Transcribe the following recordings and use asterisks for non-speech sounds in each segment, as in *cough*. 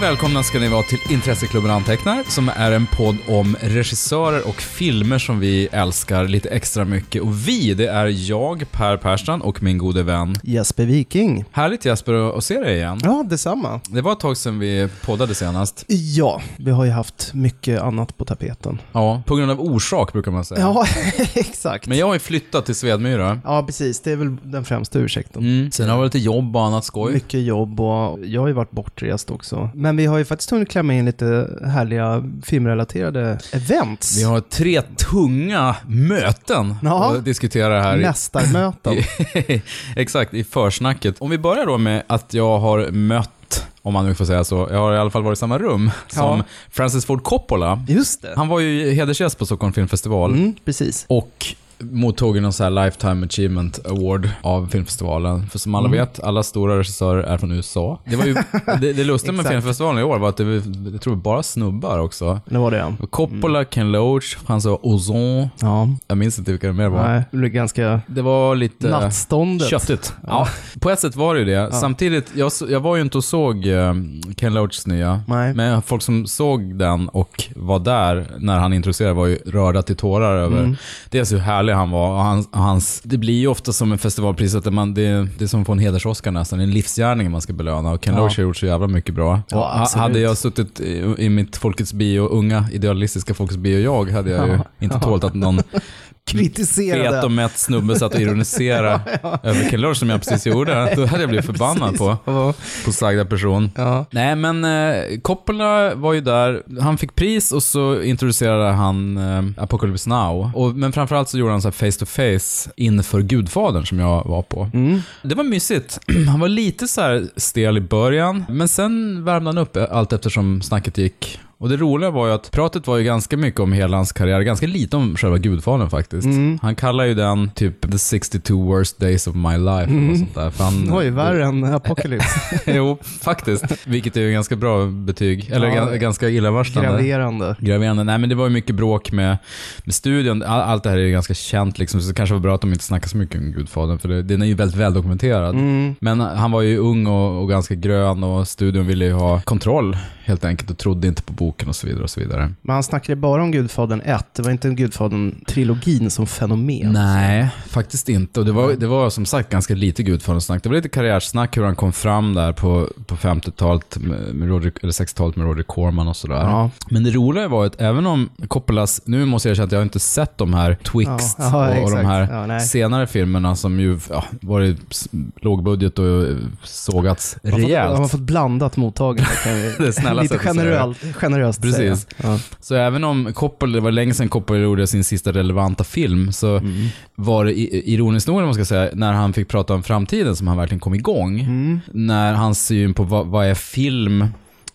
Och välkomna ska ni vara till Intresseklubben Antecknar, som är en podd om regissörer och filmer som vi älskar lite extra mycket. Och vi, det är jag, Per Persson och min gode vän. Jesper Viking. Härligt Jesper att se dig igen. Ja, detsamma. Det var ett tag sedan vi poddade senast. Ja, vi har ju haft mycket annat på tapeten. Ja, på grund av orsak brukar man säga. Ja, *laughs* exakt. Men jag har ju flyttat till Svedmyra. Ja, precis. Det är väl den främsta ursäkten. Mm. Sen har vi lite jobb och annat skoj. Mycket jobb och jag har ju varit bortrest också. Men vi har ju faktiskt hunnit klämma in lite härliga filmrelaterade events. Vi har tre tunga möten Ja. att diskutera här. Mästarmöten. *laughs* Exakt, i försnacket. Om vi börjar då med att jag har mött, om man nu får säga så, jag har i alla fall varit i samma rum som Ja. Francis Ford Coppola. Just det. Han var ju hedersgäst på Stockholm Filmfestival Mm, precis. och mottog någon så Lifetime Achievement Award av filmfestivalen. För som alla Mm. vet, alla stora regissörer är från USA. Det var ju, det, det lustiga med *laughs* filmfestivalen i år var att det var, jag tror bara snubbar också. Det var det. Coppola, Ken Loach, François Ozon. Ja. Jag minns inte vilka det mer var. Nej, det blev ganska Det var lite... nattståndet. Köttigt. Ja. På ett sätt var det ju det. Samtidigt, jag, jag var ju inte och såg eh, Ken Loachs nya. Nej. Men folk som såg den och var där när han introducerade var ju rörda till tårar över Mm. dels hur härlig han var och hans, hans... Det blir ju ofta som en festivalpris att man, det, det är som att få en heders-Oscar nästan. Det är en livsgärning man ska belöna och Ken Ja. Loach har gjort så jävla mycket bra. Ja, hade jag suttit i, i mitt Folkets bio, unga idealistiska Folkets bio jag, hade jag ju Ja. inte tålt att någon *laughs* Kritiserade. fet och mätt snubbe satt och ironiserade *laughs* över Ken Loach som jag precis gjorde. *laughs* Då hade jag blivit förbannad på, Ja. på sagda person. Ja. Nej, men eh, Coppola var ju där. Han fick pris och så introducerade han eh, Apocalypse Now. Och, men framförallt så gjorde han så här face to face inför Gudfadern som jag var på. Mm. Det var mysigt. *clears throat* Han var lite så här stel i början, men sen värmde han upp allt eftersom snacket gick. Och det roliga var ju att pratet var ju ganska mycket om hela hans karriär, ganska lite om själva Gudfadern faktiskt. Mm. Han kallar ju den typ the 62 worst days of my life Mm. och sånt där. För han, Oj, värre än Apocalypse. *laughs* jo, faktiskt. Vilket är ju ganska bra betyg. Eller Ja, ga- ganska illavarslande. Graverande. Graverande. Nej men det var ju mycket bråk med, med studion. All, allt det här är ju ganska känt liksom, så det kanske var bra att de inte snackar så mycket om Gudfadern, för det, den är ju väldigt väldokumenterad. Mm. Men han var ju ung och, och ganska grön och studion ville ju ha kontroll helt enkelt och trodde inte på boken och så vidare och så vidare. Men han snackade bara om Gudfadern 1. Det var inte Gudfadern-trilogin som fenomen. Nej, faktiskt inte. Och det var, det var som sagt ganska lite Gudfadern-snack. Det var lite karriärsnack hur han kom fram där på, på 50-talet, med, med Roger, eller 60-talet med Roger Corman och sådär. Ja. Men det roliga var att även om Coppolas, nu måste jag erkänna att jag inte sett de här Twixt Ja, ja, och, och de exakt. här senare filmerna som ju varit lågbudget och sågats rejält. Han har fått blandat mottagande *laughs* Det är snälla lite det. generöst, generöst Precis. Ja. Så även om Coppola, det var länge sedan Coppola gjorde sin sista relevanta film, så Mm. var det ironiskt nog, man ska säga, när han fick prata om framtiden som han verkligen kom igång. Mm. När hans syn på vad, vad är film,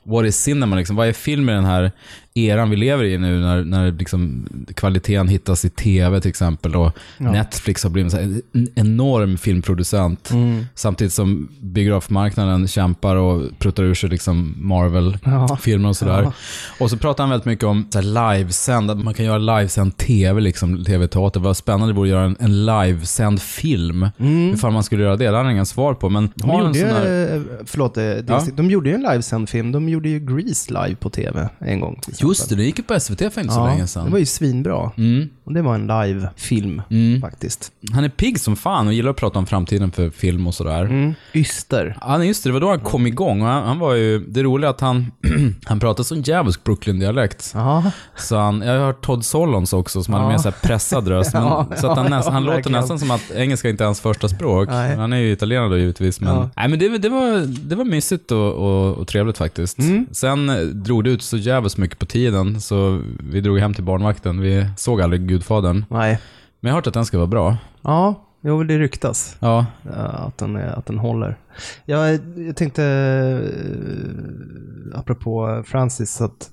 what is cinema liksom, vad är film i den här eran vi lever i nu när, när liksom kvaliteten hittas i tv till exempel och Ja. Netflix har blivit en en enorm filmproducent. Mm. Samtidigt som biografmarknaden kämpar och pruttar ur sig liksom Marvel-filmer och sådär. Ja. Och så pratar han väldigt mycket om livesänd, att man kan göra livesänd tv, liksom, tv-teater. Vad spännande det vore att göra en, en livesänd film. Mm. Ifall man skulle göra det, det har han inga svar på. Men De har en gjorde, sån ju, här... eh, förlåt, det, Ja. de gjorde ju en livesänd film. De gjorde ju Grease live på tv en gång. Just det, det gick ju på SVT för inte så länge sedan. Det var ju svinbra. Mm, Och det var en live-film mm. faktiskt. Han är pigg som fan och gillar att prata om framtiden för film och sådär. Mm. Yster. Ja, nej, just det. Det var då han kom igång. Och han, han var ju, det roliga är att han, *clears throat* han pratade sån djävulsk Brooklyn-dialekt. Ja. Så han, jag har hört Todd Solondz också som hade Ja. mer så här pressad röst. Men, *laughs* Ja, så att han, ja, nästan, han låter verkligen. nästan som att engelska inte är hans första språk. Nej. Han är ju italienare då givetvis. Men, Ja. nej, men det, det, var, det var mysigt och, och, och trevligt faktiskt. Mm. Sen eh, drog det ut så jävligt mycket på tiden så vi drog hem till barnvakten. Vi såg aldrig Gudfadern. Nej. Men jag har hört att den ska vara bra. Ja, jo, det ryktas. Ja, att, den, är- att den håller. Ja, jag tänkte, eh, apropå Francis, att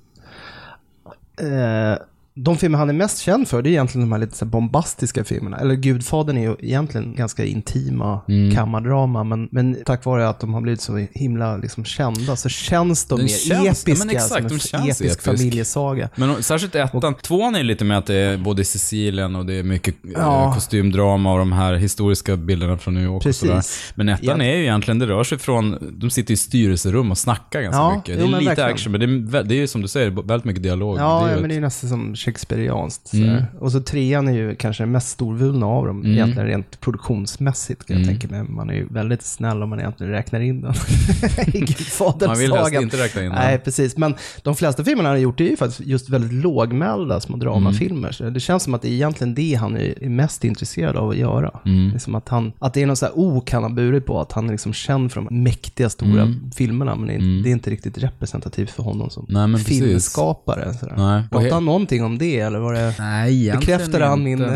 eh, De filmer han är mest känd för, det är egentligen de här lite så bombastiska filmerna. Eller Gudfadern är ju egentligen ganska intima Mm. kammardrama, men, men tack vare att de har blivit så himla liksom kända så känns de Den mer känns- ja, men episka exakt, som en känns episk, episk. familjesaga. Men och, särskilt ettan. Tvåan är lite med att det är både Sicilien och det är mycket Ja. ja. kostymdrama och de här historiska bilderna från New York och sådär. Precis. Men ettan Ja. är ju egentligen, det rör sig från, de sitter i styrelserum och snackar ganska Ja, mycket. jo, Det är men lite verkligen. action, men det är, det är ju som du säger, väldigt mycket dialog. Ja, det är men det är nästan som shakespearianskt. Mm. Och så trean är ju kanske den mest storvulna av dem, Mm. egentligen rent produktionsmässigt kan jag Mm. tänka mig. Man är ju väldigt snäll om man egentligen räknar in den *laughs* i Gudfaderns Man vill helst inte räkna in den. Nej, precis. Men de flesta filmerna han har gjort är ju faktiskt just väldigt lågmälda små dramafilmer. Så det känns som att det är egentligen det han är mest intresserad av att göra. Mm. Det är som att, han, att det är någon så här ok han har burit på, att han är liksom känd för de mäktiga stora Mm. filmerna, men det är, Mm. inte riktigt representativt för honom som Nej, filmskapare. Sådär. Nej. He- han någonting om det, eller var det... Nej, Bekräftade han min *laughs*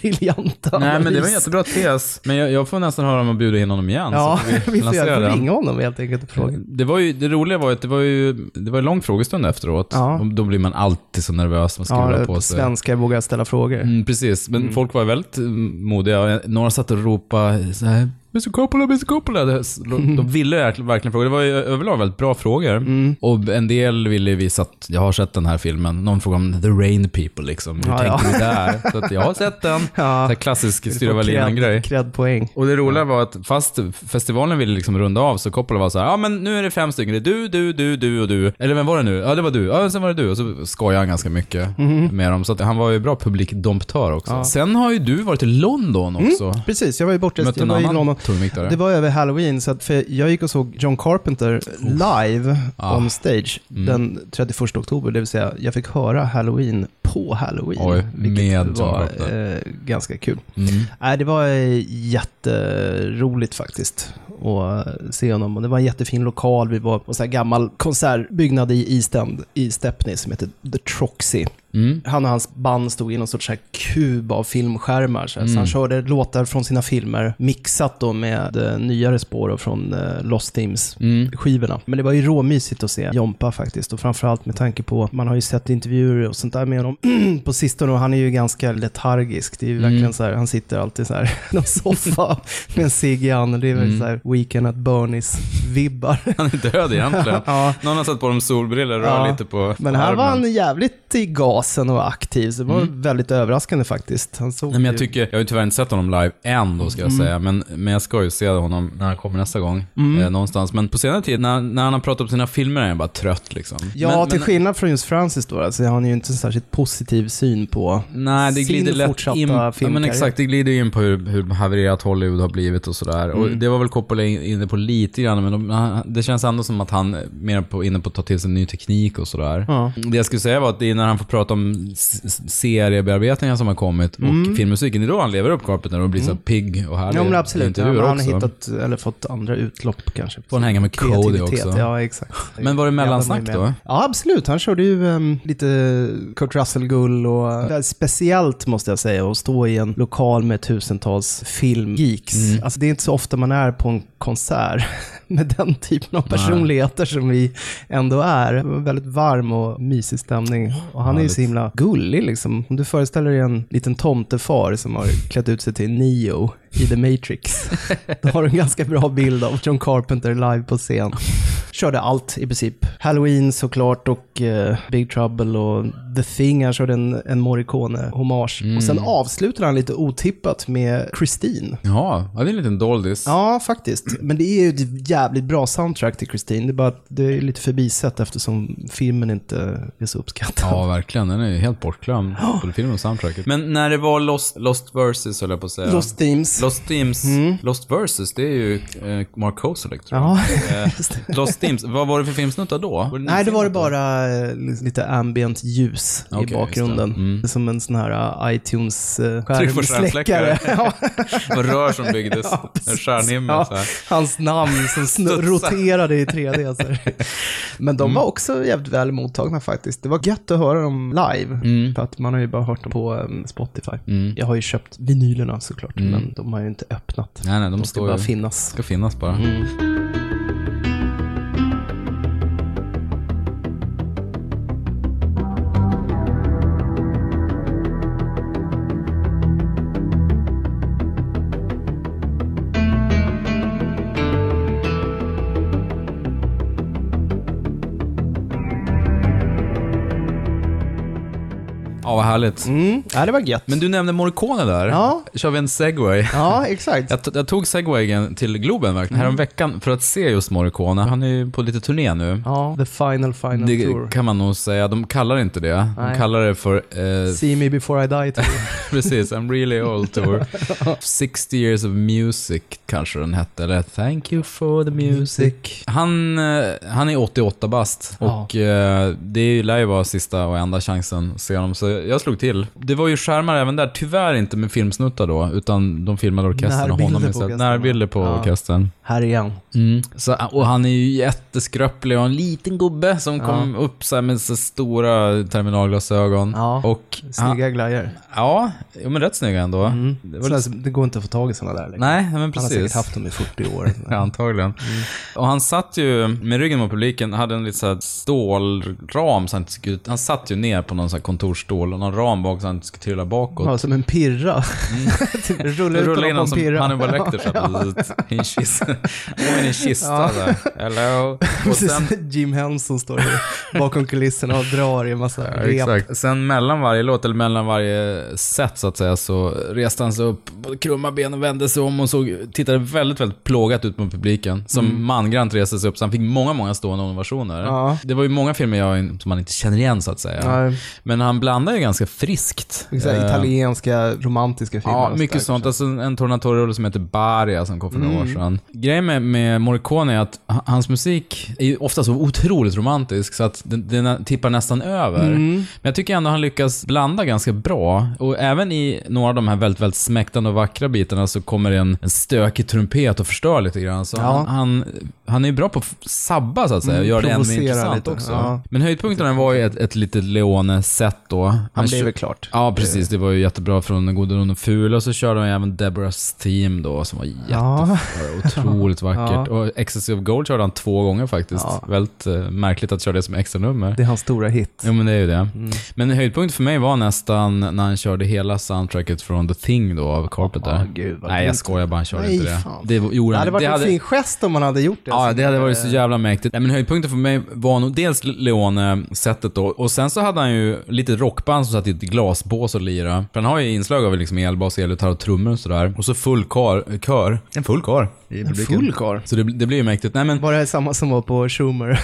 briljanta Nej, men det var en jättebra tes. Men jag, jag får nästan höra om att bjuda in honom igen. Ja, så får vi *laughs* får, lansera jag får ringa honom helt enkelt och fråga. Det, var ju, det roliga var ju att det var ju det var en lång frågestund efteråt. Ja. Och då blir man alltid så nervös, man skriver Ja, på sig. svenskar vågar ställa frågor. Mm, precis, men folk var väldigt mm, modiga. Några satt och ropade så här, Mr Coppola, Mr Coppola. De ville verkligen fråga. Det var överlag väldigt bra frågor. Mm. Och en del ville visa att jag har sett den här filmen. Någon frågade om The Rain People liksom. Hur Ja, tänkte ja. vi där? *laughs* Så att jag har sett den. Så här klassisk Styra Wallin-grej. Cred-poäng. Och det roliga var att fast festivalen ville liksom runda av så Coppola var så här, ja men nu är det fem stycken, det är du, du, du, du och du. Eller vem var det nu? Ja det var du, ja sen var det du. Och så skojade han ganska mycket med dem. Så att han var ju bra publikdomptör också. Ja. Sen har ju du varit i London också. Precis, jag var ju borta. Mötte Jag var i London. Tungviktare. Det var över Halloween, så att för jag gick och såg John Carpenter live Ah. on stage Mm. den 31 oktober. Det vill säga, jag fick höra Halloween på Halloween. Oj, vilket var eh, ganska kul. Mm. Nej, det var eh, jätteroligt faktiskt att eh, se honom. Och det var en jättefin lokal. Vi var på en sån här gammal konsertbyggnad i East End, i Stepney, som heter The Troxy. Mm. Han och hans band stod i någon sorts så här kub av filmskärmar. Så, här. så Mm. han körde låtar från sina filmer, mixat då med eh, nyare spår från eh, Lost Themes-skivorna. Mm. Men det var ju råmysigt att se Jompa faktiskt. Och framförallt med tanke på, man har ju sett intervjuer och sånt där med honom *clears throat* på sistone och han är ju ganska letargisk. Det är ju Mm. verkligen så här, han sitter alltid så här i någon *laughs* soffa med en cigg i handen. Det är väl Mm. så här Weekend at Bernies-vibbar. *laughs* Han är död egentligen. *laughs* ja. Någon har satt på dem solbrillor och rör Ja. lite på Men här var armen. han jävligt i gasen och aktiv, så det var Mm. väldigt överraskande faktiskt. Han såg Nej, men jag tycker, jag har ju tyvärr inte sett honom live än då ska jag Mm. säga, men, men jag ska ju se honom när han kommer nästa gång. Mm. Eh, någonstans. Men på senare tid, när, när han har pratat om sina filmer är jag bara trött liksom. Ja, men, till men, skillnad från just Francis då, alltså, han är ju inte en särskilt positiv syn på Nej, det sin glider lätt fortsatta in. Ja, men exakt, det glider in på hur, hur havererat Hollywood har blivit och sådär. Och Mm. det var väl Coppola in- inne på lite grann, men de, han- det känns ändå som att han mer på, inne på att ta till sig ny teknik och sådär. Ja. Det jag skulle säga var att det är när han får prata om s- s- seriebearbetningar som har kommit och Mm. filmmusiken, det är då han lever upp Carpenter och blir så Mm. pigg och härlig Ja, men absolut. Ja, men han har hittat, eller fått andra utlopp kanske. Får han hänga med Cody också. Ja, exakt. Men var det mellansnack då? Ja, absolut. Han körde ju um, lite Kurt Russell-gull och det är speciellt måste jag säga att stå i en lokal med tusentals filmgeeks. Mm. Alltså det är inte så ofta man är på en konsert *laughs* med den typen av personligheter som vi ändå är. Väldigt varm och mysig stämning. Och han är ju. Så himla gullig liksom. Om du föreställer dig en liten tomtefar som har klätt ut sig till Neo i The Matrix. *laughs* Då har du en ganska bra bild av John Carpenter live på scen. Körde allt i princip. Halloween såklart och eh, Big Trouble och The Thing. Han körde en, en Morricone-hommage. Mm. Och sen avslutade han lite otippat med Christine. Ja, det är en liten doldis. Ja, faktiskt. Men det är ju ett jävligt bra soundtrack till Christine. Det är bara det är lite förbisett eftersom filmen inte är så uppskattad. Ja, verkligen. Den är ju helt bortglömd. *gasps* Både filmen och soundtracket. Men när det var Lost, Lost Versus, höll jag på att säga. Lost Themes. Lost Themes. Mm. Lost Versus, det är ju eh, Mark Kozelek tror jag. Ja, Eh, *laughs* det. Lost Themes, vad var det för filmsnuttar då? Var Nej, det var det då? bara eh, lite ambient ljus Okej, i bakgrunden. det. Mm. Det är som en sån här uh, iTunes uh, *laughs* ja, Och rör som byggdes. *laughs* Ja, en stjärnhimmel Ja. hans namn som roterade i 3D. Så. *laughs* Men de Mm. var också jävligt väl mottagna faktiskt. Det var gött att höra dem live. Mm. För att man har ju bara hört dem på um, Spotify. Mm. Jag har ju köpt vinylerna såklart, Mm. men de har ju inte öppnat. Nej, nej, de, De ska bara ju... finnas. ska finnas bara. Härligt. Mm, ja, det var gött. Men du nämnde Morricone där. Ja. Kör vi en segway? Ja, exakt. *laughs* Jag, tog segwayen till Globen verkligen, mm. veckan för att se just Morricone. Han är ju på lite turné nu. Ja, the final final Det tour. kan man nog säga. De kallar inte det. De Nej. kallar det för... Eh, See me before I die tour. *laughs* precis, I'm really old tour. *laughs* 60 years of music kanske den hette, eller Thank you for the music. Han, eh, han är 88 bast Ja. och eh, det lär ju vara sista och enda chansen att se honom, så jag slog till. Det var ju skärmar även där, tyvärr inte med filmsnuttar då, utan de filmade orkestern och honom istället. Närbilder på ja. orkestern. Här igen. Mm. Så, och han är ju jätteskröplig och en liten gubbe som Ja. kom upp så med så stora terminalglasögon. Ja. Och, Snygga glajjor. Ja, men rätt snygga ändå. Mm. Det var lite- det går inte att få tag i sådana där längre. Nej, men Han har precis. säkert haft dem i 40 år. *laughs* Antagligen. Och han satt ju med ryggen mot publiken, hade en lite så här stålram så han inte skulle, han satt ju ner på någon så här kontorsstol och någon ram bak så han skulle trilla bakåt. Ja, som en pirra. *laughs* typ, rulla ut Rulla in honom som pirra. Hannibal Lecter här, *laughs* *laughs* i en kista. I en kista här. Hello. Och Precis, sen, Jim Henson står bakom kulisserna och drar i en massa Ja, rep. exakt. Sen mellan varje låt, eller mellan varje set så att säga, så reste han sig upp, krumma ben och vände sig om och såg, tittade väldigt, väldigt plågat ut på publiken. Som mangrant reste sig upp, så han fick många, många stående ovationer. Mm. Ja. Det var ju många filmer jag, som man inte känner igen så att säga. Ja, Men han blandar ju ganska friskt. exakt, Eh, italienska romantiska filmer. Ja, mycket sånt. Alltså en tornatore som heter Baria som kom för några år Mm. sedan. Grejen med, med Morricone är att hans musik är ofta så otroligt romantisk så att den, den tippar nästan över. Mm. Men jag tycker ändå han lyckas blanda ganska bra. Och även i några av de här väldigt, väldigt smäktande och vackra bitarna så kommer det en, en stökig trumpet och förstör lite grann. Så Ja. han, han, han är ju bra på att sabba så att säga och Mm, göra det ännu mer intressant lite, också. ja. Men höjdpunkterna var ju ett, ett litet Leone-set då. Han Han blev väl klart. Ja, precis. Det var ju jättebra från Den gode, den ful. Och så körde de även Deborahs Theme då, som var jätte, Ja. otroligt *laughs* vackert. Ja. Och Ecstasy of Gold körde han två gånger faktiskt. Ja. Väldigt eh, märkligt att köra det som extra nummer. Det är hans stora hit. Jo, men det är ju det. Mm. Men höjdpunkt för mig var nästan när han körde hela soundtracket från The Thing då, av Carpenter. Ja, gud, Nej, jag skojar bara, han körde Nej, inte det. fan. Det gjorde Det han. hade varit en hade- fin gest om man hade gjort det. Ja, det hade varit så eh, jävla mäktigt. Nej, men höjdpunkten för mig var nog dels Leone-sättet då, och sen så hade han ju lite rockband som satt i ett glasbås och lirade. För han har ju inslag av liksom elbas, elgitarr och trummor och sådär. Och så full kar, kör. En full kar En full karl. Så det, det blir ju mäktigt. Nej men, Var det samma som var på Schumer?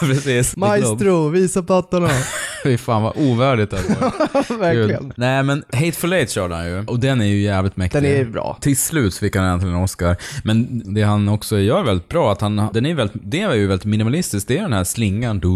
*laughs* precis. Maestro, visa pattarna. *laughs* Fy fan vad ovärdigt det var. *laughs* Verkligen. Gud. Nej men, Hateful Eight körde han ju. Och den är ju jävligt mäktig. Den är bra. Till slut fick han äntligen en Oscar. Men det han också gör väldigt bra, att han, den är väldigt, det är ju väldigt minimalistiskt. Det är den här slingan, do,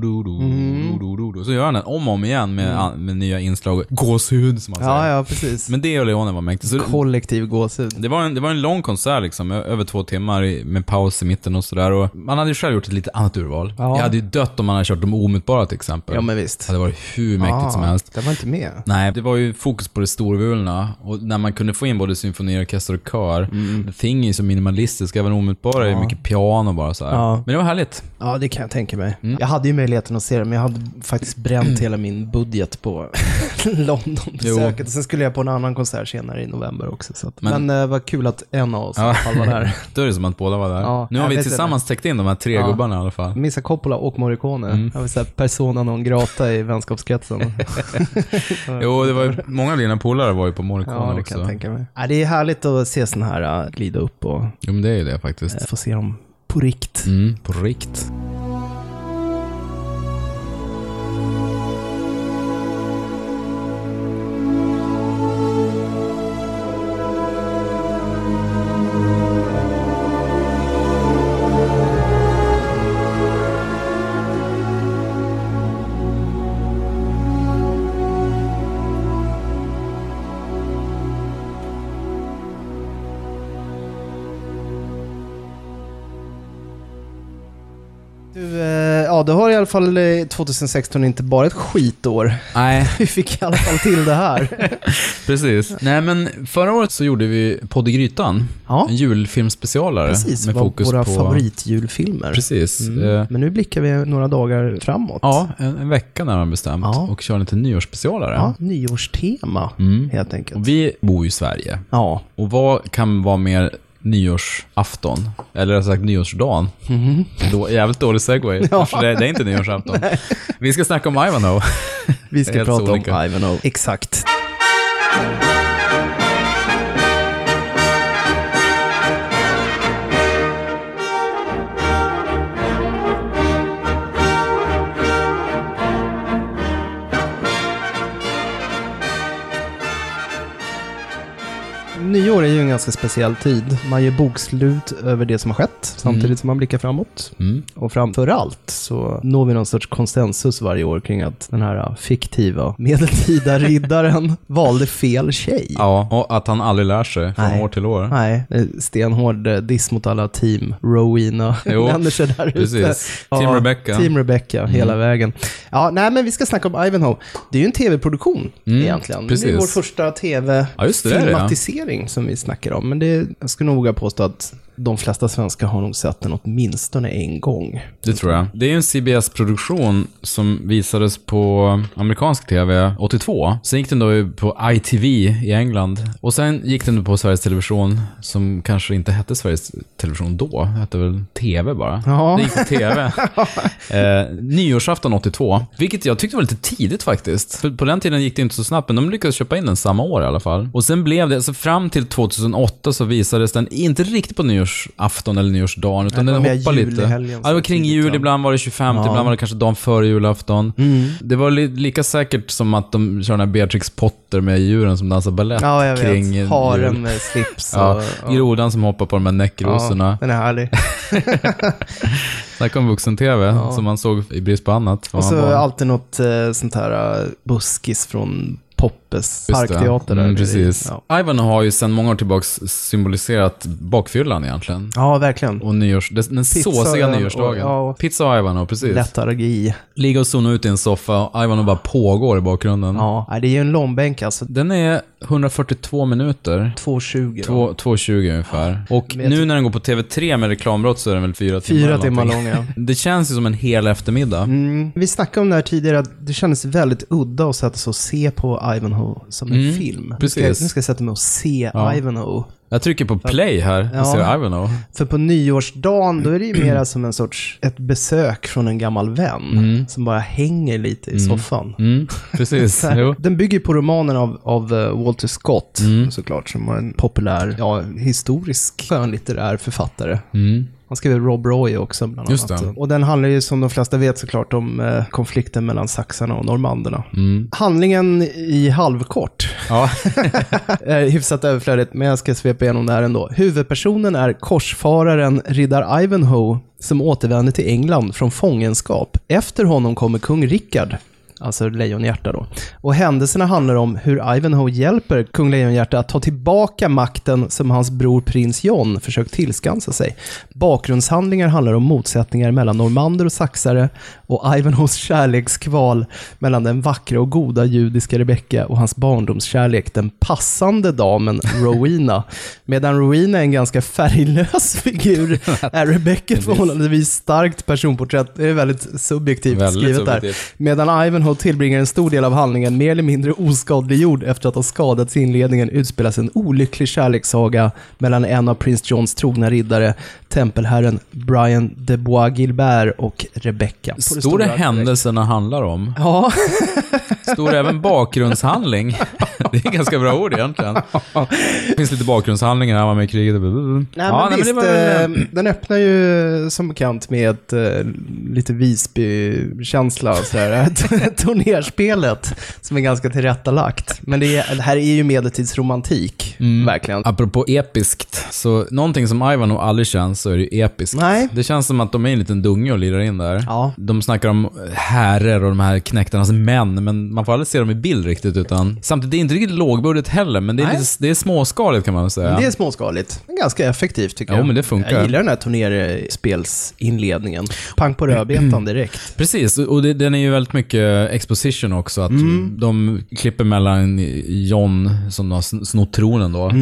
do, do, Mm. do, do, do. Så gör han den om och om igen med, an- med nya inslag. Gåshud, som man säger. Ja, ja, precis. Men det och Leone var mäktigt. Så Kollektiv gåshud. det var, en, det var en lång konsert liksom, över två timmar med paus i mitten och sådär. Man hade ju själv gjort ett lite annat urval. Ja. Jag hade ju dött om man hade kört de omutbara till exempel. Ja, men Det visst. hade varit hur mäktigt Ah, som helst. Det var inte med. Nej, det var ju fokus på det storvulna och när man kunde få in både symfoniorkester och kör. The Thing är ju så minimalistisk, även omutbara är Mm. Ja. mycket piano bara så. Ja. Men det var härligt. Ja, det kan jag tänka mig. Mm. Jag hade ju möjligheten att se det, men jag hade faktiskt bränt *clears throat* hela min budget på *laughs* London-besöket. Sen skulle jag på en annan konsert senare i november också. Så att, Men- men det var kul att en av oss i alla fall var där. *laughs* Då är det som att båda var där. Ja, nu har vi tillsammans täckt in de här tre gubbarna i alla fall. Missa Coppola och Morricone. Mm. Jag vill säga persona non grata i vänskapskretsen. *laughs* Jo, det var ju, många av dina polare var ju på Morricone Ja, det också. kan jag tänka mig. Ja, det är härligt att se sådana här äh, glida upp och Jo, men det är ju det faktiskt. äh, få se dem på rikt. Mm, på rikt. Eh, du har i alla fall eh, 2016 inte bara ett skitår. Nej, *laughs* Vi fick i alla fall till det här. *laughs* precis. Nej, men förra året så gjorde vi Podd i Grytan. Ja, En julfilmspecialare. precis. Med fokus våra på... favoritjulfilmer. Precis. Mm. Eh, Men nu blickar vi några dagar framåt. Ja, en, en vecka närmare bestämt. Ja. Och kör lite nyårsspecialare. ja nyårstema, Mm. helt enkelt. Och vi bor ju i Sverige. Ja, Och vad kan vara mer nyårsafton. Eller rättare sagt nyårsdagen. Då, jävligt dålig segway. *laughs* Ja. Det, det är inte nyårsafton. Vi ska snacka om Ivanhoe. Vi ska prata olika. om Ivanhoe. Exakt. Nyår är ju en ganska speciell tid. Man gör bokslut över det som har skett, samtidigt som man blickar framåt. Mm. Och framför allt så når vi någon sorts konsensus varje år kring att den här fiktiva medeltida *laughs* riddaren valde fel tjej. Ja, och att han aldrig lär sig från Nej. år till år. Nej, stenhård diss mot alla team Rowena *laughs* Jo, människor där ute. precis. Team Rebecca. Mm. Team Rebecca, hela vägen. Ja, nej men vi ska snacka om Ivanhoe. Det är ju en tv-produktion Mm, egentligen. precis. Det är vår första Ja, det, ja som vi snackar om. Men det, jag skulle nog våga påstå att de flesta svenskar har nog sett den åtminstone en gång. Det tror jag. Det är en CBS-produktion som visades på amerikansk TV 82. Sen gick den då på ITV i England. Och sen gick den på Sveriges Television, som kanske inte hette Sveriges Television då. Det hette väl TV bara. Ja. Det gick på TV. *laughs* eh, nyårsafton 82. Vilket jag tyckte var lite tidigt faktiskt. För på den tiden gick det inte så snabbt, men de lyckades köpa in den samma år i alla fall. Och sen blev det, alltså fram till 2008 så visades den inte riktigt på nyårsafton eller nyårsdagen, utan Nej, den hoppade lite. Ja, det var kring tidigt, jul, ibland var det 25, Ja. ibland var det kanske dagen före julafton. Mm. Det var li lika säkert som att de kör den här Beatrix Potter med djuren som dansar balett Ja, jag kring vet. Haren med slips och... Ja, grodan som hoppar på de här näckrosorna. Ja, den är härlig. *laughs* Snacka om vuxen-tv, Ja. som man såg i brist på annat. Och så alltid något eh, sånt här eh, buskis från Poppes Det. parkteater. Mm, precis. Ja. Ivan har ju sedan många år tillbaks symboliserat bakfyllan egentligen. ja, verkligen. Och nyårs, den Pizza, såsiga och- nyårsdagen. ja. Pizza och Ivan, precis. Letargi. Ligga och zona ut i en soffa och Ivan bara pågår i bakgrunden. Ja, det är ju en långbänk alltså. Den är 142 minuter. 2.20 då. Två- 2.20 ungefär. Och nu när den går på TV3 med reklambrott så är den väl fyra timmar Fyra timmar lång, ja. *laughs* Det känns ju som en hel eftermiddag. Mm. Vi snackade om det här tidigare, att det kändes väldigt udda att sätta sig och se på Ivanhoe som en Mm, film. Nu precis. ska, jag- nu ska jag sätta mig och se Ja. Ivanhoe. Jag trycker på play här Ja. ser Ivanhoe. För på nyårsdagen, då är det ju mera som en sorts, ett besök från en gammal vän. Som bara hänger lite i soffan. Mm, precis. *laughs* Så här, jo. Den bygger på romanen av, av eh, Walter Scott, Mm. såklart, som var en populär, ja, historisk skönlitterär författare. Mm. Han skrev Rob Roy också, bland Just annat. det. Och den handlar ju, som de flesta vet såklart, om eh, konflikten mellan saxarna och normanderna. Mm. Handlingen i halvkort Ja. är *laughs* hyfsat överflödigt, men jag ska svepa igenom det här ändå. Huvudpersonen är korsfararen riddar Ivanhoe som återvänder till England från fångenskap. Efter honom kommer kung Rickard, alltså Lejonhjärta då. Och händelserna handlar om hur Ivanhoe hjälper kung Lejonhjärta att ta tillbaka makten som hans bror prins John försökt tillskansa sig. Bakgrundshandlingar handlar om motsättningar mellan normander och saxare och Ivanhoes kärlekskval mellan den vackra och goda judiska Rebecca och hans barndomskärlek, den passande damen Rowena. *laughs* Medan Rowena är en ganska färglös figur *laughs* är Rebecca ett förhållandevis starkt personporträtt. Det är väldigt subjektivt Väldigt skrivet där. subjektivt. Medan Ivanhoe tillbringar en stor del av handlingen mer eller mindre oskadliggjord efter att ha skadats i inledningen utspelas en olycklig kärlekssaga mellan en av prins Johns trogna riddare, tempelherren Brian de Bois Gilbert och Rebecca. Stora direkt. händelserna handlar om? Ja, Stor även bakgrundshandling? *laughs* Det är ganska bra ord egentligen. Det finns lite bakgrundshandlingar, han var med i kriget. Nej, ja, men visst, var väl- eh, den öppnar ju som bekant med ett eh, lite Visby-känsla, *laughs* turnerspelet, som är ganska tillrättalagt. Men det, är, det här är ju medeltidsromantik, Mm. verkligen. Apropå episkt, så någonting som Ivan nog aldrig så är det ju episkt. Nej. Det känns som att de är en liten dunge och lirar in där. Ja. De snackar om herrer och de här knäktarnas män, men man får aldrig se dem i bild riktigt. Utan, samtidigt, det är inte riktigt lågbudget heller, men det är, lite, det är småskaligt kan man väl säga. Det är småskaligt, men ganska effektivt tycker Jo, jag. men det funkar. Jag gillar den här turnerspelsinledningen. Pang på rödbetan direkt. *clears throat* Precis, och det, den är ju väldigt mycket exposition också. Att Mm. de klipper mellan John, som har sn- snott tronen då.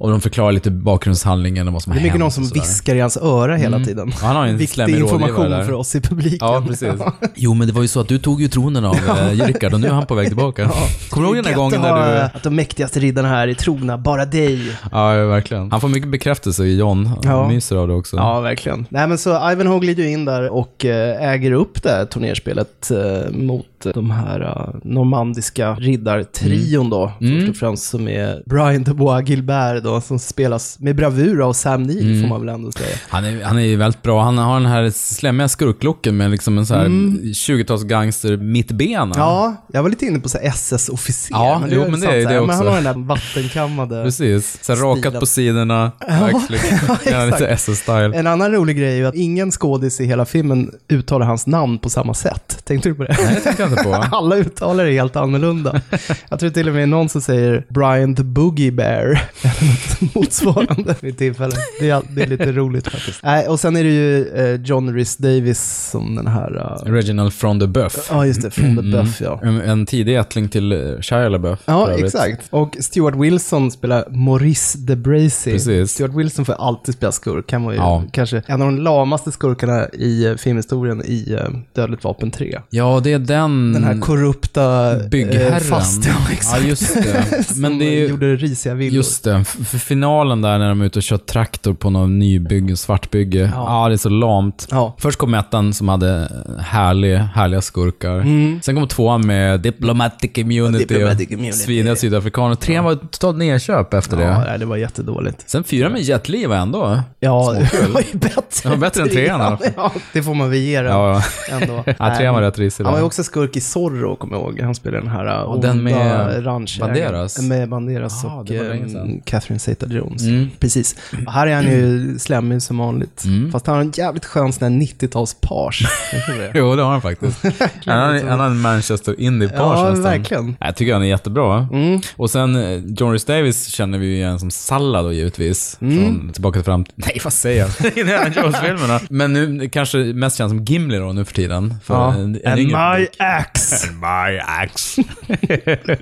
Och de förklarar lite bakgrundshandlingen och vad som Mm. Det har är mycket hänt någon som viskar i hans öra hela tiden. Ja, han har ju en Viktig information där. för oss i publiken. Ja, precis. *laughs* Jo, men det var ju så att du tog ju tronen av *laughs* ja. Rickard och nu är han på väg tillbaka. *laughs* Kommer du ihåg den där gången när du... Att de mäktigaste riddarna här är trogna bara dig. Ja, ja, verkligen. Han får mycket bekräftelse i John. Han Ja. myser av det också. Ja, verkligen. Nej, men så Ivanhoe glider ju in där och eh, äger upp det här turnerspelet eh, mot eh, de här eh, normandiska riddartrion då, Mm. först och främst, som är Brian de Bois Gilbert då, som spelas med bravur av Sam Neill, Mm. får man väl ändå säga. Han är, han är ju väldigt bra. Han har den här slemmiga skurklocken med liksom en så här 20-tals gangster mittbena. Mm. Ja, jag var lite inne på så SS-officer. Ja, jo, men det är det här. Men också. han har den där vattenkammade... Precis. Så här rakat på sidorna. *laughs* Verkligen. Ja, lite SS-style. En annan rolig grej är ju att ingen skådis i hela filmen uttalar hans namn på samma sätt. Tänkte du på det? Nej, det tänkte jag inte på. *laughs* Alla uttalar det helt annorlunda. Jag tror till och med någon som säger Brian the Boogie Bear, eller *laughs* något motsvarande vid tillfället. Det är, det är lite roligt faktiskt. Nej, och sen är det ju eh, John Rhys Davis som den här... eh, Reginald from the Buff. Ja, just det, från The Buff ja. En, en tidig ättling till eh, Shia LaBeouf. Ja, exakt. Och Stuart Wilson spelar Maurice de Bracy. Precis. Stuart Wilson får alltid spela skurk. Han var ju Ja. kanske en av de lamaste skurkarna i filmhistorien i Dödligt vapen 3. Ja, det är den... Den här korrupta Byggherren. eh, fast, ja, exakt. Ja, just det. *laughs* Men det är ju... gjorde risiga villor. Just det, för finalen där när de är ute och kör traktor på någon nybygge, svartbygge. Ja. Ja. det är så lamt. Ja. Först kom ettan som hade härlig, härliga skurkar. Sen kom tvåan med Diplomatic Immunity Diplomatic och Immunity. sviniga sydafrikaner. Trean var totalt nedköp efter det. Ja, det var jättedåligt. Sen fyra med Jet Li var ändå... Ja, det var ju bättre. Det var bättre än trean. Ja, det får man väl ge den Ja, ändå. *laughs* ja trean var rätt risig Han var ju också skurk i Zorro, kommer jag ihåg. Han spelade den här Och den med ranchägaren. Banderas? Med Banderas Ah, och um. Catherine Zeta-Jones. Mm. Precis. Och här är han ju slemmig som vanligt. Fast han har en jävligt skön sån här 90-tals-page. Vet du det? Jo, det har han faktiskt. *laughs* han har han har en Manchester Indie-page Ja, nästan. verkligen. Jag tycker han är jättebra. Mm. Och sen eh, John Rhys Davis känner vi ju igen som Salla då givetvis. Mm. Från Tillbaka till framtiden. *laughs* Nej, vad säger jag? *laughs* Jones-filmerna. Men nu kanske mest känns som Gimli då nu för tiden. För Ja. en, en And my publik. Axe. And my axe. *laughs*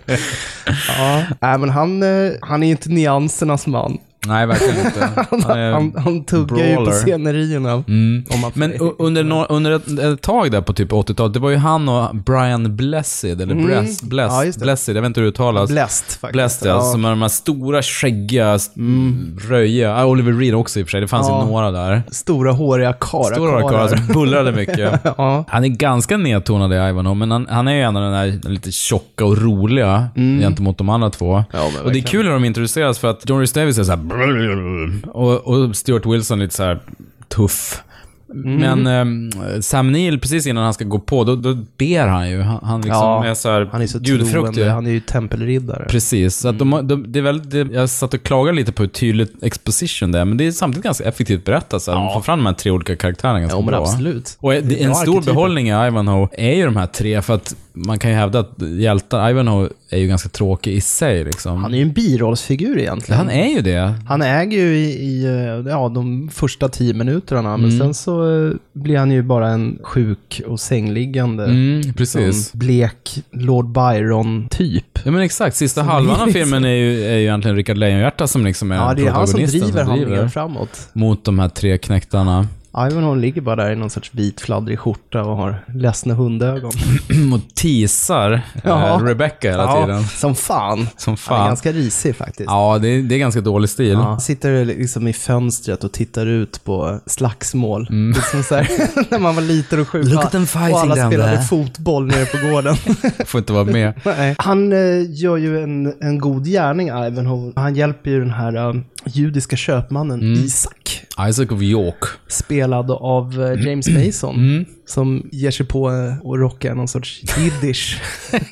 Ja, nej, men han, eh, han är ju inte nyansernas man. Nej, verkligen inte. *laughs* Han Han, han tuggar ju på scenerierna. Mm. Men under, nå- under ett, ett tag där på typ 80-talet, det var ju han och Brian Blessed, eller Bless, Bless, Mm. Ja. Blessed, jag vet inte hur det uttalas. Bläst faktiskt. Blessed, ja. som är de här stora, skäggiga, st- röjiga. Ah, Oliver Reed också i och för sig, det fanns Ja. ju några där. Stora håriga karakar. Stora karlar som bullrade mycket. *laughs* Ja. Han är ganska nedtonad i Ivanhoe, men han, han är ju en av den där lite tjocka och roliga gentemot de andra två. Mm. Och det är kul när de introduceras för att John Rhys Davis är så här och, och Stuart Wilson lite så här tuff. Mm. Men ehm, Sam Neill, precis innan han ska gå på, då, då ber han ju. Han, han liksom Ja, är så här Han är så troende, han är ju tempelriddare. Precis, så att de, de, det är väl, det, jag satt och klagade lite på hur tydligt exposition det är, men det är samtidigt ganska effektivt berättat. Så här. De får fram de här tre olika karaktärerna ganska Ja, men bra. absolut. Och det, en stor behållning i Ivanhoe är ju de här tre, för att man kan ju hävda att hjältar, Ivanhoe är ju ganska tråkig i sig liksom. Han är ju en birollsfigur egentligen. Han är ju det. Han äger ju i, i eh, ja, de första tio minuterna, men Mm. sen så eh, blir han ju bara en sjuk och sängliggande, Mm, precis. som blek Lord Byron-typ. Ja men exakt, sista Som halvan av liksom- filmen är ju, är ju egentligen Rickard Lejonhjärta som liksom är Ja, det är han som driver handlingen framåt. mot de här tre knäktarna. Ivanhoe ligger bara där i någon sorts vit fladdrig skjorta och har ledsna hundögon. *clears throat* och teasar Ja. eh, Rebecca hela tiden. som fan. Som Han är fan. ganska risig faktiskt. Ja, det är, det är ganska dålig stil. Ja, sitter liksom i fönstret och tittar ut på slagsmål. Liksom så här, *laughs* när man var liten och sjuk. Mm. Look at them fighting och alla spelade there. fotboll nere på gården. *laughs* Får inte vara med. *laughs* Nej. Han eh, gör ju en, en god gärning, Ivanhoe. Han hjälper ju den här eh, judiska köpmannen Mm. Isak. Isaac of York. Spelad av eh, James Mason. Mm. Som ger sig på eh, att rocka någon sorts jiddisch. *laughs*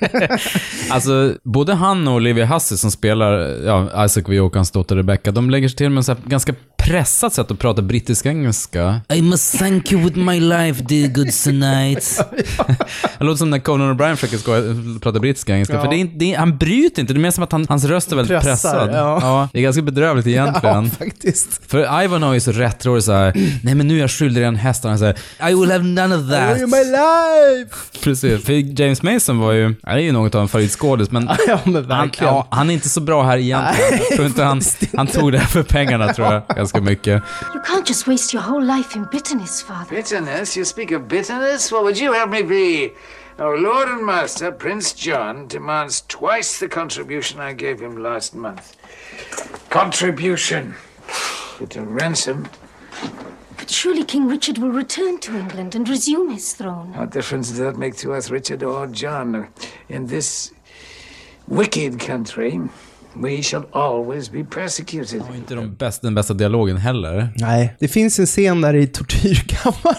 Alltså, både han och Olivia Hussey som spelar ja, Isaac of York och hans dotter Rebecca, de lägger sig till med en ganska pressat sätt att prata brittisk-engelska. I must thank you with my life, dear good tonight. *laughs* det låter som när Conan O'Brien försöker prata brittisk-engelska. Ja. För det är, inte- det är, han bryter inte, det är mer som att han, hans röst är väldigt Pressar, pressad. ja. det är ganska bedrövligt egentligen. *laughs* Ja, faktiskt. För Ivanhoe är ju så rättrådig såhär, nej men nu är jag skyldig dig en häst. Han säger I will have none of that. Oh, my life! Precis. För James Mason var ju, han är ju något av en favoritskådis, men *laughs* Ja, men han, ja, han är inte så bra här egentligen. Nej, jag tror inte han, han tog det här för pengarna tror jag, *laughs* ganska mycket. You can't just waste your whole life in bitterness, Father. Bitterness? You speak of bitterness? What would you have me be? Our Lord and Master, Prince John, demands twice the contribution I gave him last month. Contribution. It's a ransom. But surely King Richard will return to England and resume his throne. What difference does that make to us, Richard or John? In this wicked country, we shall always be persecuted. Och inte de bästa, den bästa dialogen heller. Nej, det finns en scen där i tortyrkammaren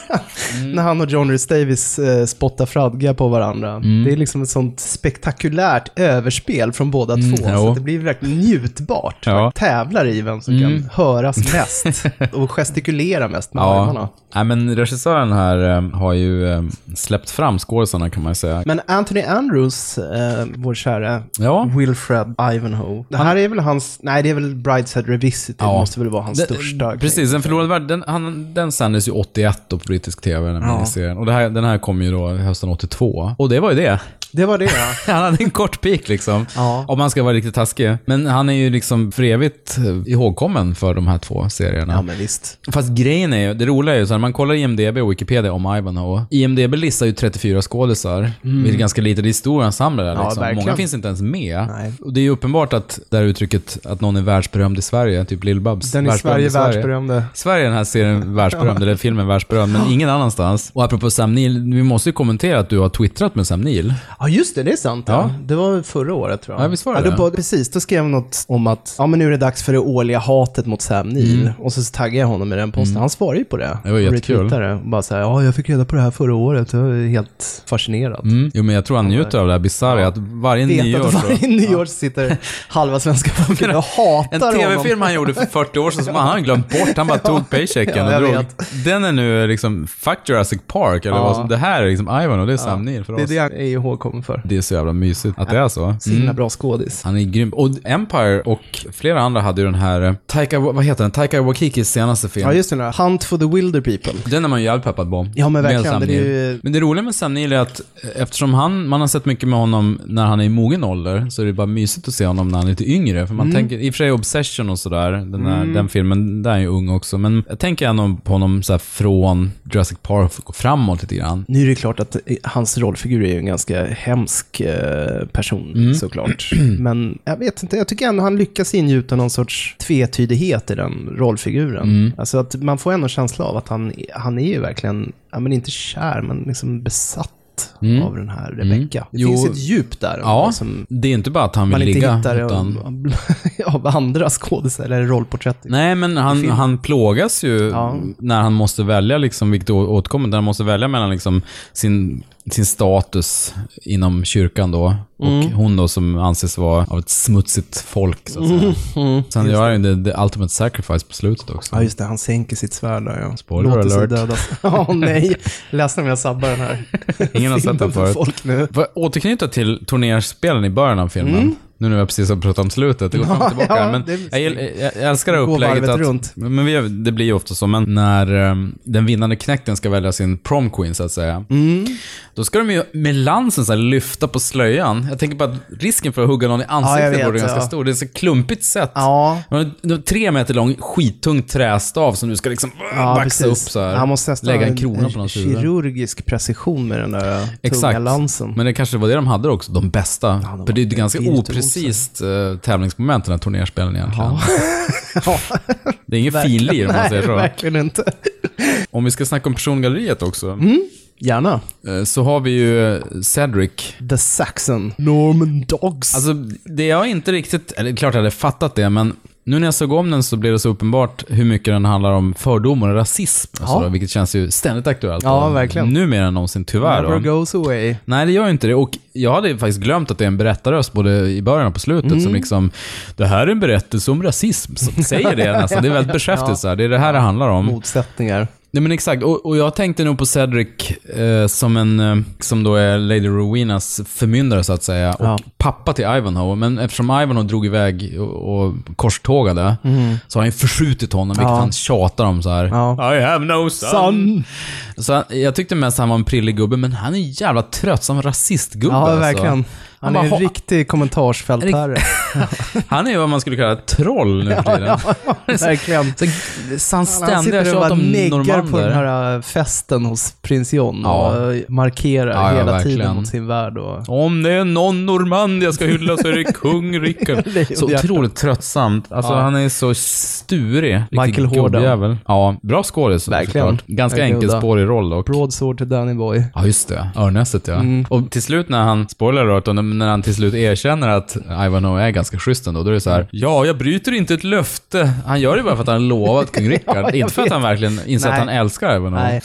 Mm. när han och John Rhys Davis eh, spottar fradga på varandra. Mm. Det är liksom ett sånt spektakulärt överspel från båda två, så Mm, jo. att det blir verkligen njutbart. Ja. Man tävlar i vem som Mm. kan höras *laughs* mest och gestikulera mest med armarna. Ja. Nej, men regissören här eh, har ju eh, släppt fram skådisarna kan man säga. Men Anthony Andrews, eh, vår kära Ja. Wilfred Ivanhoe. Det här är väl hans, nej det är väl Brideshead Revisited, Ja. måste väl vara hans Den- största. Precis, Den förlorade världen, den, han, den sändes ju 81 då på brittisk tv, den Ja. miniserien. Och det här, den här kom ju då hösten 82. Och det var ju det. Det var det ja. *laughs* Han hade en kort peak liksom. Ja. Om man ska vara riktigt taskig. Men han är ju liksom för evigt eh, ihågkommen för de här två serierna. Ja men visst. Fast grejen är ju, det roliga är ju så här, man kollar IMDB och Wikipedia om Ivanhoe. IMDB listar ju 34 skådisar, vilket är ganska lite. Det är stor ensemble där Mm. Ja, liksom. verkligen. Många finns inte ens med. Nej. Och det är ju uppenbart att det här uttrycket att någon är världsberömd i Sverige, typ Lill-Babs. Den i Sverige världsberömde. Sverige är den här serien världsberömd, eller filmen världsberömd, men ingen annanstans. Och apropå Sam Neill, vi måste ju kommentera att du har twittrat med Sam Neill. Ja, just det, det är sant. Ja. Ja. Det var förra året tror jag. Ja, visst var det ja, det? då, Precis, då skrev jag något om att ja, men nu är det dags för det årliga hatet mot Sam Neill. Och så taggade jag honom i den posten. Han svarade ju på det. Mm. Det var Och jättekul. Och bara så här, ja, jag fick reda på det här förra året. Jag är helt fascinerad. Mm. Jo, men jag tror han njuter av det här bisarra, att varje Vet nyår att så... varje nyår sitter halva svenska folket och hatar En honom. tv-film han gjorde för 40 år sedan som han glömt bort. Han bara *laughs* tog paychecken jag och drog. Den är nu liksom, fuck Jurassic Park, eller vad som, det här är liksom Ivan och det är Sam Neill för Det är oss. det han är ihågkommen för. Det är så jävla mysigt att det är så. Så himla bra skådis. Han är grym. Och Empire och flera andra hade ju den här, eh, Taika, vad heter den? Taika Waikikis senaste film. Ja, just det. den där. Hunt for the Wilder People. Den är man ju jävligt peppad på. Ja, men verkligen. Neill. ju- Men det roliga med Sam Neill är att eh, eftersom han, man har sett mycket med honom när han är i mogen ålder, så är det bara mysigt att se honom när han är lite yngre. För man tänker, i och för sig Obsession och sådär, den, där, den filmen, där är ju ung också. Men jag tänker ändå på honom så här från Jurassic Park och framåt lite grann. Nu är det klart att eh, hans rollfigur är ju en ganska hemsk eh, person, Mm. såklart. *clears throat* Men jag vet inte, jag tycker ändå han lyckas ingjuta någon sorts tvetydighet i den rollfiguren. Mm. Alltså att man får ändå känsla av att han, han är ju verkligen, ja men inte kär, men liksom besatt av den här Rebecca. Det Mm. Jo. finns ett djup där. Ja, Som det är inte bara att han man vill inte ligga, hittar utan... av, *laughs* av andra skådespelare eller rollporträtt. Nej, men han, han plågas ju Ja. när han måste välja, liksom, vilket återkommer, när han måste välja mellan liksom, sin, sin status inom kyrkan då, och Mm. hon då som anses vara av ett smutsigt folk, så att säga. Sen gör han ju the, the ultimate sacrifice på slutet också. Ja, just det. Han sänker sitt svärd där, ja. Spoiler Låter sig alert. dödas. *laughs* Ja, nej. Läs om jag sabbar den här Ingen har sett den för förut. folk nu. Jag återknyta till turnerspelen i början av filmen? Nu när vi precis har pratat om slutet, det går fram och tillbaka. Ja, men det jag, jag, jag älskar det upplägget att... runt. Men vi, det blir ju ofta så, men när um, den vinnande knäkten ska välja sin prom queen, så att säga. Mm. Då ska de ju med lansen så här lyfta på slöjan. Jag tänker på att risken för att hugga någon i Ja, ansiktet vet, vore ganska ja. stor. Det är så klumpigt sätt. Ja, har en- en tre meter lång, skittung trästav som du ska liksom ja baxa upp så här. Han måste nästan lägga en krona på någons huvud. kirurgisk precision med den där tunga Exakt. lansen. Men det kanske var det de hade också, de bästa. de För det är ett ganska virtuosa. Oprecist uh, tävlingsmoment, den här turnerspelen egentligen. *laughs* Ja, Det är ingen finlir om man säger Nej, så. verkligen inte. Om vi ska snacka om persongalleriet också, Mm. Gärna. eh, så har vi ju eh, Cedric. The Saxon. Norman Dogs. Alltså, det jag inte riktigt, eller klart jag hade fattat det, men nu när jag såg om den så blev det så uppenbart hur mycket den handlar om fördomar och rasism. och Ja. så då, vilket känns ju ständigt aktuellt. Ja, verkligen. Nu mer än någonsin, tyvärr. Never Då. goes away. Nej, det gör ju inte det. Och jag hade faktiskt glömt att det är en berättarröst både i början och på slutet Mm. som liksom, det här är en berättelse om rasism. Så säger det nästan. Det är väldigt beskäftigt så här. Det är det här det handlar om. Motsättningar. Nej men exakt, och, och jag tänkte nog på Cedric eh, som en, eh, som då är Lady Rowenas förmyndare så att säga, och Ja. pappa till Ivanhoe. Men eftersom Ivanhoe drog iväg och, och korstågade, så har han ju förskjutit honom, vilket Mm. Ja. han tjatar om så här. Ja. I have no son. Son. Så jag tyckte mest han var en prillig gubbe, men han är en jävla tröttsam rasistgubbe Ja, alltså. Han är bara, en riktig kommentarsfältare. *laughs* Han är vad man skulle kalla troll nu för tiden. *laughs* Verkligen. Så, så han ständiga sitter och tjat bara om neggar på den normander. här äh, festen hos prins John Ja. och markerar Ja, ja, hela verkligen. tiden mot sin värld. Och... Om det är någon normand jag ska hylla så är det kung Rickard. *laughs* Så otroligt tröttsamt. Alltså Ja. han är så sturig. Michael gubbjävel. Ja, bra skådis Verkligen. Ganska enkelspårig roll dock. Broadsword till Danny Boy. Ja, just det. Örnässet ja. Mm. Och till slut när han, spoiler alert, när han till slut erkänner att Ivanhoe är ganska schysst ändå, då är det så här: ja, jag bryter inte ett löfte. Han gör det bara för att han lovat kung *laughs* Rickard. Ja, inte för att han verkligen inser att han älskar Ivanhoe.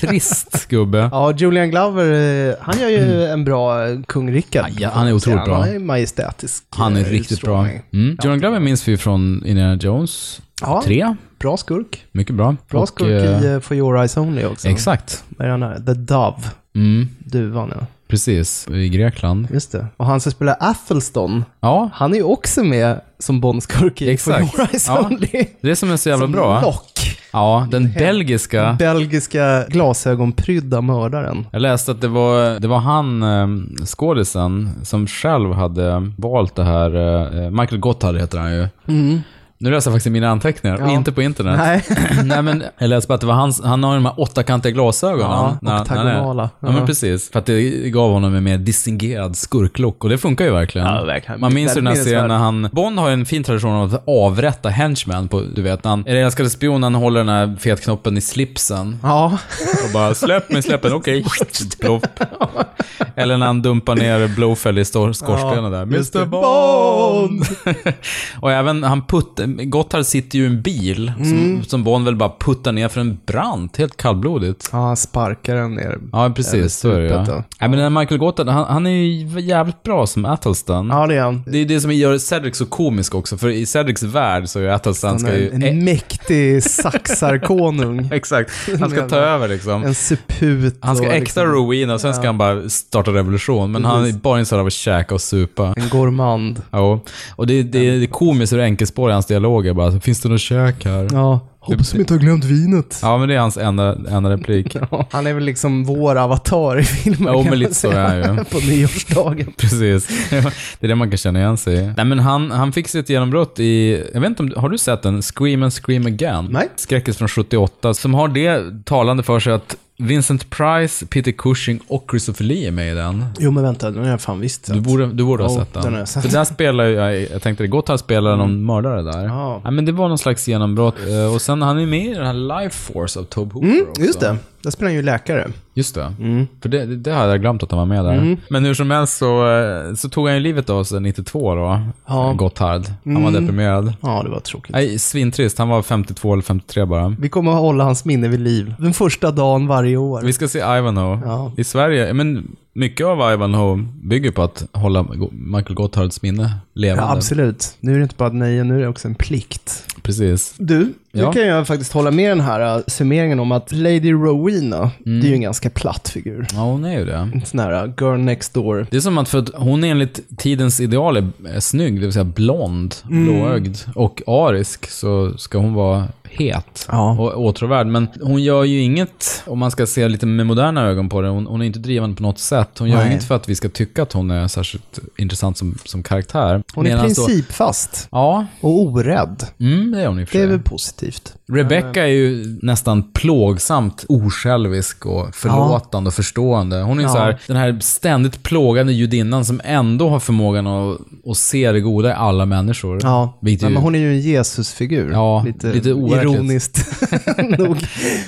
Trist gubbe. Ja, Julian Glover, eh, han gör ju en bra eh, kung Rickard. Ja, han är otroligt bra. Han är majestätisk. Han är eh, riktigt bra. Mm. John Glover minns vi från Indiana Jones Ja. 3. Bra skurk. Mycket bra. Bra Och, skurk i eh, For Your Eyes Only också. Exakt. Vad är han här? The Dove. Mm, Duvan, ja. Precis. I Grekland. Just det. Och han som spelar Athelston, Ja, han är ju också med som Bondskurk i Exakt. Ja. Det är som är så jävla som bra. Lock. Ja, den belgiska. Belgiska glasögonprydda mördaren. Jag läste att det var, det var han, eh, skådisen, som själv hade valt det här. eh, Michael Gotthard heter han ju. Nu läser jag faktiskt mina anteckningar. Ja. inte på internet. Nej. *laughs* Nej men, jag läste bara att det var hans, han har de här åttakantiga glasögonen. Ja, när- oktagonala. Ja, men Ja. precis. För att det gav honom en mer distingerad skurklock och det funkar ju verkligen. Ja, verkligen. Man minns ju den här scenen när han, Bond har ju en fin tradition av att avrätta henchmen på, du vet, när han, är älskade spion, han håller den här fetknoppen i slipsen. Ja. Och bara släpp mig, släpp mig, *laughs* okej. Plopp. Eller när han dumpar ner Blowfell i skorstenen där. just det. Mr Bond! *laughs* och även han putt, Gotthard sitter ju i en bil som, som Bond väl bara puttar ner för en brant, helt kallblodigt. Ja, han sparkar den ner. Ja, precis. Så är det ja. Nej, men den Michael Gotthard, han, han är ju jävligt bra som Athelstan. Ja, det är han. Det är det som gör Cedric så komisk också, för i Cedrics värld så är Athelstan Han ska ju... en Eh, mäktig saxarkonung. *laughs* exakt. Han ska ta över liksom. En suput. Han ska äkta liksom Rowena och sen ska han bara starta revolution. Men han är bara intresserad av att käka och supa. En gourmand. Ja. Och det, det, det är komiskt hur enkelspårig hans dialog är bara. Finns det något käk här? Ja. Hoppas de inte har glömt vinet. Ja, men det är hans enda, enda replik. *laughs* Ja, Han är väl liksom vår avatar i filmen Jo, men lite så är han ju. *laughs* På nyårsdagen. *laughs* Precis. Det är det man kan känna igen sig i. Nej, men han, han fick sitt genombrott i, jag vet inte om, har du sett den? Scream and Scream Again? Nej. Skräckis från 78, som har det talande för sig att Vincent Price, Peter Cushing och Christopher Lee är med i den. Jo, men vänta. Den har jag fan visst Du sett. borde, du borde ha Jo, sett den. den sett. För där spelar jag, jag tänkte det, Gotthard spelar någon mördare där. Ja. Ja, men det var någon slags genombrott. Eh, Och sen han är med i den här Life Force av Tobe Hooper Mm, också. just det. Där spelar han ju läkare. Just det. För det, det hade jag glömt att han var med där. Men hur som helst så, eh, så tog han ju livet av sig 92 då, Ja. Gotthard. Han var deprimerad. Ja, det var tråkigt. Nej, svintrist. Han var 52 eller 53 bara. Vi kommer att hålla hans minne vid liv. Den första dagen varje år. Vi ska se Ivanhoe. Ja. I Sverige, men mycket av Ivanhoe bygger på att hålla Michael Gotthards minne levande. Ja, absolut. Nu är det inte bara ett nöje, nu är det också en plikt. Precis. Du, Ja. nu kan jag faktiskt hålla med den här uh, summeringen om att Lady Rowena, Mm. det är ju en ganska platt figur. Ja, hon är ju det. En sån här uh, girl next door. Det är som att för att hon enligt tidens ideal är snygg, det vill säga blond, Mm. blåögd och arisk, så ska hon vara het Ja. och åtråvärd. Men hon gör ju inget, om man ska se lite med moderna ögon på det, hon, hon är inte drivande på något sätt. Hon gör Nej. inget för att vi ska tycka att hon är särskilt intressant som, som karaktär. Hon är Medans då- principfast Ja, och orädd. mm, det är hon i och för Det är väl positivt. Rebecca är ju nästan plågsamt osjälvisk och förlåtande och förstående. Hon är Ja. så här, den här ständigt plågande judinnan som ändå har förmågan att, att se det goda i alla människor. Ja, Nej, ju- men hon är ju en Jesusfigur. Ja, lite, overkligt. Ironiskt *laughs* nog.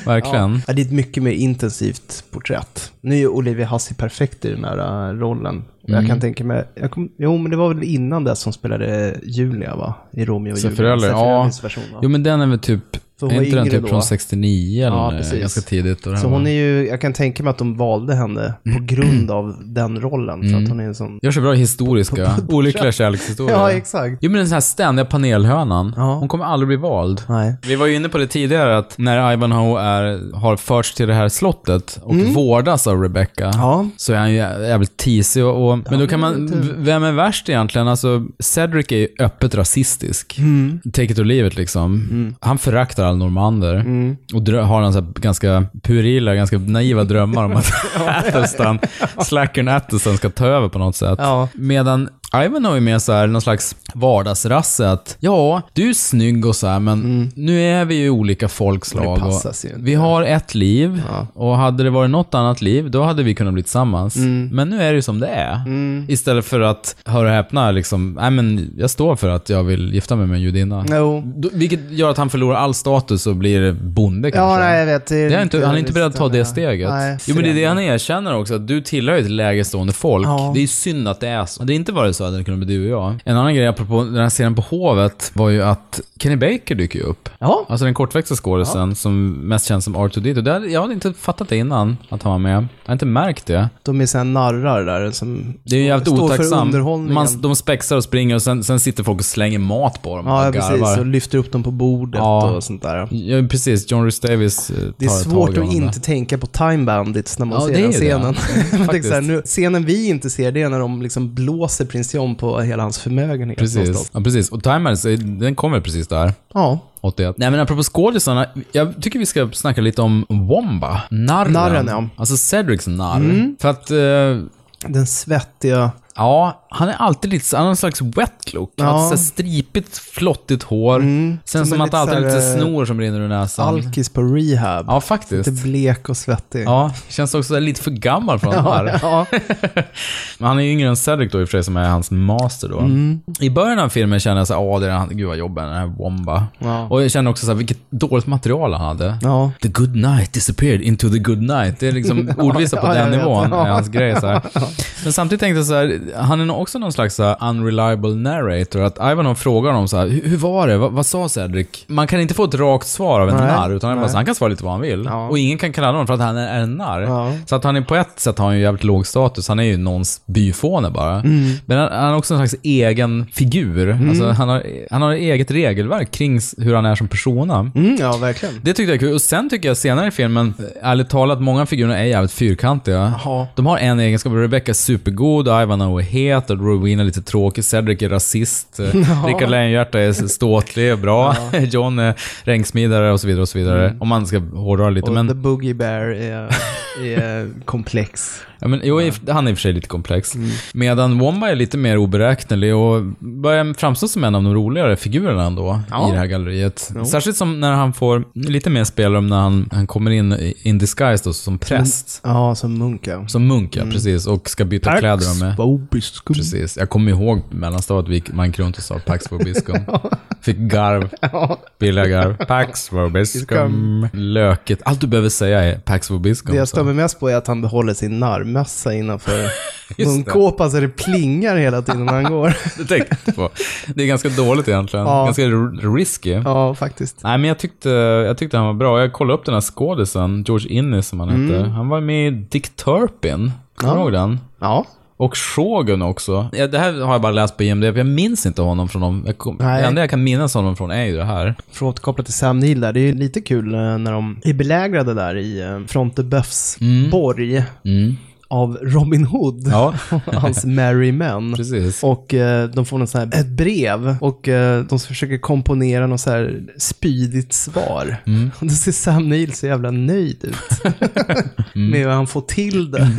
Verkligen. Ja, det är ett mycket mer intensivt porträtt. Nu är ju Olivia Hussey perfekt i den här äh, rollen. Mm. Jag kan tänka mig, jag kom, jo men det var väl innan det som spelade Julia va? I Romeo och Julia. Zeffirelli, ja. Version? Jo men den är väl typ, Hon är var inte den yngre typ då. från 69 eller Ja, precis. ganska tidigt? Och det här Så var- hon är ju, jag kan tänka mig att de valde henne på grund av *clears throat* den rollen. För Mm. att hon är en sån... Gör så bra historiska, *laughs* olyckliga kärlekshistorier. Ja, exakt. Jo men den här ständiga panelhönan, Ja. hon kommer aldrig bli vald. Nej. Vi var ju inne på det tidigare att när Ivanhoe är, har förts till det här slottet och vårdas av Rebecca Mm. Ja. så är han ju jävligt teasig och, och men då kan man, v- vem är värst egentligen? Alltså Cedric är ju öppet rasistisk. Mm. Take it or leave it liksom. Han föraktar all normander Mm. och drö- har en så ganska purila, ganska naiva drömmar om att *laughs* *laughs* Athelstan, slackern Athelstan ska ta över på något sätt. Ja. Medan Ivanhoe är mer så här någon slags vardagsrasse att ja, du är snygg och så här, men nu är vi ju olika folkslag. Mm. Vi har ett liv Ja. och hade det varit något annat liv, då hade vi kunnat bli tillsammans. Mm. Men nu är det ju som det är. Istället för att, hör och häpna, liksom, nej men jag står för att jag vill gifta mig med en judinna. Då- Vilket gör att han förlorar all status och blir bonde kanske. Ja, nej jag vet. Det Det är inte, han är inte beredd att ta det steget. Nej, jo men det är det han erkänner också, att du tillhör ett lägre stående folk. Ja. Det är synd att det är så. Det är inte varit så hade det kunnat bli du och jag. En annan grej apropå den här scenen på Hovet var ju att Kenny Baker dyker ju upp. Ja. Alltså den kortväxta skådisen som mest känns som R2D2. Det hade- Jag hade inte fattat det innan, att han var med. Jag har inte märkt det. De är såhär narrar där som Det är ju jävligt otacksamt. Man, de spexar och springer och sen, sen sitter folk och slänger mat på dem Ja, och precis. Och lyfter upp dem på bordet Ja. och sånt där. Ja, precis. John Rhys Davis eh, tar Det är ett svårt tag i att inte tänka på Time Bandits när man Ja, ser den scenen. *laughs* det. här, nu, scenen vi inte ser, det är när de liksom blåser prins John på hela hans förmögenhet. Precis. Ja, precis. Och Timers, den kommer precis där. Ja. 81. Nej men apropå skådisarna, jag tycker vi ska snacka lite om Womba. Narren. Narren, ja. Alltså Cedrics narr. För att, eh, Den svettiga... ja, han är alltid lite, han har en slags wet look. Han har Ja. så här stripigt, flottigt hår. Sen Som att det alltid så lite snor som rinner ur näsan. Alkis på rehab. Ja, faktiskt. Lite blek och svettig. Ja, känns också lite för gammal för honom här. ja. *laughs* Men han är yngre än Cedric då i och för sig, som är hans master då. Mm. I början av filmen kände jag så här, åh, det är han, gud vad jobbig den här Womba. Ja. Och jag kände också så här, vilket dåligt material han hade. Ja. The good night disappeared into the good night. Det är liksom *laughs* ordvisa på Ja, den nivån, Ja. är hans grej. Så. *laughs* Men samtidigt tänkte jag så här, han är också någon slags så här, unreliable narrator. Att Ivanov frågar honom så här, hur, var det? Vad, vad sa Cedric? Man kan inte få ett rakt svar av en Nej. narr, utan bara, så, han kan svara lite vad han vill. Ja. Och ingen kan kalla honom för att han är, en narr. Ja. Så att han är på ett sätt har han ju jävligt låg status. Han är ju någons byfåne bara. Mm. Men han, han har också en slags egen figur. Alltså, han, har, han har eget regelverk kring hur han är som persona. Mm, ja, verkligen. Det tyckte jag är kul. Och sen tycker jag senare i filmen, eh, ärligt talat, många av figurerna är jävligt fyrkantiga. Jaha. De har en egenskap. Rebecca är supergod, Ivanhoe är het, och Rowena är lite tråkig, Cedric är rasist, ja. Rickard Lejonhjärta är ståtlig och bra, *laughs* John är regnsmidare och så vidare och så vidare. Om man ska hårdra lite. Och Men, The Boogie Bear är, är *laughs* komplex. ja, men, jo, i- han är i och för sig lite komplex. Mm. Medan Womba är lite mer oberäknelig och börjar framstå som en av de roligare figurerna ändå Ja. i det här galleriet. Särskilt som när han får lite mer spelrum när han, han kommer in in disguise då, som präst. Ja, som munk ja. Som munk, ja, precis. Och ska byta kläder med. Bobiskum. Precis. Jag kommer ihåg mellanstadiet, man gick runt och sa Pax Vobiscum. *laughs* Fick garv. *laughs* Billiga garv. Pax Vobiscum. Löket. Allt du behöver säga är Pax Vobiscum. Det jag stör mig mest på är att han behåller sin narrmössa innanför *laughs* munkåpan så det plingar hela tiden när han går. Det tänkte jag på. Det är ganska dåligt egentligen. Ja. Ganska risky. Ja, faktiskt. Nej, men jag tyckte, jag tyckte han var bra. Jag kollade upp den här skådisen, George Innes som han hette. Han var med i Dick Turpin. Kommer du Ja. ihåg den? Ja. Och Shogun också. Ja, det här har jag bara läst på IMDb, jag minns inte honom från dem. Jag kom, Nej. det enda jag kan minnas honom från är ju det här. För att återkoppla till Sam Neill där, det är ju lite kul eh, när de är belägrade där i eh, Fronte Buffs borg Mm. Av Robin Hood. Ja, *laughs* Hans merry men. precis. Och eh, de får någon sån här, ett brev och eh, de försöker komponera något så här spydigt svar. Mm. *laughs* Och då ser Sam Neill så jävla nöjd ut. *laughs* Mm. med hur han får till det.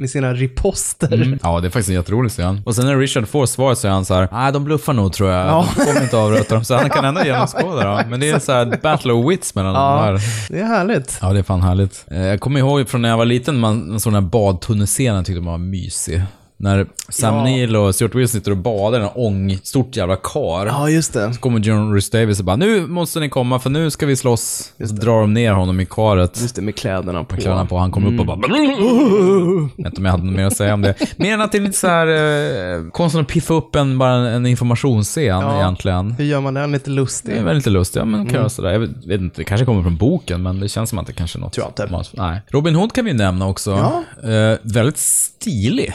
med sina riposter. Mm. Ja, det är faktiskt en jätterolig scen. Och sen när Richard får svaret så är han så här, nej de bluffar nog tror jag. Ja. De kommer inte avrätta dem. Så han kan ändå genomskåda dem. Men det är så här battle of wits mellan Ja. de här. Det är härligt. Ja, det är fan härligt. Eh, Jag kommer ihåg från när jag var liten, man, en sån här badtunnescenen tyckte man var mysig. När Sam Ja. Neill och Stuart Wilson sitter och badar i en ång, stort jävla kar. Ja, just det. Så kommer John Rhys Davis och bara nu måste ni komma för nu ska vi slåss. Så drar de ner honom i karet. Just det, med kläderna på. Kläderna på, han kommer upp och bara... Jag vet inte om jag hade något mer att säga om det. *laughs* Mer än att det är lite så här eh, konsten att piffa upp en, bara en, en informationsscen Ja. egentligen. Hur gör man den lite Det lustig? är väldigt lustigt. Ja, men kan göra sådär. Jag vet, vet inte, det kanske kommer från boken, men det känns som att det kanske är något. Tror jag inte. Nej. Robin Hood kan vi nämna också. Ja. Eh, väldigt stilig.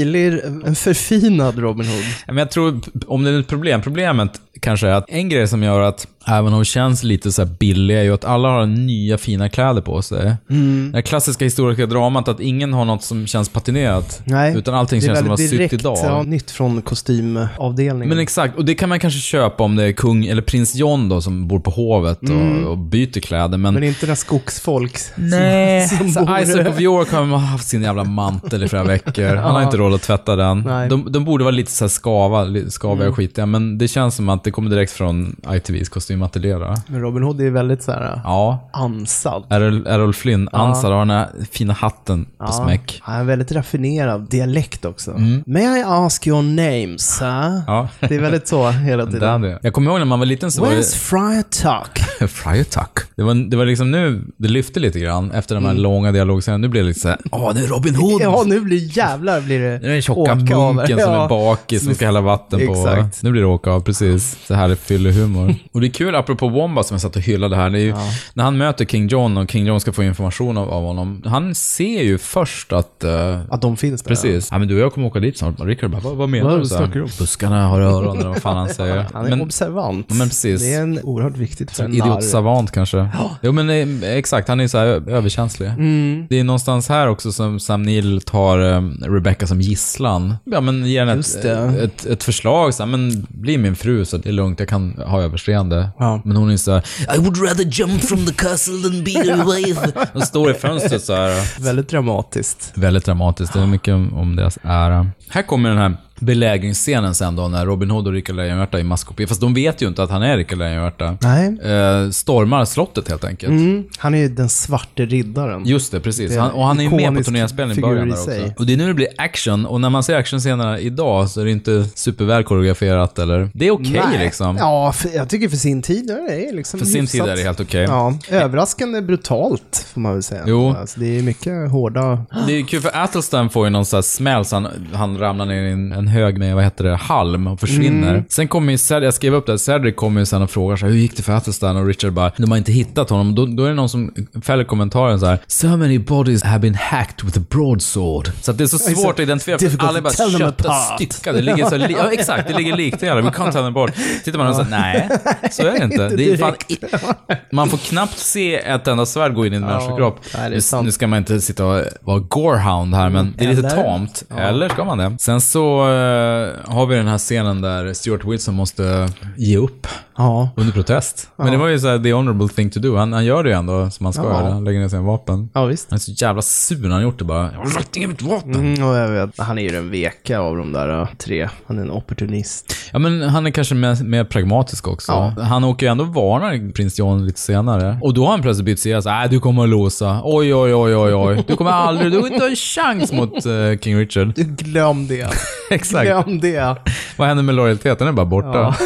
Stilig, en förfinad Robin Hood. Men jag tror, om det är ett problem, problemet kanske är att en grej som gör att även hon känns lite så här billig är ju att alla har nya fina kläder på sig. Mm. Det här klassiska historiska dramat att ingen har något som känns patinerat. Nej, Utan allting det är känns som att sytt idag. ja, nytt från kostymavdelningen. Men exakt, och det kan man kanske köpa om det är kung, eller prins John då, som bor på hovet och, och byter kläder. Men, Men inte när skogsfolk nej, som, som bor... Isaac of York har haft sin jävla mantel i flera veckor. Han har inte råd att tvätta den. Nej. De, de borde vara lite så här skava, skaviga och skitiga, men det känns som att det kommer direkt från ITVs kostymateljé. Men Robin Hood är väldigt så här Ja. ansad. Errol, Errol Flynn, ansad, har den här fina hatten på smäck. Han en väldigt raffinerad dialekt också. May I ask your name, sir? Mm. Ja. Det är väldigt så hela Det tiden. är det. Jag kommer ihåg när man var liten så var Where's Friar Tuck? det... *laughs* Friar Tuck. Det var, det var liksom nu, det lyfte lite grann efter de här Mm. långa dialogscenerna. Nu blev det lite såhär, åh, det är Robin Hood! Ja, nu blir jävlar blir det Nu är den tjocka munken som Ja. är bakis som ska hälla vatten på. Exakt. Nu blir det åka av, precis. Så här är fyllehumor. *laughs* och det är kul, apropå Womba som jag satt och hyllade här, det är ju, när han möter King John och King John ska få information av, av honom, han ser ju först att eh, Att de finns där. Precis. Ja, men du och jag kommer åka dit snart. Rickard bara, vad, vad menar Vad du? Så snackar du om? Buskarna har öron, eller vad fan han säger. *laughs* Han är men, observant. men precis. Det är en oerhört viktigt för en Idiot savant kanske. Jo men eh, exakt, han är så här ö- överkänslig. Mm. Det är någonstans här också som Sam Neill tar eh, Rebecca som gisslan. Ja men ger henne ett, ett, ett förslag så här, men bli min fru så det är lugnt, jag kan ha överseende. Ja. Men hon är så här, I would rather jump from the castle than be your *laughs* wife. Hon står i fönstret så här. Väldigt dramatiskt. Väldigt dramatiskt. Det är mycket om, om deras ära. Här kommer den här belägringsscenen sen då, när Robin Hood och Rickard Lejonhjärta är i maskopi. Fast de vet ju inte att han är Rickard Lejonhjärta. Nej. Eh, stormar slottet helt enkelt. Mm. Han är ju den svarte riddaren. Just det, precis. Det Han, och han är ju med på ikonisk turnéspelningen i början där också. sig. Och det är nu det blir action, och när man ser actionscenerna idag så är det inte superväl koreograferat eller... Det är okej Nej. liksom. Ja, för, jag tycker för sin tid är det liksom För sin tid är det helt okej. Ja, överraskande brutalt får man väl säga. Jo. Alltså, det är mycket hårda... Det är kul för Athelstan får ju någon sån här smäll så han, han ramlar ner i en, en hög med, vad heter det, halm och försvinner. Mm. Sen kommer ju Cedric, jag skrev upp det, Cedric kommer ju sen och frågar så här, hur gick det för Athelstan? Och Richard bara, de har inte hittat honom. Då, då är det någon som fäller kommentaren så här, so many bodies have been hacked with a broadsword. Så att det är så svårt att identifiera, för alla är bara apart. styckade. Det ligger så li- ja exakt, det ligger likdelar. We can't tell them apart. Tittar man och säger, nej, så är det inte. Det är fan, *laughs* man får knappt se ett enda svärd gå in i en människokropp. nej, det är Nu- ska man inte sitta och vara gorehound här, men det är lite Eller? tamt. Eller ska man det? Sen så Eh, har vi den här scenen där Stuart Wilson måste ge upp? Ja. under protest. Men det var ju så här, the honorable thing to do. Han, han gör det ju ändå som han ska Ja. göra. Han lägger ner sina vapen. Ja, visst. Han är så jävla sur när han gjort det bara. Jag har lagt ner mitt vapen. Mm, och jag vet, han är ju den veka av de där uh, tre. Han är en opportunist. Ja, men han är kanske mer, mer pragmatisk också. Ja. Han åker ju ändå och varnar prins John lite senare. Och då har han plötsligt bytt sida. Äh, du kommer att låsa. Oj, oj, oj, oj, oj. Du kommer aldrig, du har inte en chans mot eh, King Richard. Du, glöm det. *laughs* Exakt. Glöm det. Vad händer med lojaliteten? Den är bara borta.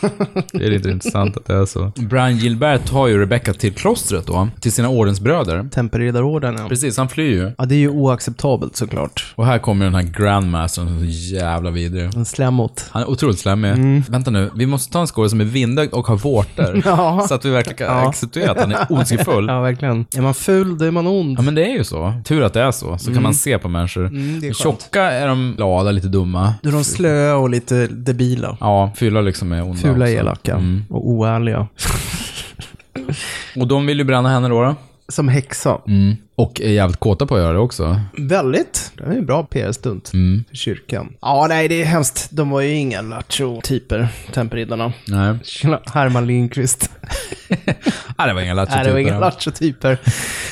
*laughs* det är lite intressant att det är så. Brian Gilbert tar ju Rebecca till klostret då. Till sina ordensbröder. Temperriddarorden, ja. Precis, han flyr ju. Ja, det är ju oacceptabelt såklart. Och här kommer den här Grandmastern som är så jävla vidrig. En slämmot. Han är otroligt slemmig. Vänta nu, vi måste ta en skådespelare som är vindögd och har vårtor. *laughs* Ja. Så att vi verkligen kan Ja. acceptera att han är *laughs* ondskefull. Ja, verkligen. Är man ful, då är man ond. Ja men det är ju så. Tur att det är så. Så kan man se på människor. Mm, är. Tjocka är de glada, lite dumma. Då är de slöa och lite debila. Ja, fylla liksom är onda Fula, elaka Mm. och oärliga. *laughs* Och de vill ju bränna henne då. då. Som häxa. Mm. Och är jävligt kåta på att göra det också. Väldigt. Det är en bra PR-stunt Mm. för kyrkan. Ja, nej, det är hemskt. De var ju inga lattjo-typer, temperriddarna. Nej. Tjena, Herman Lindqvist. *laughs* Nej, det var inga Nej, det var inga lattjo-typer.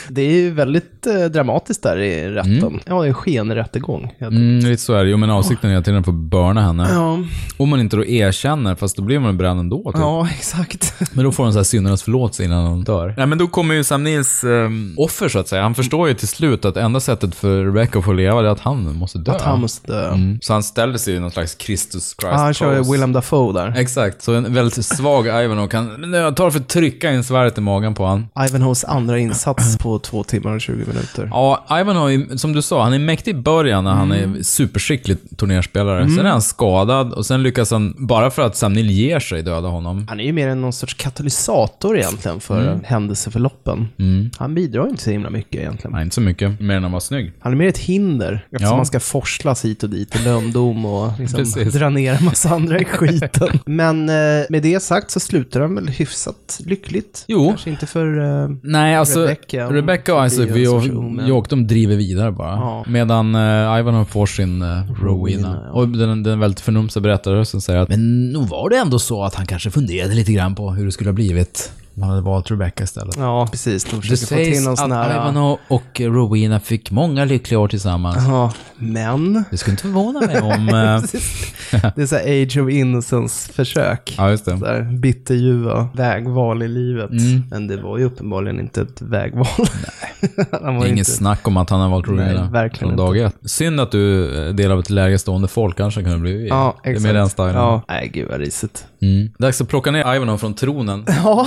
Det är ju väldigt eh, dramatiskt där i rätten. Ja, det är en skenrättegång. Mm, lite så är det. Jo, men avsikten är hela tiden att få börna henne. Ja, Om man inte då erkänner, fast då blir man bränd ändå. Typ. ja, *laughs* exakt. Men då får hon så här syndernas förlåtelse innan hon dör. Nej, men då kommer ju Sam Nils ehm, offer så att säga. Han förstår ju till slut att enda sättet för Rebecca att få leva är att han måste dö. Att han måste dö. mm. Så han ställer sig i någon slags Kristus Christ Ja, han kör. Willem Dafoe där. Exakt, så en väldigt svag Ivanhoe kan... Jag tar för att trycka in svärdet i magen på han. Ivanhoes andra insats på två timmar och 20 minuter. Ja, Ivanhoe, som du sa, han är mäktig i början när han är superskicklig turnerspelare. Sen är han skadad och sen lyckas han, bara för att Sam Neill ger sig, döda honom. Han är ju mer än någon sorts katalysator egentligen för händelseförloppen. Han bidrar inte så himla mycket egentligen. Nej, inte så mycket, mer än han var snygg. Han är mer ett hinder eftersom Ja. man ska forslas hit och dit i lönndom och liksom dra ner en massa andra i skiten. *laughs* Men eh, med det sagt så slutar han väl hyfsat lyckligt. Jo. Kanske inte för... Eh, Nej, alltså Rebecca, hon Rebecca och Isaac sorts och de driver vidare bara. Ja. Medan uh, Ivanhoe får sin uh, Rowena. Rowena, ja. Och den, den väldigt förnumstiga berättarrösten säger att Men nog var det ändå så att han kanske funderade lite grann på hur det skulle ha blivit om han hade valt Rebecca istället. ja, precis. De Det sägs att sån här... Ivanhoe och Rowena fick många lyckliga år tillsammans. Ja, men... Det skulle inte förvåna mig om... *laughs* eh, Det är så här age of innocence-försök. ja, just Så det. här bitterljuva vägval i livet. Mm. Men det var ju uppenbarligen inte ett vägval. Nej. *laughs* Inget inte... snack om att han har valt Rowena Nej, verkligen från dag ett. Synd att du är del av ett lägre stående folk, kanske kunde bli Ja, Det är exakt. mer den stilen. Ja, nej gud vad risigt. Mm. Dags att plocka ner Ivanhoe från tronen. *laughs* Ja,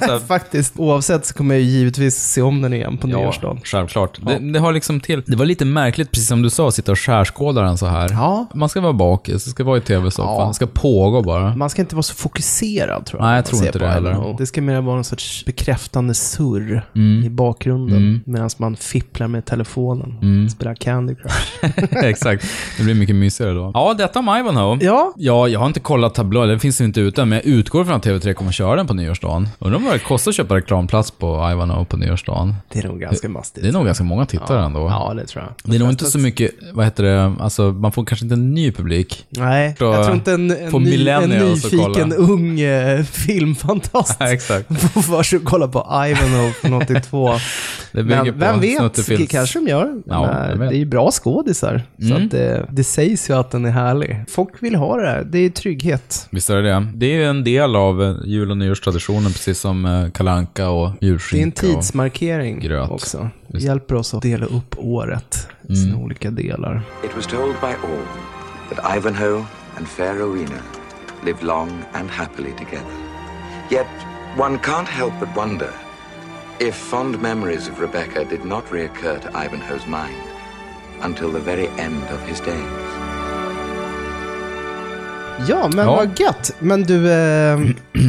här, *laughs* faktiskt. Oavsett så kommer jag ju givetvis se om den igen på nyårsdagen. självklart. Det, det har liksom till... Det var lite märkligt, precis som du sa, att sitta och skärskåda den så här. Ja. Man ska vara bakis, det ska vara i tv-soffan, Ja. det ska pågå bara. Man ska inte vara så fokuserad tror jag. Nej, jag tror inte det heller. Det ska mer vara någon sorts bekräftande surr i bakgrunden. Mm. Medan man fipplar med telefonen. Spelar Candy Crush. *laughs* Exakt. Det blir mycket mysigare då. Ja, detta om Ivanhoe. ja, Ja, jag har inte kollat tablån, den finns inte ute, men jag utgår från att TV3 kommer köra den på nyårsdagen. Undrar vad det kostar att köpa reklamplats på Ivanhoe på nyårsdagen. det är nog ganska mastigt. Det är nog ganska många tittare ändå. Ja, det tror jag. Det är nog inte så mycket, vad heter det, alltså man får kanske inte en ny publik. Nej, jag tror inte en, en, ny, en nyfiken ung eh, filmfantast *laughs* exakt. *laughs* får för sig att kolla på Ivanhoe från 82. *laughs* Det Men vem vet, det kanske de gör. Ja, vem vet. det är ju bra skådisar. Så Mm. att det, det sägs ju att den är härlig. Folk vill ha det här. Det är trygghet. Visst är det det. Det är ju en del av eh, jul och nyårstraditionen, precis som eh, kalanka och Det är en julskinka. tidsmarkering gröt. också. Det hjälper oss att dela upp året i sina olika delar. It was told by all that Ivanhoe and fair Rowena lived long and happily together. Yet one can't help but wonder if fond memories of Rebecca did not reoccur to Ivanhoe's mind until the very end of his days. Ja, men Ja. vad gött. Men du, eh,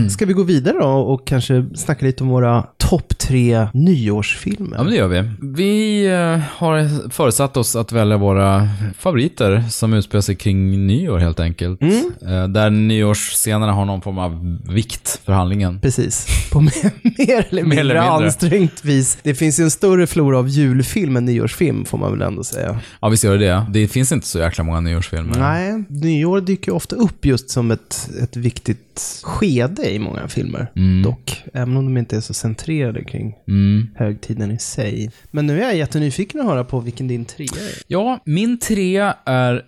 ska vi gå vidare då och kanske snacka lite om våra topp tre nyårsfilmer? Ja, men det gör vi. Vi eh, har förutsatt oss att välja våra favoriter som utspelar sig kring nyår helt enkelt. Mm. Eh, Där nyårsscenerna har någon form av vikt för handlingen. Precis, på mer, mer eller mindre mindre. ansträngt vis. Det finns ju en större flora av julfilm än nyårsfilm, får man väl ändå säga. Ja, visst gör det det. Det finns inte så jäkla många nyårsfilmer. Nej, nyår dyker ju ofta upp just som ett, ett viktigt skede i många filmer, dock. Även om de inte är så centrerade kring Mm. högtiden i sig. Men nu är jag jättenyfiken att höra på vilken din trea är. Ja, min tre är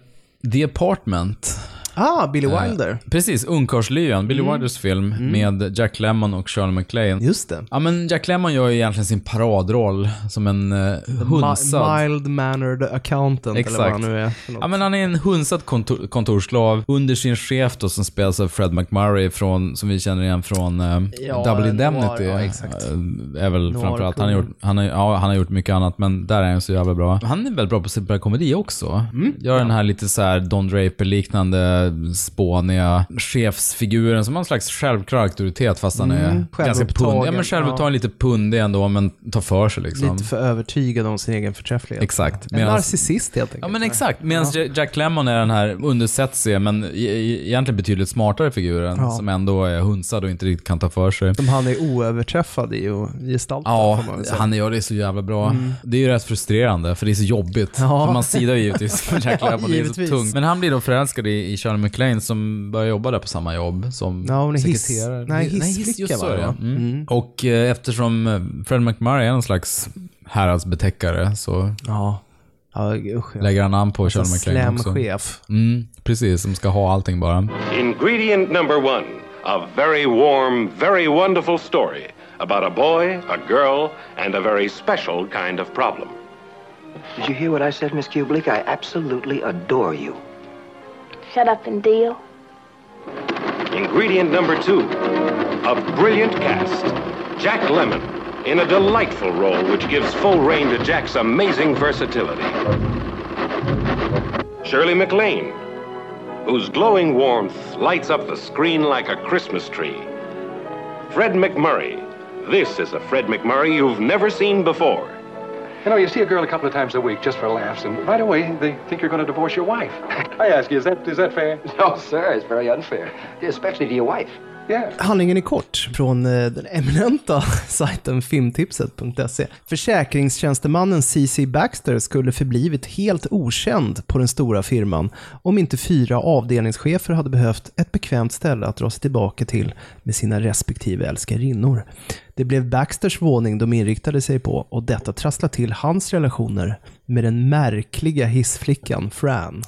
The Apartment. Ah, Billy Wilder. Precis, Ungkarlslyan, Billy Wilders film med Jack Lemmon och Shirley MacLaine. Just det. Ja, men Jack Lemmon gör ju egentligen sin paradroll som en uh, hunsad... Mild-mannered accountant, eller vad han nu är. för något. Ja, men han är en hunsad kontor, kontorsslav under sin chef då som spelas av Fred McMurray från, som vi känner igen från uh, Ja, Double Noir, Indemnity. ja, exakt. eh, är väl Noir framförallt. Han har, gjort, han, har, ja, han har gjort mycket annat, men där är han så jävla bra. Han är väldigt bra på att spela komedi också. Mm. Gör den här lite så här Don Draper-liknande, spåniga chefsfiguren som har en slags självklar auktoritet fast han är ganska Mm. självupptagen, pundig. Ja, men självupptagen, ja. lite pundig ändå, men tar för sig liksom. Lite för övertygad om sin egen förträfflighet. Exakt. En Medans- narcissist helt enkelt. Ja men exakt, medan Jack Lemmon är den här undersätsiga men e- e- egentligen betydligt smartare figuren Ja. som ändå är hunsad och inte riktigt kan ta för sig. Som han är oöverträffad i att gestalta, Ja, han gör det så jävla bra. Det är ju rätt frustrerande, för det är så jobbigt. Ja. För man sidar ju givetvis med Jack Ja, Lemmon, det är så *laughs* tungt. Men han blir då förälskad i, i Charlie Shirley MacLaine som börjar jobba där på samma jobb som Ja, hon är hiss- sekreterare. nej, Hi- hissflicka, just så va? är det. Mm. Mm. Och eh, eftersom eh, Fred McMurray är någon slags häradsbetäckare så Ja. Ja, usch. ja. lägger han namn på Shirley MacLaine också. Slem-chef. Mm, precis, som ska ha allting bara. Ingredient number one a very warm, very wonderful story about a boy, a girl, and a very special kind of problem. Did you hear what I said, Miss Kubelik? I absolutely adore you. Shut up and deal. Ingredient number two a brilliant cast. Jack Lemon in a delightful role which gives full rein to Jack's amazing versatility. Shirley MacLaine, whose glowing warmth lights up the screen like a Christmas tree. Fred McMurray. This is a Fred McMurray you've never seen before. You know, you see a girl a couple of times a week just for laughs, and right away they think you're going to divorce your wife. *laughs* I ask you, is that is that fair? *laughs* No, sir, it's very unfair, especially to your wife. Yeah. Handlingen är kort från eh, den eminenta *laughs* sajten filmtipset.se. Försäkringstjänstemannen C.C. Baxter skulle förblivit helt okänd på den stora firman om inte fyra avdelningschefer hade behövt ett bekvämt ställe att dra sig tillbaka till med sina respektive älskarinnor. Det blev Baxters våning de inriktade sig på och detta trasslade till hans relationer med den märkliga hissflickan Fran.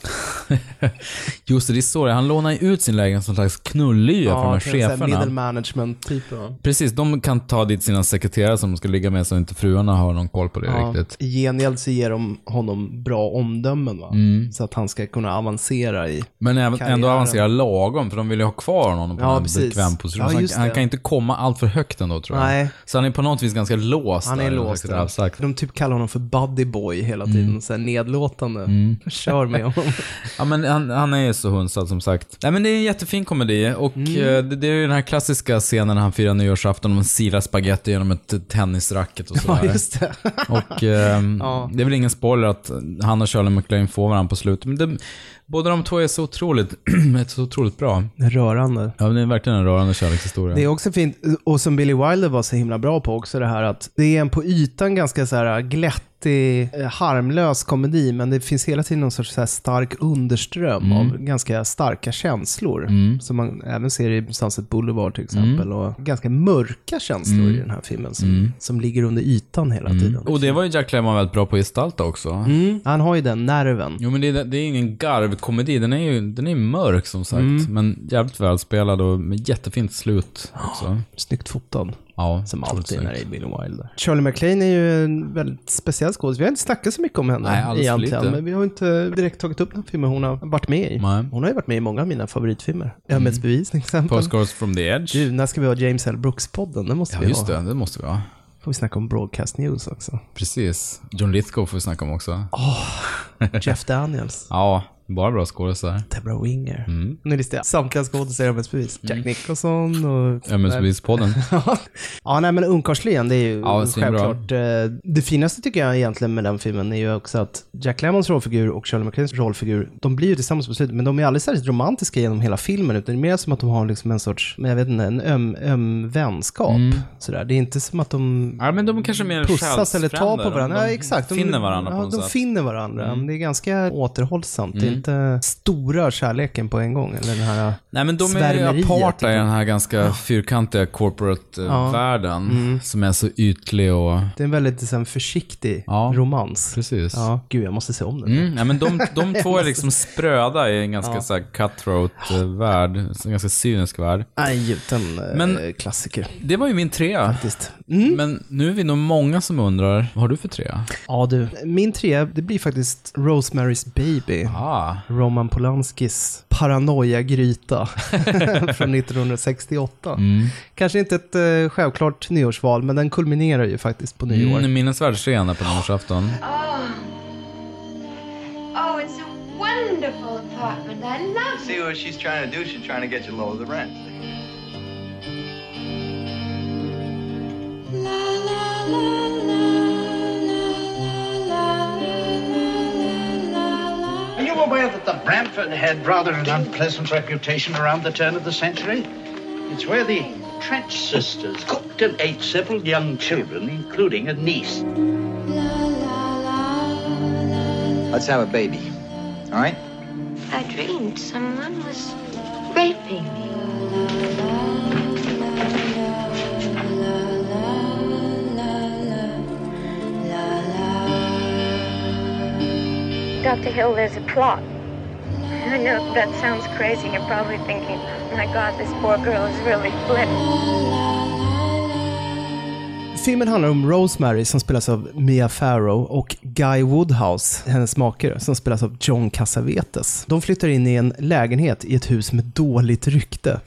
*laughs* Just det, det är så det. Han lånar ju ut sin lägenhet som en slags knullya för de här cheferna. Middle management typ. Ja. Precis, de kan ta dit sina sekreterare som de ska ligga med så inte fruarna har någon koll på det Ja, riktigt. I gengäld så ger de honom bra omdömen va? Mm. Så att han ska kunna avancera i... Men även, Karriären. ändå avancera lagom, för de vill ju ha kvar honom på Ja, en bekväm position. Ja, han, han kan inte komma allt för högt ändå tror jag. Nej. Så han är på något vis ganska låst Han är låst. där. rävsax. De typ kallar honom för buddy boy hela tiden, Mm. så här nedlåtande. Kör med honom. *laughs* Ja men han, han är ju så hunsad som sagt. Nej men det är en jättefin komedi och Mm. eh, det, det är ju den här klassiska scenen när han firar nyårsafton och man silar spaghetti genom ett tennisracket och sådär. Ja, just det. Och ehm, *laughs* Ja. det är väl ingen spoiler att han och Charlie McLean får varandra på slutet. Men det, båda de två är så otroligt, *clears throat* så otroligt bra. Rörande. Ja, det är verkligen en rörande kärlekshistoria. Det är också fint, och som Billy Wilder var så himla bra på också, det här att det är en på ytan ganska så här glättig, eh, harmlös komedi, men det finns hela tiden någon sorts så här stark underström av ganska starka känslor. Som man även ser i Sunset Boulevard till exempel. Och ganska mörka känslor i den här filmen som, som ligger under ytan hela tiden. Och det var ju Jack Lemmon väldigt bra på att gestalta också. Mm, han har ju den nerven. Jo men det är, det är ingen garvkomedi, den är ju den är mörk som sagt. Men jävligt välspelad och med jättefint slut också. Snyggt fotad. Ja, Som alltid när det är. Billy Wilder. Charlie MacLaine är ju en väldigt speciell skådis. Vi har inte snackat så mycket om henne Nej, alldeles egentligen. lite. Men vi har inte direkt tagit upp den filmen hon har varit med i. Nej. Hon har ju varit med i många av mina favoritfilmer. Ömhetsbevis till exempel. Postcards from the Edge. Du, när ska vi ha James L. Brooks-podden? Det måste Ja, vi just ha. det. Det måste vi ha. får vi snacka om Broadcast News också. Precis. John Lithgow får vi snacka om också. Jeff Daniels. Ja, bara bra skådisar. Deborah Winger. Mm. Nu listar jag samtliga skådisar i Ömhetsbevis. Jack Nicholson och... MS-bevis-podden. *laughs* ja, nej men Ungkarlslén, det är ju Ja, självklart. eh, Det finaste tycker jag egentligen med den filmen är ju också att Jack Lemmons rollfigur och Charlie McLeans rollfigur, de blir ju tillsammans på slutet, men de är aldrig särskilt romantiska genom hela filmen, utan det är mer som att de har liksom en sorts, men jag vet inte, en öm, öm vänskap. Sådär. Det är inte som att de Mm. Ja, men de är kanske mer pussas eller tar på varandra. De ja, exakt. De, finner varandra ja, på något de sätt. Mm. finner varandra. Det är ganska återhållsamt. Är inte stora kärleken på en gång. Eller den här Nej men de är aparta i jag. den här ganska fyrkantiga corporate-världen. Som är så ytlig och... Det är en väldigt liksom, försiktig Ja, romans. Precis. Ja, gud jag måste se om den. Mm, ja, men de, de *laughs* två är liksom spröda i en ganska så här cutthroat-värld. En ganska cynisk värld. Nej, gjuten eh, Men- klassiker. Det var ju min trea. Faktiskt. Mm. Men nu är vi nog många som undrar, vad har du för trea? Ja du, min tre, det blir faktiskt Rosemary's Baby. Ah, Roman Polanskis paranoia-gryta *laughs* från 1968. Mm. Kanske inte ett eh, självklart nyårsval, men den kulminerar ju faktiskt på nyår. mm, minnesvärd scen på nyårsafton. *gasps* Oh. Oh, it's a wonderful apartment. I love it. See what she's trying to do? She's trying to get you lower the rent. Are you aware that the Bramford had rather an unpleasant reputation around the turn of the century? It's where the Trench sisters cooked and ate several young children, including a niece. Let's have a baby. All right? I dreamed someone was raping me. Dr. Hill, there's a plot. I know that sounds crazy. You're probably thinking, my God, this poor girl is really flipped. Filmen handlar om Rosemary som spelas av Mia Farrow och Guy Woodhouse, hennes makare, som spelas av John Cassavetes. De flyttar in i en lägenhet i ett hus med dåligt rykte.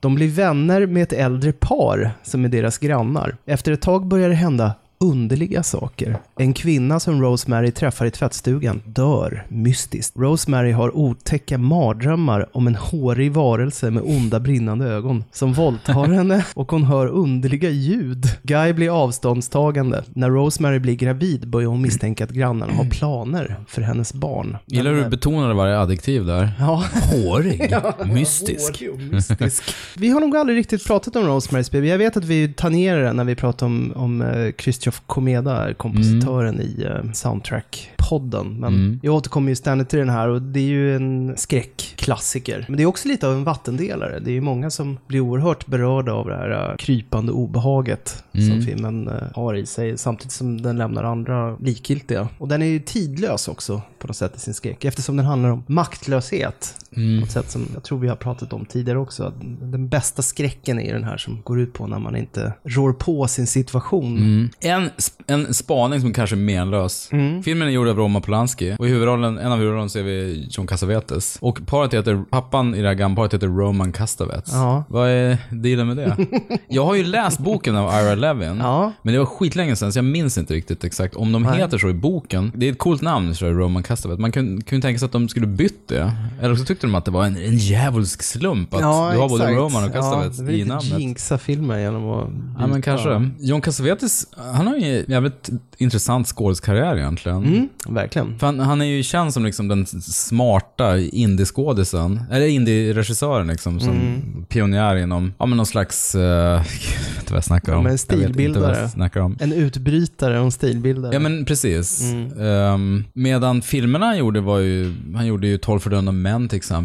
De blir vänner med ett äldre par som är deras grannar. Efter ett tag börjar det hända underliga saker. En kvinna som Rosemary träffar i tvättstugan dör mystiskt. Rosemary har otäcka mardrömmar om en hårig varelse med onda brinnande ögon som våldtar henne *laughs* och hon hör underliga ljud. Guy blir avståndstagande. När Rosemary blir gravid börjar hon misstänka att grannarna har planer för hennes barn. Gillar du betonade varje adjektiv där? Ja. Hårig. *laughs* Ja, Mystisk. hårig och mystisk. *laughs* Vi har nog aldrig riktigt pratat om Rosemary's Baby. Jag vet att vi tangerar det när vi pratar om, om uh, Christoph Komeda, kompositören i uh, Soundtrack-podden. Men Mm. jag återkommer ju ständigt till den här och det är ju en skräckklassiker. Men det är också lite av en vattendelare. Det är ju många som blir oerhört berörda av det här uh, krypande obehaget som Mm. filmen uh, har i sig, samtidigt som den lämnar andra likgiltiga. Och den är ju tidlös också på något sätt i sin skräck, eftersom den handlar om maktlöshet. Mm. På ett sätt som jag tror vi har pratat om tidigare också. Den bästa skräcken är ju den här som går ut på när man inte rår på sin situation. Mm. En, en spaning som kanske är menlös. Mm. Filmen är gjord av Roman Polanski och i huvudrollen, en av huvudrollen ser vi John Cassavetes. Och paret heter, pappan i det här gamla paret heter Roman Castavets. Ja. Vad är dealen med det? *laughs* jag har ju läst boken av Ira Levin, men det var skitlänge sedan så jag minns inte riktigt exakt om de Nej. heter så i boken. Det är ett coolt namn, så är det Roman Castavets. Man kunde, kunde tänka sig att de skulle bytt det. Eller så tyckte de att det var en, en djävulsk slump att du har både Roman och Castavets ja, i namnet. jinxa filmen genom att Ja men kanske. John Cassavetes, han har ju en jävligt intressant skådiskarriär egentligen. Mm, verkligen. För han, han är ju känd som liksom den smarta indieskådisen, eller indie-regissören liksom, som Mm. pionjär inom, ja men någon slags, uh, *laughs* jag vet inte vad jag snackar om. Men inte vad stilbildare. om. En utbrytare och en stilbildare. Ja men precis. Mm. Ehm, medan filmerna han gjorde var ju, han gjorde ju 12 fördömda män till exempel.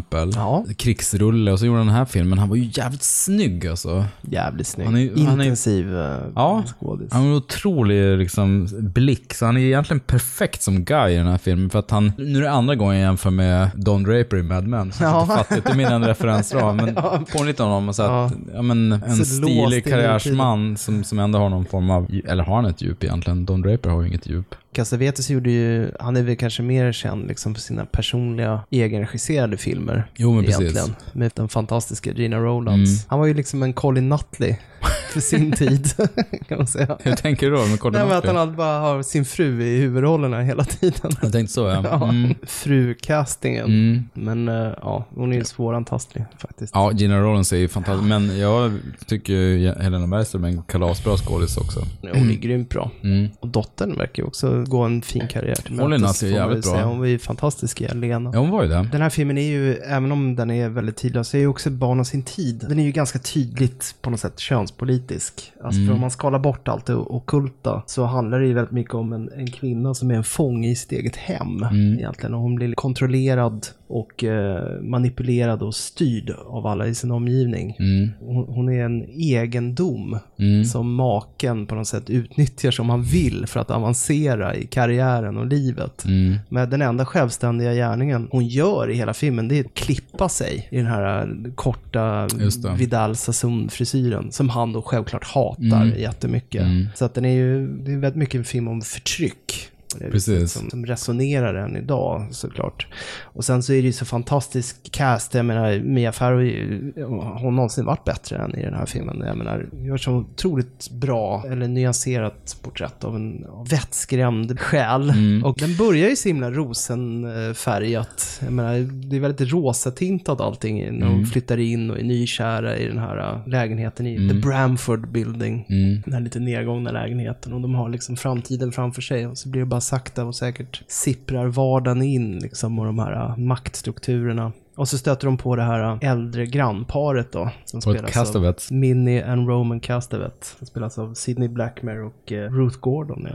Krigsrulle och så gjorde han den här filmen. Han var ju jävligt snygg alltså. Jävligt snygg. Han är, ju- han är, Intensiv eh, Ja, skådis. han har en otrolig liksom, blick, så han är egentligen perfekt som Guy i den här filmen. För att han, nu är det andra gången jag jämför med Don Draper i Mad Men. Ja. ja. det är min enda referensram. Men *laughs* Ja. påminner lite om honom, så att, Ja. ja. men, en Så stilig karriärsman som, som ändå har någon form av, eller har han ett djup egentligen? Don Draper har ju inget djup. Cassavetes gjorde ju, han är väl kanske mer känd liksom för sina personliga egenregisserade filmer. Jo, men precis. egentligen, Med den fantastiska Gina Rowlands. Mm. Han var ju liksom en Colin Nutley *laughs* för sin tid, *laughs* kan man säga. Hur tänker du då med Nej, men att han bara har sin fru i huvudrollerna hela tiden. Jag tänkte så ja. *laughs* Mm. Fru-castingen. Mm. Men eh, ja, hon är ju svårantastlig faktiskt. Ja, Gina Rollins är ju fantastisk, men jag tycker Helena Bergström är en kalasbra skådis också. Ja, Hon är grymt bra. Mm. Och dottern verkar ju också gå en fin karriär till Hon är jävligt bra. Hon var ju fantastisk i Lena. Ja, hon var ju det. Den här filmen är ju, även om den är väldigt tidlös, så är ju också ett barn av sin tid. Den är ju ganska tydligt på något sätt könspolitisk. Alltså Mm. för om man skalar bort allt det ockulta så handlar det ju väldigt mycket om en, en kvinna som är en fånge i sitt eget hem Mm. egentligen. Och hon blir kontrollerad och eh, manipulerad och styrd av alla i sin omgivning. Mm. Hon, hon är en egendom Mm. som maken på något sätt utnyttjar som han vill för att avancera i karriären och livet. Mm. Men den enda självständiga gärningen hon gör i hela filmen det är att klippa sig i den här korta. Vidal Sassoon-frisyren som han då självklart hatar Mm. jättemycket. Mm. Så att den är ju, det är väldigt mycket en film om förtryck. Viset, Precis. Som, som resonerar än idag såklart. Och sen så är det ju så fantastisk cast. Jag menar, Mia Farrow, ju- har hon någonsin varit bättre än i den här filmen? Jag menar, gör så otroligt bra, eller nyanserat porträtt av en vettskrämd själ. Mm. Och den börjar ju så himla rosenfärgat. Jag menar, det är väldigt rosatintat allting när de Mm. flyttar in och är nykära i den här äh, lägenheten i Mm. The Bramford Building. Mm. Den här lite nedgångna lägenheten. Och de har liksom framtiden framför sig. Och så blir det bara sakta och säkert sipprar vardagen in liksom och de här äh, maktstrukturerna. Och så stöter de på det här äh, äldre grannparet då. Som Och ett Castavets. av Minnie and Roman Castavet. Som spelas av Sidney Blackmer och eh, Ruth Gordon.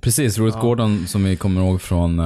Precis, Ruth Ja. Gordon som vi kommer ihåg från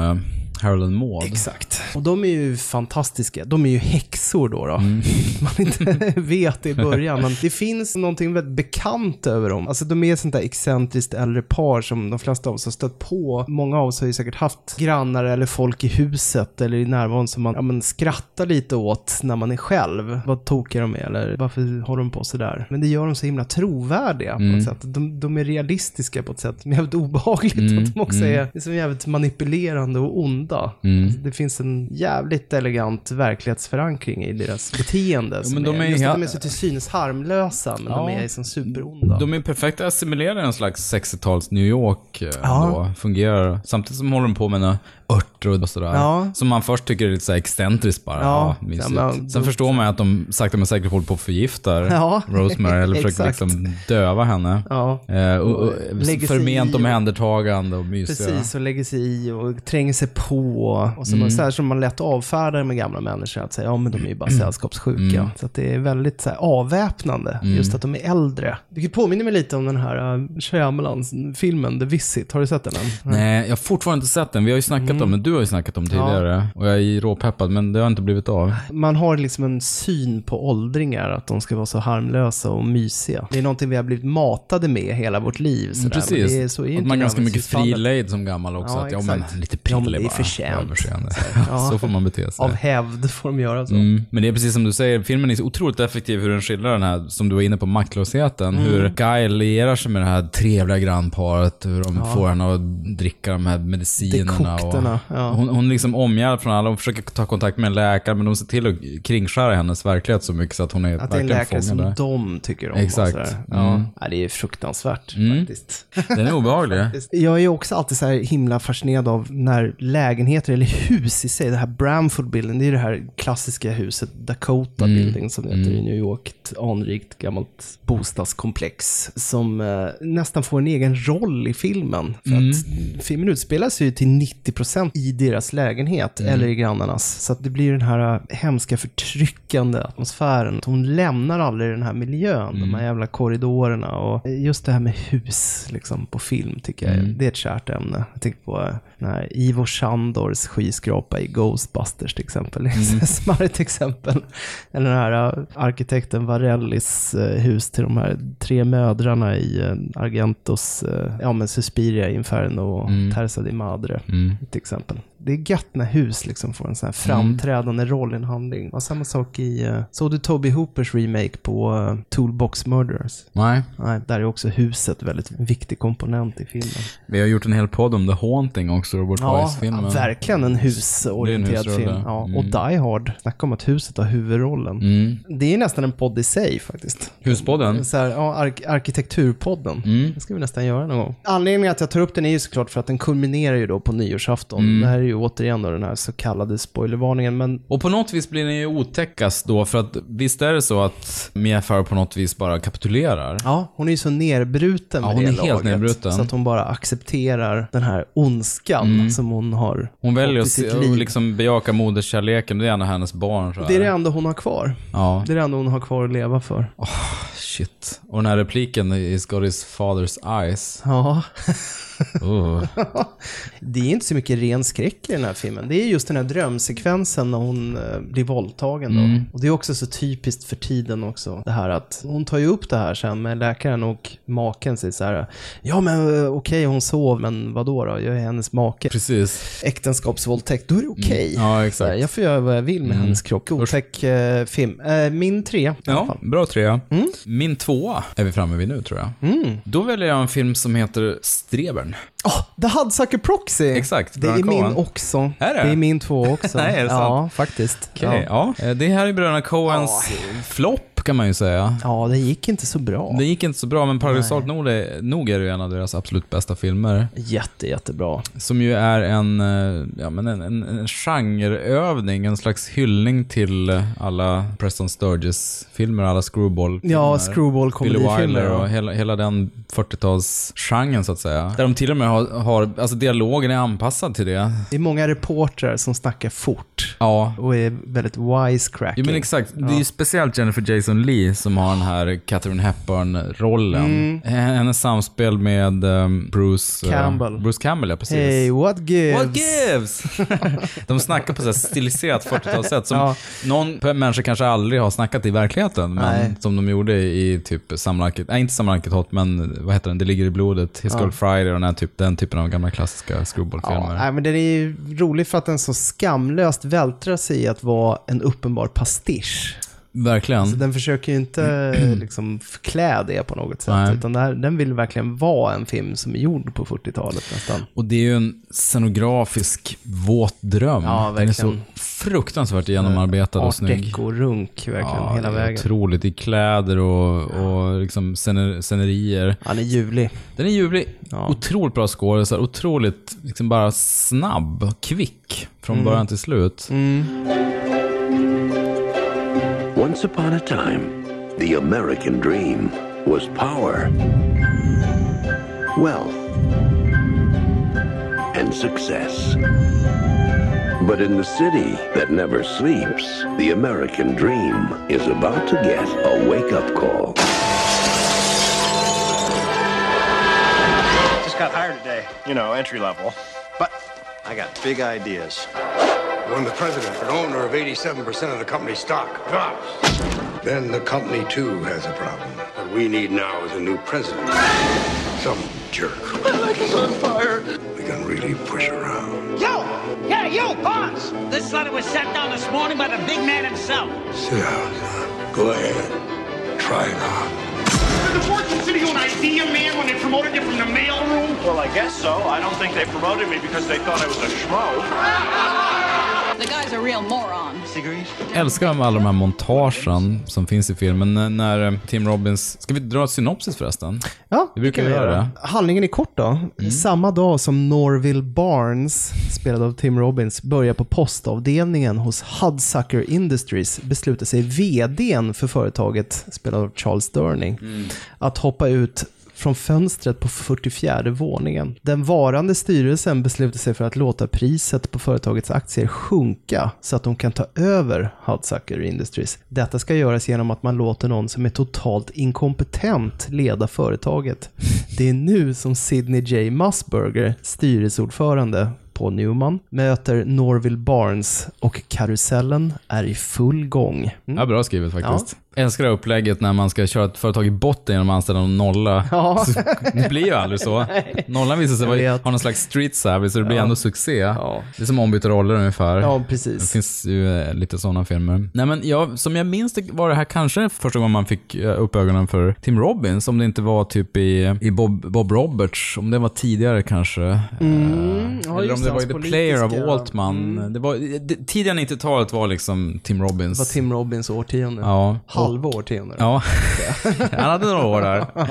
Harold and Maude. Exakt. Och de är ju fantastiska. De är ju häxor då. då. Mm. *laughs* Man inte *laughs* vet i början. Men det finns någonting väldigt bekant över dem. Alltså de är ett sånt där excentriskt äldre par som de flesta av oss har stött på. Många av oss har ju säkert haft grannar eller folk i huset eller i närvaron som man ja, men skrattar lite åt när man är själv. Vad tokiga de är eller varför håller de på sådär? Men det gör dem så himla trovärdiga på Mm. något sätt. De, de är realistiska på ett sätt är jävligt obehagligt. Mm, Att de också mm. är, är så jävligt manipulerande och onda. Mm. Alltså, det finns en jävligt elegant verklighetsförankring i deras beteende. som men de är att helt- de är så till synes harmlösa, men de Ja. är som superonda. De är perfekta att assimilera i en slags 60-tals New York. eh, Ja. Då. Fungerar. Samtidigt som håller de på med några örter och sådär. Ja. Som man först tycker är lite så excentriskt bara. Ja. Ja, mysigt. Ja, men- Sen förstår man ju att de sakta men säkert håller på och förgiftar Ja. Rosemary. Eller *laughs* försöker liksom döva henne. Ja. Eh, och, och, Lägger sig förment omhändertagande och mysiga. Precis, och lägger sig i och tränger sig på. Och så, Mm. så här som man lätt avfärdar med gamla människor, att säga ja men de är ju bara sällskapssjuka. Mm. Så att det är väldigt så här, avväpnande, Mm. just att de är äldre. Vilket påminner mig lite om den här uh, Shyamalans-filmen The Visit. Har du sett den än? Nej, jag har fortfarande inte sett den. Vi har ju snackat Mm. om den. Du har ju snackat om tidigare. Och jag är råpeppad, men det har inte blivit av. Man har liksom en syn på åldringar, att de ska vara så harmlösa och mysiga. Det är någonting vi har blivit matade med hela vårt liv. sådär. Men Precis. Det är, så är att man är ganska mycket frilejd som gammal också. Ja, att, ja, men lite Ja, men det är bara. Överseende. *laughs* Ja. Så får man bete sig. Av hävd får de göra så. Mm. Men det är precis som du säger, filmen är så otroligt effektiv hur den skildrar den här, som du var inne på, maktlösheten. Mm. Hur Guy lierar sig med det här trevliga grannparet, hur de Ja. får henne att dricka de här medicinerna. Dekokterna, ja. hon, hon liksom omgärdar från alla, hon försöker ta kontakt med en läkare, men de ser till att kringskära hennes verklighet så mycket så att hon är Att det är en läkare som där. de tycker om. Exakt. Och sådär. Mm. Ja. Det är fruktansvärt Mm. faktiskt. *laughs* Den är obehaglig. Jag är också alltid så här himla fascinerad av när lägenheter eller hus i sig, det här Bramford Building, det är det här klassiska huset Dakota Mm. Building som det heter i Mm. New York. Ett anrikt gammalt bostadskomplex som eh, nästan får en egen roll i filmen. För Mm. att filmen utspelar sig ju till 90% i deras lägenhet Mm. eller i grannarnas. Så att det blir den här eh, hemska förtryckande atmosfären. Hon lämnar aldrig den här miljön, de Mm. här jävla korridorerna och just det här med hus liksom på film tycker jag, Mm. det är ett kärt ämne. Jag tänker på den här Ivo Sandors skyskrapa i Ghostbusters till exempel. Mm. *laughs* smarrigt exempel. Eller den här eh, arkitekten Varellis hus till de här tre mödrarna i Argentos, ja men Suspiria Inferno och Mm. Terza di Madre Mm. Till exempel. Det är gött när hus liksom får en sån här framträdande roll i en handling. Var samma sak i, uh, såg du Toby Hoopers remake på eh, Toolbox Murderers? Nej. Nej, där är också huset väldigt viktig komponent i filmen. Vi har gjort en hel podd om The Haunting också, Robert Ja, Wise-filmen. ja, verkligen en husorienterad en film. Ja, Mm. Och Die Hard, snacka om att huset har huvudrollen. Mm. Det är nästan en podd i sig faktiskt. Huspodden? Så här, ja, ark- arkitekturpodden. Mm. Det ska vi nästan göra någon gång. Anledningen att jag tar upp den är ju såklart för att den kulminerar ju då på nyårsafton. Mm. Det här är ju återigen då den här så kallade spoilervarningen, men Och på något vis blir den ju otäckast då, för att visst är det så att Mia Farrow på något vis bara kapitulerar? Ja, hon är ju så nerbruten Ja, med hon det är helt laget, nedbruten. Så att hon bara accepterar den här ondskan Mm. som hon har Hon väljer att liksom bejaka moderskärleken, det är ändå hennes barn. Så Det är det enda hon har kvar. Ja. Det är det enda hon har kvar att leva för. Shit. Och den här repliken, He's got his father's eyes. Ja. Oh. Det är inte så mycket ren skräck i den här filmen. Det är just den här drömsekvensen när hon eh, blir våldtagen då. Mm. Och det är också så typiskt för tiden också. Det här att hon tar ju upp det här sen med läkaren och maken säger så här. Ja men eh, okej hon sov men vad då? Jag är hennes make. Precis. Äktenskapsvåldtäkt, då är det okej. Mm. Ja, exakt. Jag får göra vad jag vill med Mm. hennes kropp. Otäck eh, film. Eh, min tre Ja, bra trea. Min tvåa är vi framme vid nu tror jag. Mm. Då väljer jag en film som heter Strebern. The Hudsucker Proxy. Exakt, Det är min också. Är det? Det är min två också. *laughs* Nej, är det sant? Ja, faktiskt. Okej, ja. Eh, Det här är Bröderna Coens flopp kan man ju säga. Ja, det gick inte så bra. Det gick inte så bra, men paradoxalt nog, är- nog är det en av deras absolut bästa filmer. Jätte, jättebra. Som ju är en, eh, ja, men en, en, en genreövning, en slags hyllning till eh, alla Preston Sturges-filmer, alla Screwball-filmer. Ja, Screwball Billy. Wilder ja. och hela, hela den 40-talsgenren så att säga. Där de till och med har, har, alltså dialogen är anpassad till det. Det är många reportrar som snackar fort Ja. och är väldigt wisecracking. Jo men exakt, det är ju speciellt Jennifer Jason Lee som har den här Catherine Hepburn-rollen. Mm. Hennes samspel med ehm, Bruce eh, Campbell. Bruce Campbell, ja precis. Hey, what gives? What gives? *laughs* de snackar på så här stiliserat 40-talssätt som Ja. någon människa kanske aldrig har snackat i verkligheten. Men Nej. som de gjorde i typ Samlarket, nej inte Samlarket Hot, men vad heter den? Det ligger i blodet, His Ja. Girl Friday den, här typ, den typen av gamla klassiska Ja, screwball-filmer. men den är ju rolig för att den så skamlöst vältrar sig i att vara en uppenbar pastisch. Verkligen. Så den försöker ju inte *clears throat* liksom förklä det på något sätt, Nej. utan här, den vill verkligen vara en film som är gjord på 40-talet nästan. Och det är ju en scenografisk våt dröm. Ja, Den är så verkligen. fruktansvärt genomarbetad och Art snygg. deco-runk verkligen hela det är vägen. Otroligt i kläder och, och liksom scener, scenerier. Han är ljuvlig. Den är ljuvlig. Otroligt bra skådisar. Otroligt liksom bara snabb, kvick från Mm. början till slut. Once upon a time, the American dream was power, wealth, and success. But in the city that never sleeps, the American dream is about to get a wake up call. Just got hired today. You know, entry level. But I got big ideas. When the president and owner of 87% of the company's stock drops, then the company too has a problem. What we need now is a new president. Some jerk *laughs* My leg is on fire. we can really push around. Yo! Yeah, you, boss! This letter was sent down this morning by the big man himself. Sit down, son. Go ahead. Try it on. Did the Fortune City own idea, man, when they promoted you from the mailroom? Well, I guess so. I don't think they promoted me because they thought I was a schmo. *laughs* The guy's a real moron. Älskar alla de här montagen som finns i filmen. När- eh, Tim Robbins... Ska vi dra ett synopsis förresten? Ja, Vi brukar kan vi göra det. Handlingen är kort då. Samma dag som Norville Barnes, spelad av Tim Robbins, börjar på postavdelningen hos Hudsucker Industries beslutar sig vdn för företaget, spelad av Charles Durning, att hoppa ut från fönstret på 44 våningen. Den varande styrelsen beslutar sig för att låta priset på företagets aktier sjunka så att de kan ta över Hudsucker Industries. Detta ska göras genom att man låter någon som är totalt inkompetent leda företaget. Det är nu som Sidney J. Musburger, styrelseordförande på Newman, möter Norville Barnes och karusellen är i full gång. Mm. Ja, bra skrivet faktiskt. Älskar det här upplägget när man ska köra ett företag i botten genom att anställa någon nolla. Ja. *laughs* Så det blir ju aldrig så. *laughs* Nollan visar sig vara- ha någon slags street service så det blir Ja. ändå succé. Det är som ombytta roller ungefär. Ja, precis. Det finns ju eh, lite sådana filmer. Nej men jag, som jag minns det var det här kanske första gången man fick eh, upp ögonen för Tim Robbins. Om det inte var typ i, i Bob, Bob Roberts. Om det var tidigare kanske. Mm, ja, Eller om det var i The Player of Altman. Det var, det, tidiga 90-talet var liksom Tim Robbins. Det var Tim Robbins årtionde. Ja. Halva årtionde. Ja, *laughs* han hade några år där. *laughs*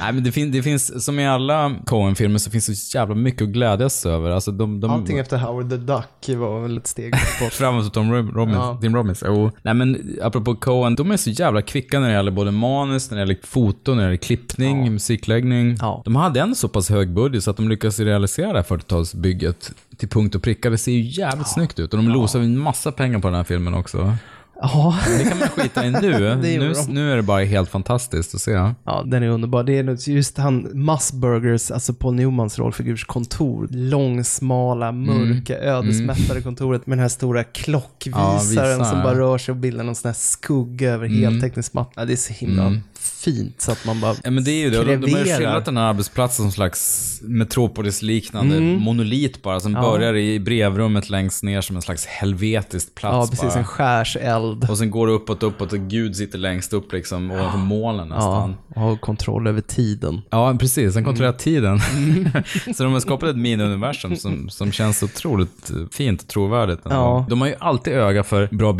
Nej, men det, fin- det finns, som i alla Coen-filmer så finns det så jävla mycket att glädjas över. Alltså de, de, Allting efter Howard the Duck var väl ett steg *laughs* bort. Framåt Tom Rob- Robbins, Ja. Tim Robbins. Oh. Nej men apropå Coen, de är så jävla kvicka när det gäller både manus, när det gäller foto, när det gäller klippning, musikläggning. De hade en så pass hög budget så att de lyckades realisera det här 40-talsbygget till punkt och pricka. Det ser ju jävligt snyggt ut och de losar en massa pengar på den här filmen också. Ja. Det kan man skita i nu. *laughs* Nu, nu är det bara helt fantastiskt att se. Ja, den är underbar. Det är just han, Musburgers, alltså Paul Newmans rollfigurs kontor. Långsmala, mörka, ödesmättade kontoret med den här stora Ja, klockvisaren visar. som bara rör sig och bildar någon sån här skugga över Mm. heltäckningsmattan. Ja, det är så himla Mm. Fint så att man bara Ja men det är ju det. De, de har ju skildrat den här arbetsplatsen som slags Metropolis-liknande Mm. monolit bara, som Ja. börjar i brevrummet längst ner som en slags helvetisk plats Ja, precis. bara. En skärseld. Och sen går det uppåt, uppåt och Gud sitter längst upp liksom ovanför molnen nästan. Ja, och har kontroll över tiden. Ja, precis. Han kontrollerar tiden. Mm. *laughs* så de har skapat ett mini-universum som, som känns otroligt fint och trovärdigt. Ja. De har ju alltid öga för bra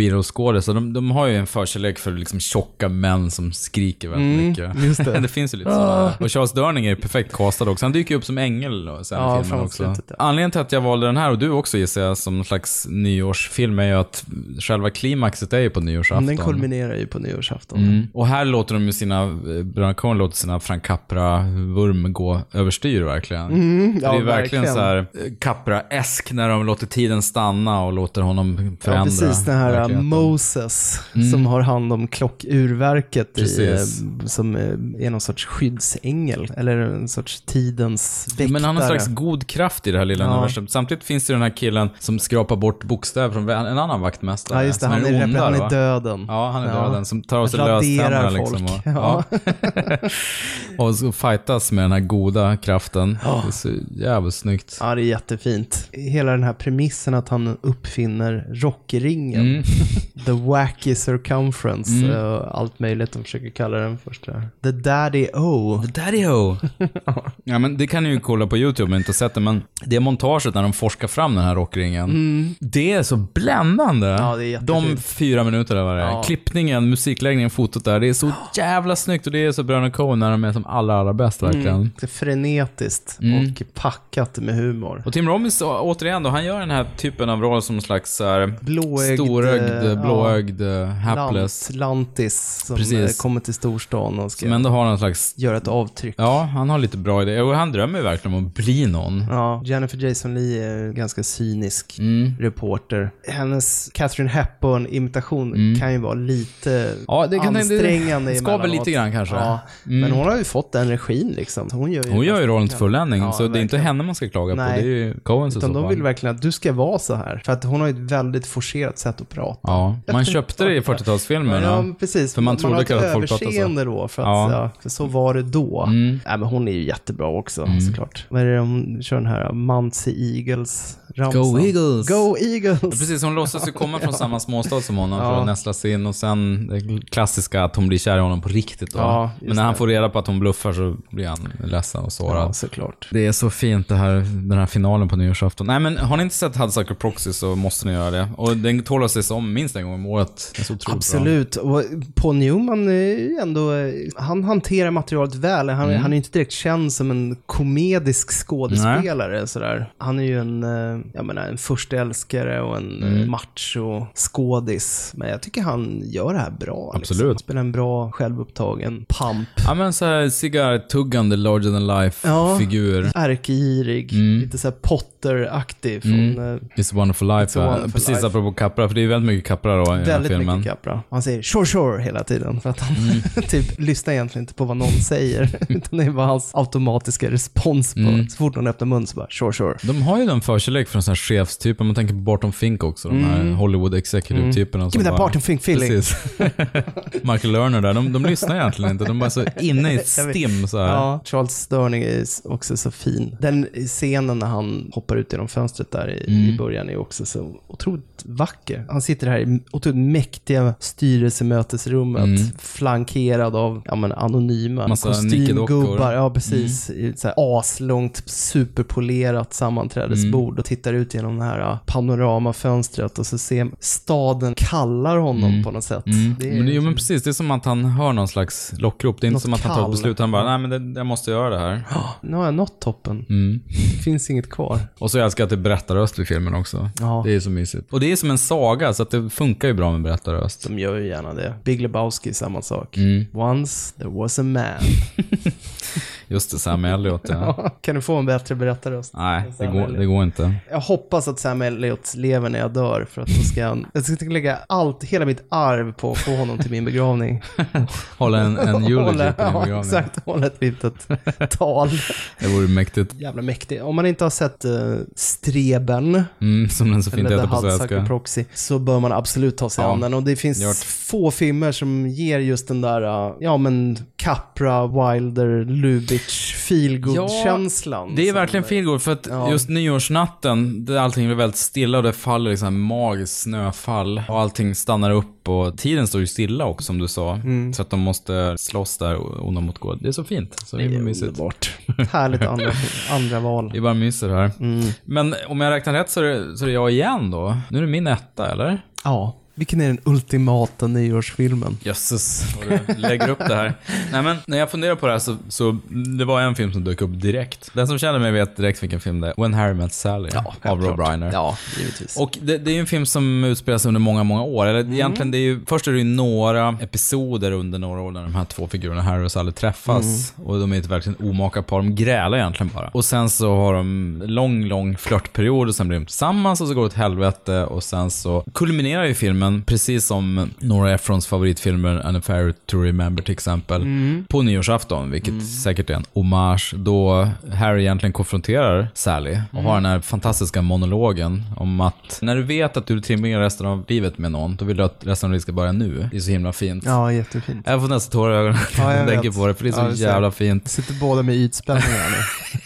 så de, de har ju en förkärlek för liksom tjocka män som skriker väldigt Mm, mycket. det. *laughs* det finns ju lite Ah. sådana. Och Charles Durning är perfekt castad också. Han dyker ju upp som ängel sen Ja, i filmen också. slutet, ja. Anledningen till att jag valde den här, och du också gissar jag, som någon slags nyårsfilm, är ju att själva klimaxet är ju på nyårsafton. Den kulminerar ju på nyårsafton. Mm. Och här låter de ju sina, eh, Bröderna Coen låter sina Frank Capra-vurm gå överstyr verkligen. Mm, ja, det är verkligen, verkligen. så här eh, Capra-esk när de låter tiden stanna och låter honom förändra. Ja, precis. Den här verkligheten. Moses Mm. som har hand om klockurverket i, Precis. eh, som eh, är någon sorts skyddsängel. Eller en sorts tidens väktare. Men han har en slags god kraft i det här lilla Ja. universum. Samtidigt finns det den här killen som skrapar bort bokstäver från en annan vaktmästare. Ja, just det. Han är, onda, han är va? döden. Ja, han är Ja. döden. Som tar av sig löständerna liksom. Och, ja. *laughs* och så fightas med den här goda kraften. Ja. Det är så jävligt snyggt. Ja, det är jättefint. Hela den här premissen att han uppfinner rockringen. Mm. *laughs* The wacky circumference. Mm. och allt möjligt de försöker kalla den första. The daddy O. The daddy O. *laughs* ja, men det kan ni ju kolla på YouTube om ni inte har sett det, men det montaget när de forskar fram den här rockringen, Mm. det är så bländande. Ja, det är. De fyra minuterna var det. Ja. Klippningen, musikläggningen, fotot där, det är så jävla snyggt och det är så Bröderna Coen när de är som allra, allra bäst verkligen. Mm. Det är frenetiskt Mm. och packat med humor. Och Tim Robbins, återigen då, han gör den här typen av roll som en slags så här, Blåögd, storögd, eh, blåögd, eh, hapless. Lant, lantis som Precis. eh, kommer till storstan och ska Som ändå har en slags... göra ett avtryck. Ja, han har lite bra idéer. Och han drömmer ju verkligen om att bli någon. Ja, Jennifer Jason Leigh är en ganska cynisk Mm. reporter. Hennes Catherine Hepburn-imitation Mm. kan ju vara lite Ja, det kan- det- ansträngande det skaver emellanåt. lite grann kanske. Ja, Mm. Men hon har ju fått den regin liksom. Hon gör ju, Hon gör ju rollen till Ja, fulländning, så det är inte verkligen. henne man ska klaga på. Nej. Det är ju Coens i Utan så de fall. vill verkligen att du ska vara så här. För att hon har ju ett väldigt forcerat sätt att prata. Ja, man köpte det i 40-talsfilmerna. Ja, men precis. För man har trodde ett kanske att folk pratade så. överseende då, för att Ja. ja. så var det då. Mm. Nej, men hon är ju jättebra också, Mm. såklart. Vad är det hon kör den här Muncie Eagles-ramsan? Go Eagles! Go Eagles! Ja, precis, hon låtsas ju komma från samma småstad som honom för att nästla sig in och sen det klassiska att hon blir kär i honom på riktigt då. Men när han får reda på att hon bluffar så blir han ledsen och sårad. Såklart. Det är så fint det här, den här finalen på nyårsafton. Nej men har ni inte sett Hudsucker Proxy så måste ni göra det. Och den tål att ses om minst en gång om året. Absolut. Och Paul Newman är ju ändå, han hanterar materialet väl. Han, Mm. han är inte direkt känd som en komedisk skådespelare. Sådär. Han är ju en, eh, jag menar, en förstälskare och en Mm. mm. macho skådis. Men jag tycker han gör det här bra. Liksom. Absolut. Han spelar en bra, självupptagen pump. Ja men såhär cigarrtuggande larger than life Ja. figur. Ärkegirig, Mm. lite såhär Potter-aktig från Mm. eh, It's a wonderful life. A wonderful Precis life. apropå Capra, för det är väldigt mycket Capra då i den här Väldigt filmen. mycket Capra. Han säger sure sure hela tiden för att han Mm. *laughs* typ lyssnar egentligen inte på vad någon säger. *laughs* Utan det är bara hans automatiska respons på. Mm. Så fort någon öppnar mun så bara sure sure. De har ju en förkärlek för en sån här chefstyp, om man tänker på Barton Fink också, de här Mm. Hollywood executive-typerna. Mm. Give me that Barton Fink feeling. Precis. *laughs* Michael Lerner där, de, de lyssnar egentligen inte, de är bara så inne i *laughs* ett stim så här. Ja, Charles Sterling är också så fin. Den scenen när han hoppar ut genom fönstret där i, Mm. i början är också så otroligt vacker. Han sitter här i otroligt mäktiga styrelsemötesrummet, Mm. flankerad av ja, men, anonyma Massa kostymgubbar. Ja, precis. I ett så här aslångt, superpolerat sammanträdesbord Mm. och tittar ut genom det här panoramafönstret och så ser staden kallar honom Mm. på något sätt. Mm. Det är men, jo, men precis, det är som att han hör någon slags lockrop. Det är inte som att han tar ett beslut, han bara, nej men det, jag måste göra det här. Nu har jag nått toppen. Mm. Det finns inget kvar. Och så älskar jag att det är berättarröst i filmen också. Ja. Det är så mysigt. Och det är som en saga, så att det funkar ju bra med berättarröst. De gör ju gärna det. Big Lebowski, samma sak. Mm. Once there was a man. *laughs* Just det, Sam Elliot ja. *laughs* Ja, kan du få en bättre berättarröst? Nej, det går, Elliot. det går inte. Jag hoppas att Sam Elliot lever när jag dör för att då ska han, jag ska lägga allt, hela mitt arv på att få honom till min begravning. *laughs* Hålla en, en eulogy Hålla- på din Ja, begravning. exakt. Hålla ett litet tal. Det vore mäktigt. Jävla mäktigt. Om man inte har sett uh, Streben, Mm, som den så fint heter på svenska. Proxy, så bör man absolut ta sig Ja, an den. Och det finns gjort. få filmer som ger just den där, uh, ja men Capra, Wilder, Lubitsch, feelgood-känslan. Det är verkligen feelgood för att Ja. just nyårsnatten, där allting blir väldigt stilla och det faller liksom magiskt snöfall och allting stannar upp och tiden står ju stilla också som du sa. Mm. Så att de måste slåss där onda mot god. Det är så fint. Så det är mysigt. underbart. Härligt andra, *laughs* andra val. Vi bara myser här. Mm. Men om jag räknar rätt så är, det, så är det jag igen då. Nu är det min etta, eller? Ja. Vilken är den ultimata nyårsfilmen? Jösses, vad du lägger upp det här. Nej men, när jag funderar på det här så, så det var en film som dök upp direkt. Den som känner mig vet direkt vilken film det är. When Harry Met Sally av Rob Reiner. Ja, givetvis. Och det, det är ju en film som utspelar sig under många, många år. Eller egentligen, det är ju, först är det ju några episoder under några år när de här två figurerna, Harry och Sally, träffas. Och de är ett verkligen omaka par. De grälar egentligen bara. Och sen så har de lång, lång flörtperiod och sen blir de tillsammans och så går det åt helvete och sen så kulminerar ju filmen, precis som Nora Ephrons favoritfilmer, An affair to remember till exempel, Mm. på nyårsafton, vilket säkert är en hommage, då Harry egentligen konfronterar Sally och har den här fantastiska monologen om att när du vet att du tillbringar resten av livet med någon, då vill du att resten av livet ska börja nu. Det är så himla fint. Ja, jättefint. Jag får nästan tårar i ögonen Ja, när jag jag tänker på det, för det är så Ja, det ser jävla jag. fint. Sitter båda med ytspänningar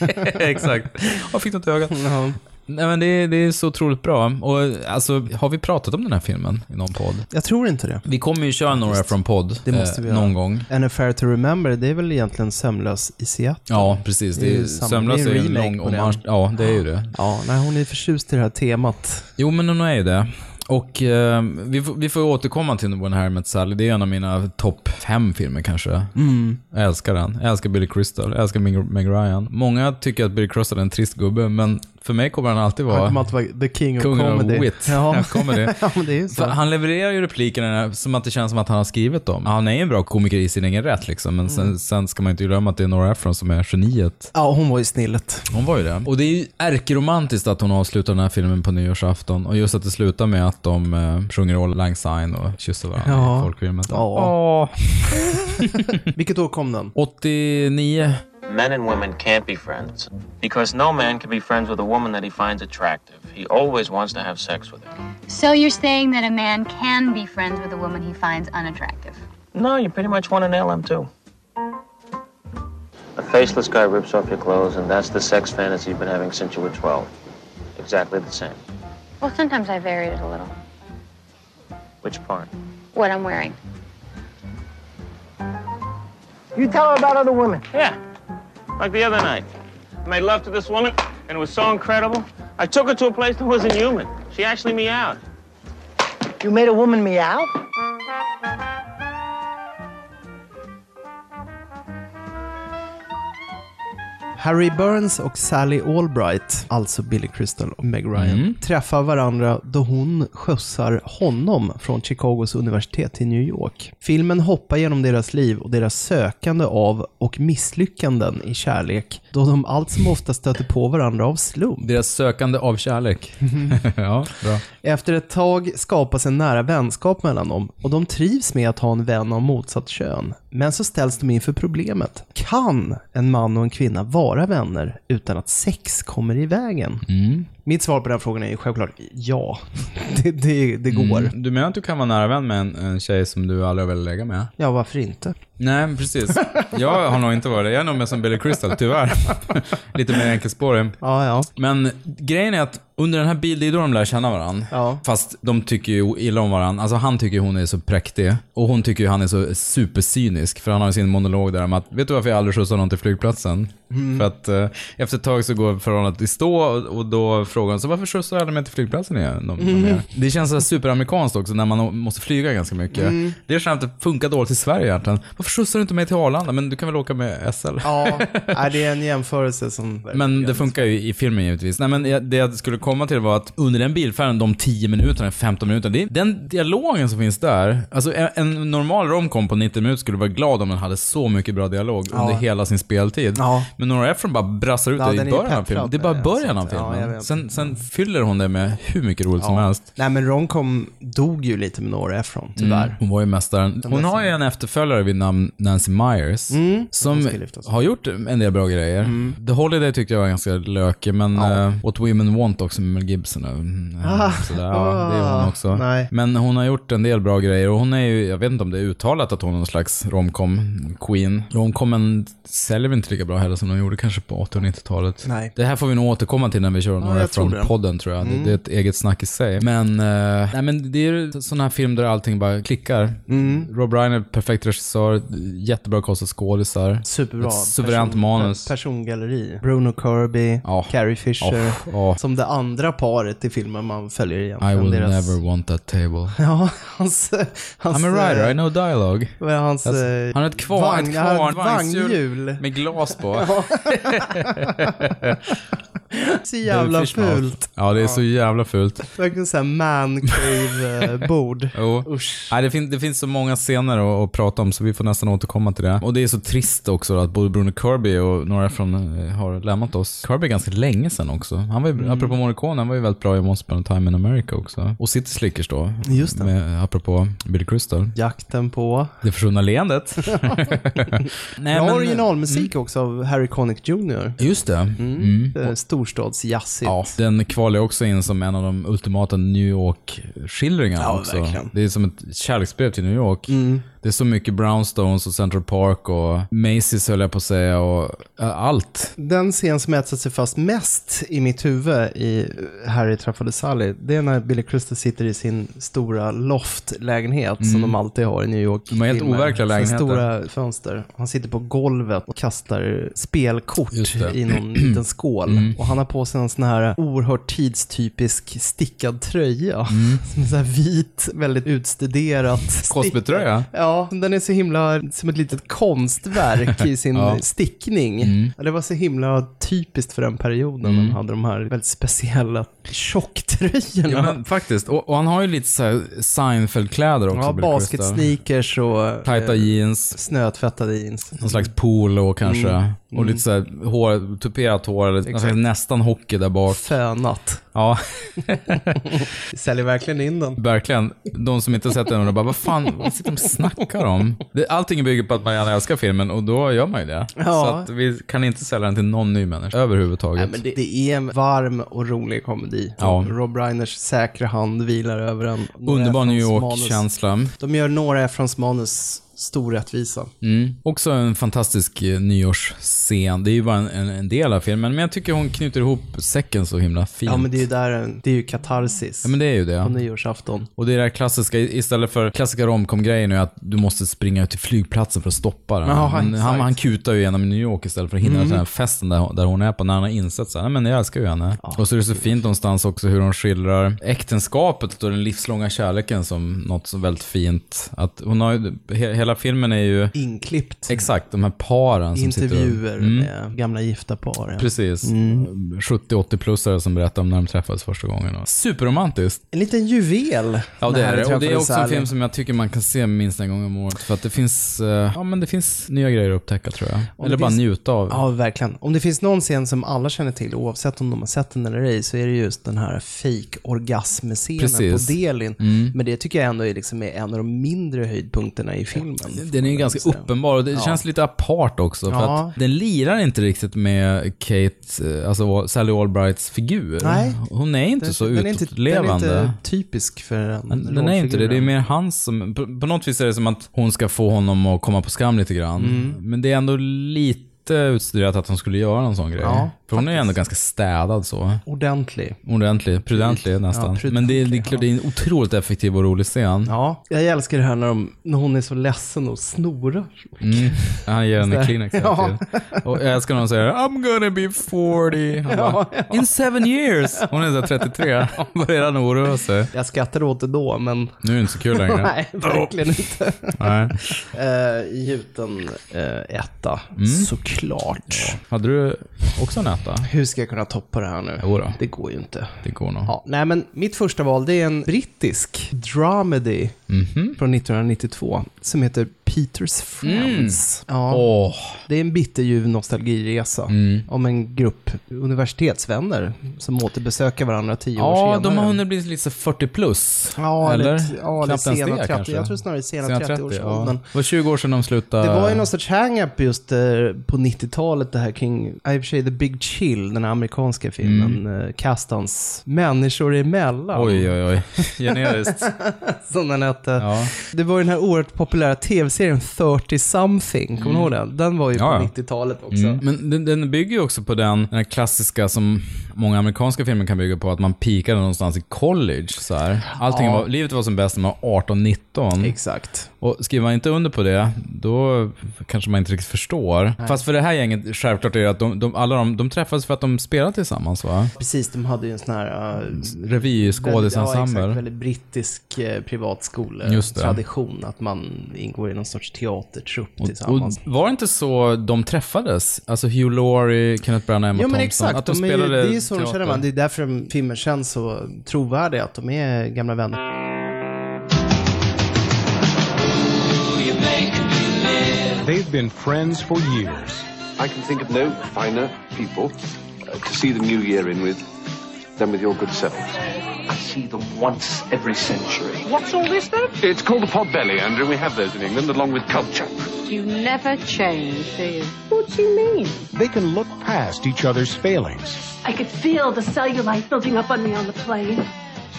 nu. *laughs* Exakt. Jag fick något i ögat. Nej men det, är- det är så otroligt bra. Och alltså, har vi pratat om den här filmen i någon podd? Jag tror inte det. Vi kommer ju köra några från podd Det måste eh, vi någon gång. An affair to remember, det är väl egentligen Sömnlös i Seattle? Ja, precis. Det är, det är ju en lång hommage. Ja, det är ju det. Ja, nej, hon är förtjust i det här temat. Jo, men hon är ju det. Och eh, vi, får, vi får återkomma till When Harry Met Sally. Det är en av mina topp fem filmer kanske. Mm. Jag älskar den. Jag älskar Billy Crystal. Jag älskar Meg Ryan. Många tycker att Billy Crystal är en trist gubbe, men för mig kommer han alltid vara... Han kommer alltid vara the king of Kungen comedy. av wit. Ja. Ja. comedy. *laughs* ja, men det är ju så. För han levererar ju replikerna som att det känns som att han har skrivit dem. Han är ju en bra komiker i sin egen rätt liksom, men sen, Mm. sen ska man inte glömma att det är Nora Ephron som är geniet. Ja, hon var ju snillet. Hon var ju det. Och det är ju ärkeromantiskt att hon avslutar den här filmen på nyårsafton. Och just att det slutar med att de eh, sjunger All Lang Syne och kysser varandra Ja. i folkfilmen. Ja. *laughs* Vilket år kom den? 89. Men and women can't be friends because no man can be friends with a woman that he finds attractive. He always wants to have sex with her. So you're saying that a man can be friends with a woman he finds unattractive? No, you pretty much want to nail him too. A faceless guy rips off your clothes, and that's the sex fantasy you've been having since you were 12. Exactly the same. Well, sometimes I varied it a little. Which part? What I'm wearing. You tell her about other women. Yeah. Like the other night. I made love to this woman, and it was so incredible. I took her to a place that wasn't human. She actually meowed. You made a woman meow? Harry Burns och Sally Albright, alltså Billy Crystal och Meg Ryan, Mm. träffar varandra då hon skjutsar honom från Chicagos universitet till New York. Filmen hoppar genom deras liv och deras sökande av och misslyckanden i kärlek, då de allt som ofta stöter på varandra av slump. Deras sökande av kärlek. *laughs* ja, bra. Efter ett tag skapas en nära vänskap mellan dem och de trivs med att ha en vän av motsatt kön. Men så ställs de inför problemet. Kan en man och en kvinna vara vänner utan att sex kommer i vägen? Mm. Mitt svar på den frågan är ju självklart ja. *laughs* Det, det, det går. Mm. Du menar att du kan vara nära vän med en, en tjej som du aldrig har velat lägga med? Ja, varför inte? Nej, precis. Jag har nog inte varit det. Jag är nog mer som Billy Crystal, tyvärr. *laughs* Lite mer enkelspårig. Ja, ja. Men grejen är att under den här bilden, det är då de lär känna varandra. Ja. Fast de tycker ju illa om varandra. Alltså han tycker hon är så präktig. Och hon tycker ju han är så supercynisk. För han har ju sin monolog där om att, vet du varför jag aldrig skjutsar någon till flygplatsen? Mm. För att eh, efter ett tag så går förhållandet i stå och, och då frågar hon så varför skjutsar du aldrig mig till flygplatsen igen? De, de Mm. Det känns så superamerikanskt också när man måste flyga ganska mycket. Mm. Det känns att det funkar dåligt i Sverige egentligen. Varför skjutsar du inte mig till Arlanda? Men du kan väl åka med SL? Ja, det är en jämförelse som... Men det funkar ju i filmen givetvis. Nej men det jag skulle komma till var att under den bilfärden, de 10 minuterna, 15 minuterna, den dialogen som finns där. Alltså en, normal romcom på 90 minuter skulle vara glad om den hade så mycket bra dialog Ja. under hela sin speltid. Ja. Men Nora Ephron bara brassar ut Ja, det i början av filmen. Det är bara med, början av filmen. vet. Sen, sen fyller hon det med hur mycket roligt som helst. Nej, men Romcom dog ju lite med Nora Ephron, tyvärr. Mm, hon var ju mästaren. Hon har ju en efterföljare vid namn Nancy Myers. Mm, som har gjort en del bra grejer. Mm. The Holiday tyckte jag var ganska lökig, men uh, What Women Want också med Mel Gibson. Mm, Ah, sådär, ja, det är hon ah, också. nej. Men hon har gjort en del bra grejer och hon är ju, jag vet inte om det är uttalat att hon är någon slags romcom queen. Romcomen säljer väl inte lika bra heller som de gjorde kanske på 80 och 90-talet. Nej. Det här får vi nog återkomma till när vi kör Ja, några tror det. Efron-podden tror jag. Det- Mm. Det är ett eget snack i sig. Men, eh, nej, men det är ju sån här film där allting bara klickar. Mm. Rob Reiner, är perfekt regissör, jättebra kostade skådisar. Superbra. Ett suveränt person- manus. per- Persongalleri. Bruno Kirby, Carrie Fisher. Oh, oh. Som det andra paret i filmen man följer I egentligen. will Deras- never want that table. *laughs* Ja, hans... hans I'm a writer, eh, I know dialogue. Hans... Alltså, eh, han har ett kvarn, vagn- ett kvarn, vagnhjul. med glas på. *laughs* *laughs* *laughs* Så jävla fult. Ja, det är så jävla fult. Verkligen såhär man cave-bord. *laughs* Jo. Nej, det, fin- det finns så många scener att, att prata om så vi får nästan återkomma till det. Och det är så trist också att både Bruno Kirby och några från eh, har lämnat oss. Kirby är ganska länge sedan också. Han var ju, Mm. apropå Morricone, han var ju väldigt bra i Once upon a time in America också. Och City Slickers då. Just det. Med, apropå Billy Crystal. Jakten på... Det försvunna leendet. *laughs* Nej, Bra men- originalmusik också av Harry Connick Jr. Just det. Mm. Mm. Storstadsjazzigt. Ja, den kvalar också in som en av de ultimata New York-skildringarna Ja, också. verkligen. Det är som ett kärleksbrev till New York. Mm. Det är så mycket Brownstones och Central Park och Macy's höll jag på att säga och ja, allt. Den scen som etsat sig fast mest i mitt huvud i Harry träffade Sally, det är när Billy Crystal sitter i sin stora loftlägenhet som Mm. de alltid har i New York. De har helt overkliga lägenheter. Stora fönster. Han sitter på golvet och kastar spelkort i någon *clears throat* liten skål. Mm. Och han har på sig en sån här oerhört tidstypisk stickad tröja. *laughs* Som är så här vit, väldigt utstuderat. Cosby-tröja? Ja, den är så himla som ett litet konstverk i sin *laughs* Ja. stickning. Mm. Ja, Det var så himla typiskt för den perioden. Mm. De hade de här väldigt speciella tjocktröjorna. Ja, men faktiskt. Och, och han har ju lite så Seinfeld-kläder också. Ja, basketsneakers och Tajta eh, jeans. snötvättade jeans. Någon slags polo kanske. Mm. Och Mm. lite så här hår, tuperat hår, eller alltså nästan hockey där bak. Fönat. Ja, *laughs* Säljer verkligen in den. verkligen. De som inte har sett den undrar bara, vad fan, vad sitter de och snackar om? Det, allting bygger på att man gärna älskar filmen och då gör man ju det. Ja. Så att vi kan inte sälja den till någon ny människa överhuvudtaget. Nej, men det, det är en varm och rolig komedi. Ja. Rob Reiners säkra hand vilar över en. Nora Underbar New. York-känsla. De gör Nora Ephrons manus stor rättvisa. Mm. Också en fantastisk eh, nyårsscen. Det är ju bara en, en, del av filmen, men jag tycker hon knyter ihop säcken så himla fint. Ja, men det är ju där, det är ju katarsis. Ja, men det är ju det. På nyårsafton. Och det är det här klassiska, istället för klassiska romcom-grejen är att du måste springa ut till flygplatsen för att stoppa den. Ja, han, han, han kutar ju genom New York istället för att hinna Mm. den här festen där, där hon är på, när han har insett så här, "Nej, men jag älskar ju henne. Och så är det så fint någonstans också hur hon skildrar äktenskapet och den livslånga kärleken som något så väldigt fint. Att hon har ju, he, hela filmen är ju... Inklippt. Exakt, de här paren som sitter och- Intervjuer Mm. med gamla gifta par. ja. Precis. Mm. 70-80-plussare som berättar om när de träffades första gången. Superromantiskt. En liten juvel. Ja, det är det. Och det är också en film som jag tycker man kan se minst en gång om året. För att det finns, eh, ja men det finns nya grejer att upptäcka tror jag. Om Eller bara finns- njuta av. Ja, verkligen. Om det finns någon scen som alla känner till, oavsett om de har sett den eller ej, så är det just den här fake-orgasmscenen Precis. på Delin. Mm. Men det tycker jag ändå är, liksom är en av de mindre höjdpunkterna i filmen. Den är ju ganska uppenbar och det Ja. känns lite apart också. För Ja. att den lirar inte riktigt med Kate, eh, alltså Sally Albrights figur. Nej. Hon är inte Den- så den utlevande. Den är inte typisk för en Men Den är inte det. Det är mer hans som... På, på något vis är det som att hon ska få honom att komma på skam lite grann. Mm. Men det är ändå lite utstuderat att hon skulle göra en sån grej. Ja, För hon är ju ändå ganska städad så. Ordentlig. Ordentlig, prudentlig Ja, nästan. prudentlig, Men det är, det är klart, det är en otroligt effektiv och rolig scen. Ja, jag älskar det här när, de, när hon är så ledsen och snorar. Mm. Han ger henne. Kleenex Ja. Och jag älskar när hon säger I'm gonna be 40. Han bara, In seven years. Hon är så här 33. Hon börjar redan oroa sig. Jag skrattade åt det då, men... Nu är det inte så kul längre. *laughs* Nej, verkligen inte. Nej. uh, gjuten uh, etta, Mm. såklart. Hade du också en etta? Hur ska jag kunna toppa det här nu? Jo då. Det går ju inte. Det går nog. Ja, nej, men mitt första val det är en brittisk dramedy Mhm. från 1992 som heter Peters Friends. Ja, Åh. Det är en bitterljuv nostalgiresa Mm. om en grupp universitetsvänner som återbesöker varandra tio år Ja, senare. de har hunnit bli lite så 40 plus. Ja, eller? ja, Knappt ens sena det 30, kanske. jag tror snarare sena, 30-årsåldern. ja. Det var 20 år sedan de slutade. Det var ju någon sorts hang-up just eh, på 90-talet det här kring, i och för sig The Big Chill, den amerikanska filmen, mm. Castans Människor emellan. Oj, oj, oj. *laughs* Generiskt. Som den hette. Ja. Det var ju den här oerhört populära tv-serien 30 something, kommer du ihåg den? Den var ju på ja. 90-talet också. Mm. Men den, den bygger ju också på den, den här klassiska som många amerikanska filmer kan bygga på, att man peakade någonstans i college. Så här. Allting Ja. var, livet var som bäst när man var 18-19. Exakt. Och skriver man inte under på det, då kanske man inte riktigt förstår. Nej. Fast för det här gänget, självklart är det att de, de, alla de, de träffades för att de spelade tillsammans va? Precis, de hade ju en sån här... Uh, Revyskådisensemble. Ja, exakt. Väldigt brittisk eh, privatskoletradition. Att man ingår i någon sorts teatertrupp Och, och tillsammans. var det inte så de träffades? Alltså Hugh Laurie, Kenneth Branagh, Emma Ja men Thompson. exakt, Att de, de är, spelade det är så teater. känner man. Det är därför filmen känns så trovärdig, att de är gamla vänner. They've been friends for years. I can think of no finer people uh, to see the new year in with than with your good selves. I see them once every century. What's all this then? It's called the pot belly, Andrew. We have those in England along with culture. You never change, do you? What do you mean? They can look past each other's failings. I could feel the cellulite building up on me on the plane.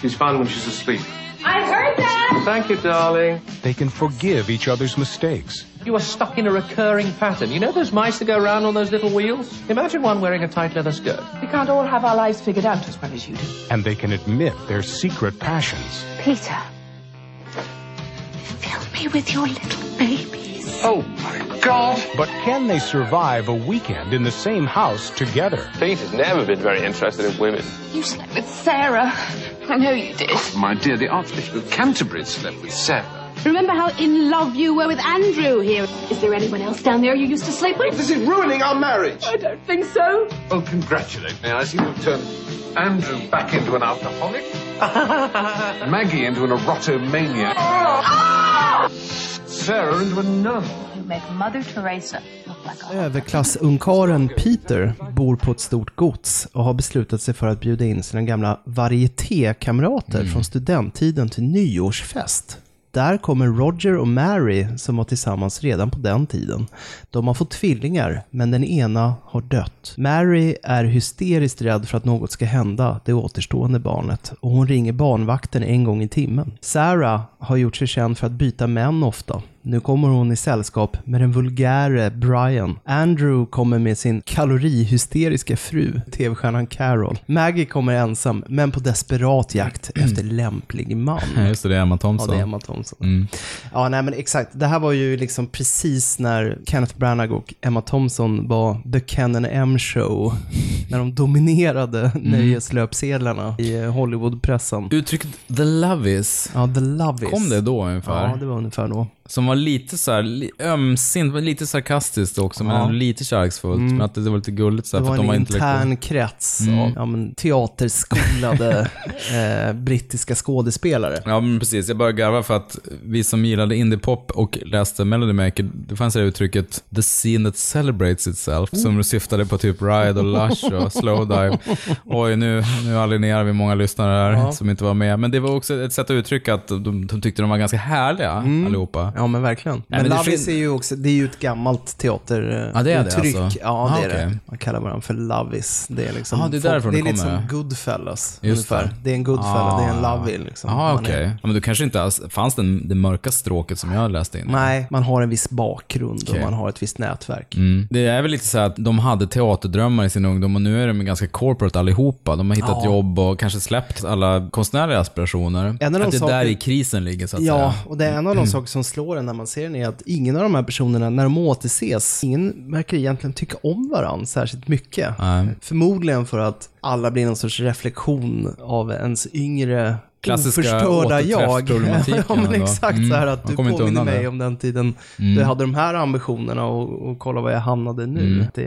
She's fine when she's asleep. I heard that! Thank you, darling. They can forgive each other's mistakes. You are stuck in a recurring pattern. You know those mice that go round on those little wheels? Imagine one wearing a tight leather skirt. We can't all have our lives figured out as well as you do. And they can admit their secret passions. Peter, fill me with your little babies. Oh my God! But can they survive a weekend in the same house together? Faith has never been very interested in women. You slept with Sarah. I know you did. Oh, my dear, the Archbishop of Canterbury slept with Sarah. Remember how in love you were with Andrew here? Is there anyone else down there you used to sleep with? This is ruining our marriage. I don't think so. Well, congratulate me. I seem to have turned Andrew back into an alcoholic, *laughs* Maggie into an erotomaniac, Sarah into a nun. You make Mother Teresa look like a Överklassungkaren Peter bor på ett stort gods och har beslutat sig för att bjuda in sina gamla varietékamrater från studenttiden till nyårsfest. Där kommer Roger och Mary som var tillsammans redan på den tiden. De har fått tvillingar, men den ena har dött. Mary är hysteriskt rädd för att något ska hända det återstående barnet och hon ringer barnvakten en gång i timmen. Sarah har gjort sig känd för att byta män ofta. Nu kommer hon i sällskap med den vulgäre Brian. Andrew kommer med sin kalorihysteriska fru, tv-stjärnan Carol. Maggie kommer ensam, men på desperat jakt efter lämplig man. *laughs* Just det, det är Emma Thompson. Ja, det är Emma Thompson. Mm. Ja, nej men exakt. Det här var ju liksom precis när Kenneth Branagh och Emma Thompson var The Ken and M Show. När de dominerade *laughs* nöjeslöpsedlarna i eh, Hollywoodpressen. Uttrycket the lovies, Ja, The Lovies. kom det då ungefär? Ja, det var ungefär då. Som var lite så här, ömsint, lite sarkastiskt också, men Ja. lite kärleksfullt. Mm. Men att det var lite gulligt så Det här, för var att en de var intern krets Mm. av ja, men, teaterskolade *laughs* eh, brittiska skådespelare. Ja, men precis. Jag började garva för att vi som gillade indiepop och läste Melody Maker, det fanns det här uttrycket “the scene that celebrates itself” som syftade på typ Ride och Lush *laughs* och Slowdive. Oj, nu, nu alienerar vi många lyssnare här Ja. som inte var med. Men det var också ett sätt att uttrycka att de, de tyckte de var ganska härliga allihopa. Ja, men verkligen. Nej, men men det fin- är ju också, det är ju ett gammalt teateruttryck. Ja, det är det alltså? Ja, det Ah, är det. okej. Man kallar varandra för Lovies. Det är liksom, Ah, det är därifrån det är det lite som Goodfellas. Just ungefär. det. det är en Goodfella, det är en Ah. Lovey liksom. Man okej. är- Ja, men då kanske inte alls fanns den, det mörka stråket som jag läste in. Nej, man har en viss bakgrund Okej. och man har ett visst nätverk. Mm. Det är väl lite så här att de hade teaterdrömmar i sin ungdom och nu är de ganska corporate allihopa. De har hittat Ja. jobb och kanske släppt alla konstnärliga aspirationer. En av de att det är saker- där i krisen ligger så att Ja, säga. och det är en av de saker som slår en när man ser den är att ingen av de här personerna, när de återses, ingen verkar egentligen tycka om varandra särskilt mycket. Nej. Förmodligen för att alla blir någon sorts reflektion av ens yngre Klassiska oförstörda jag. *laughs* ja, men då. exakt Mm, så här att du påminner mig det. om den tiden Mm. du hade de här ambitionerna och, och kolla var jag hamnade nu. Mm. Det,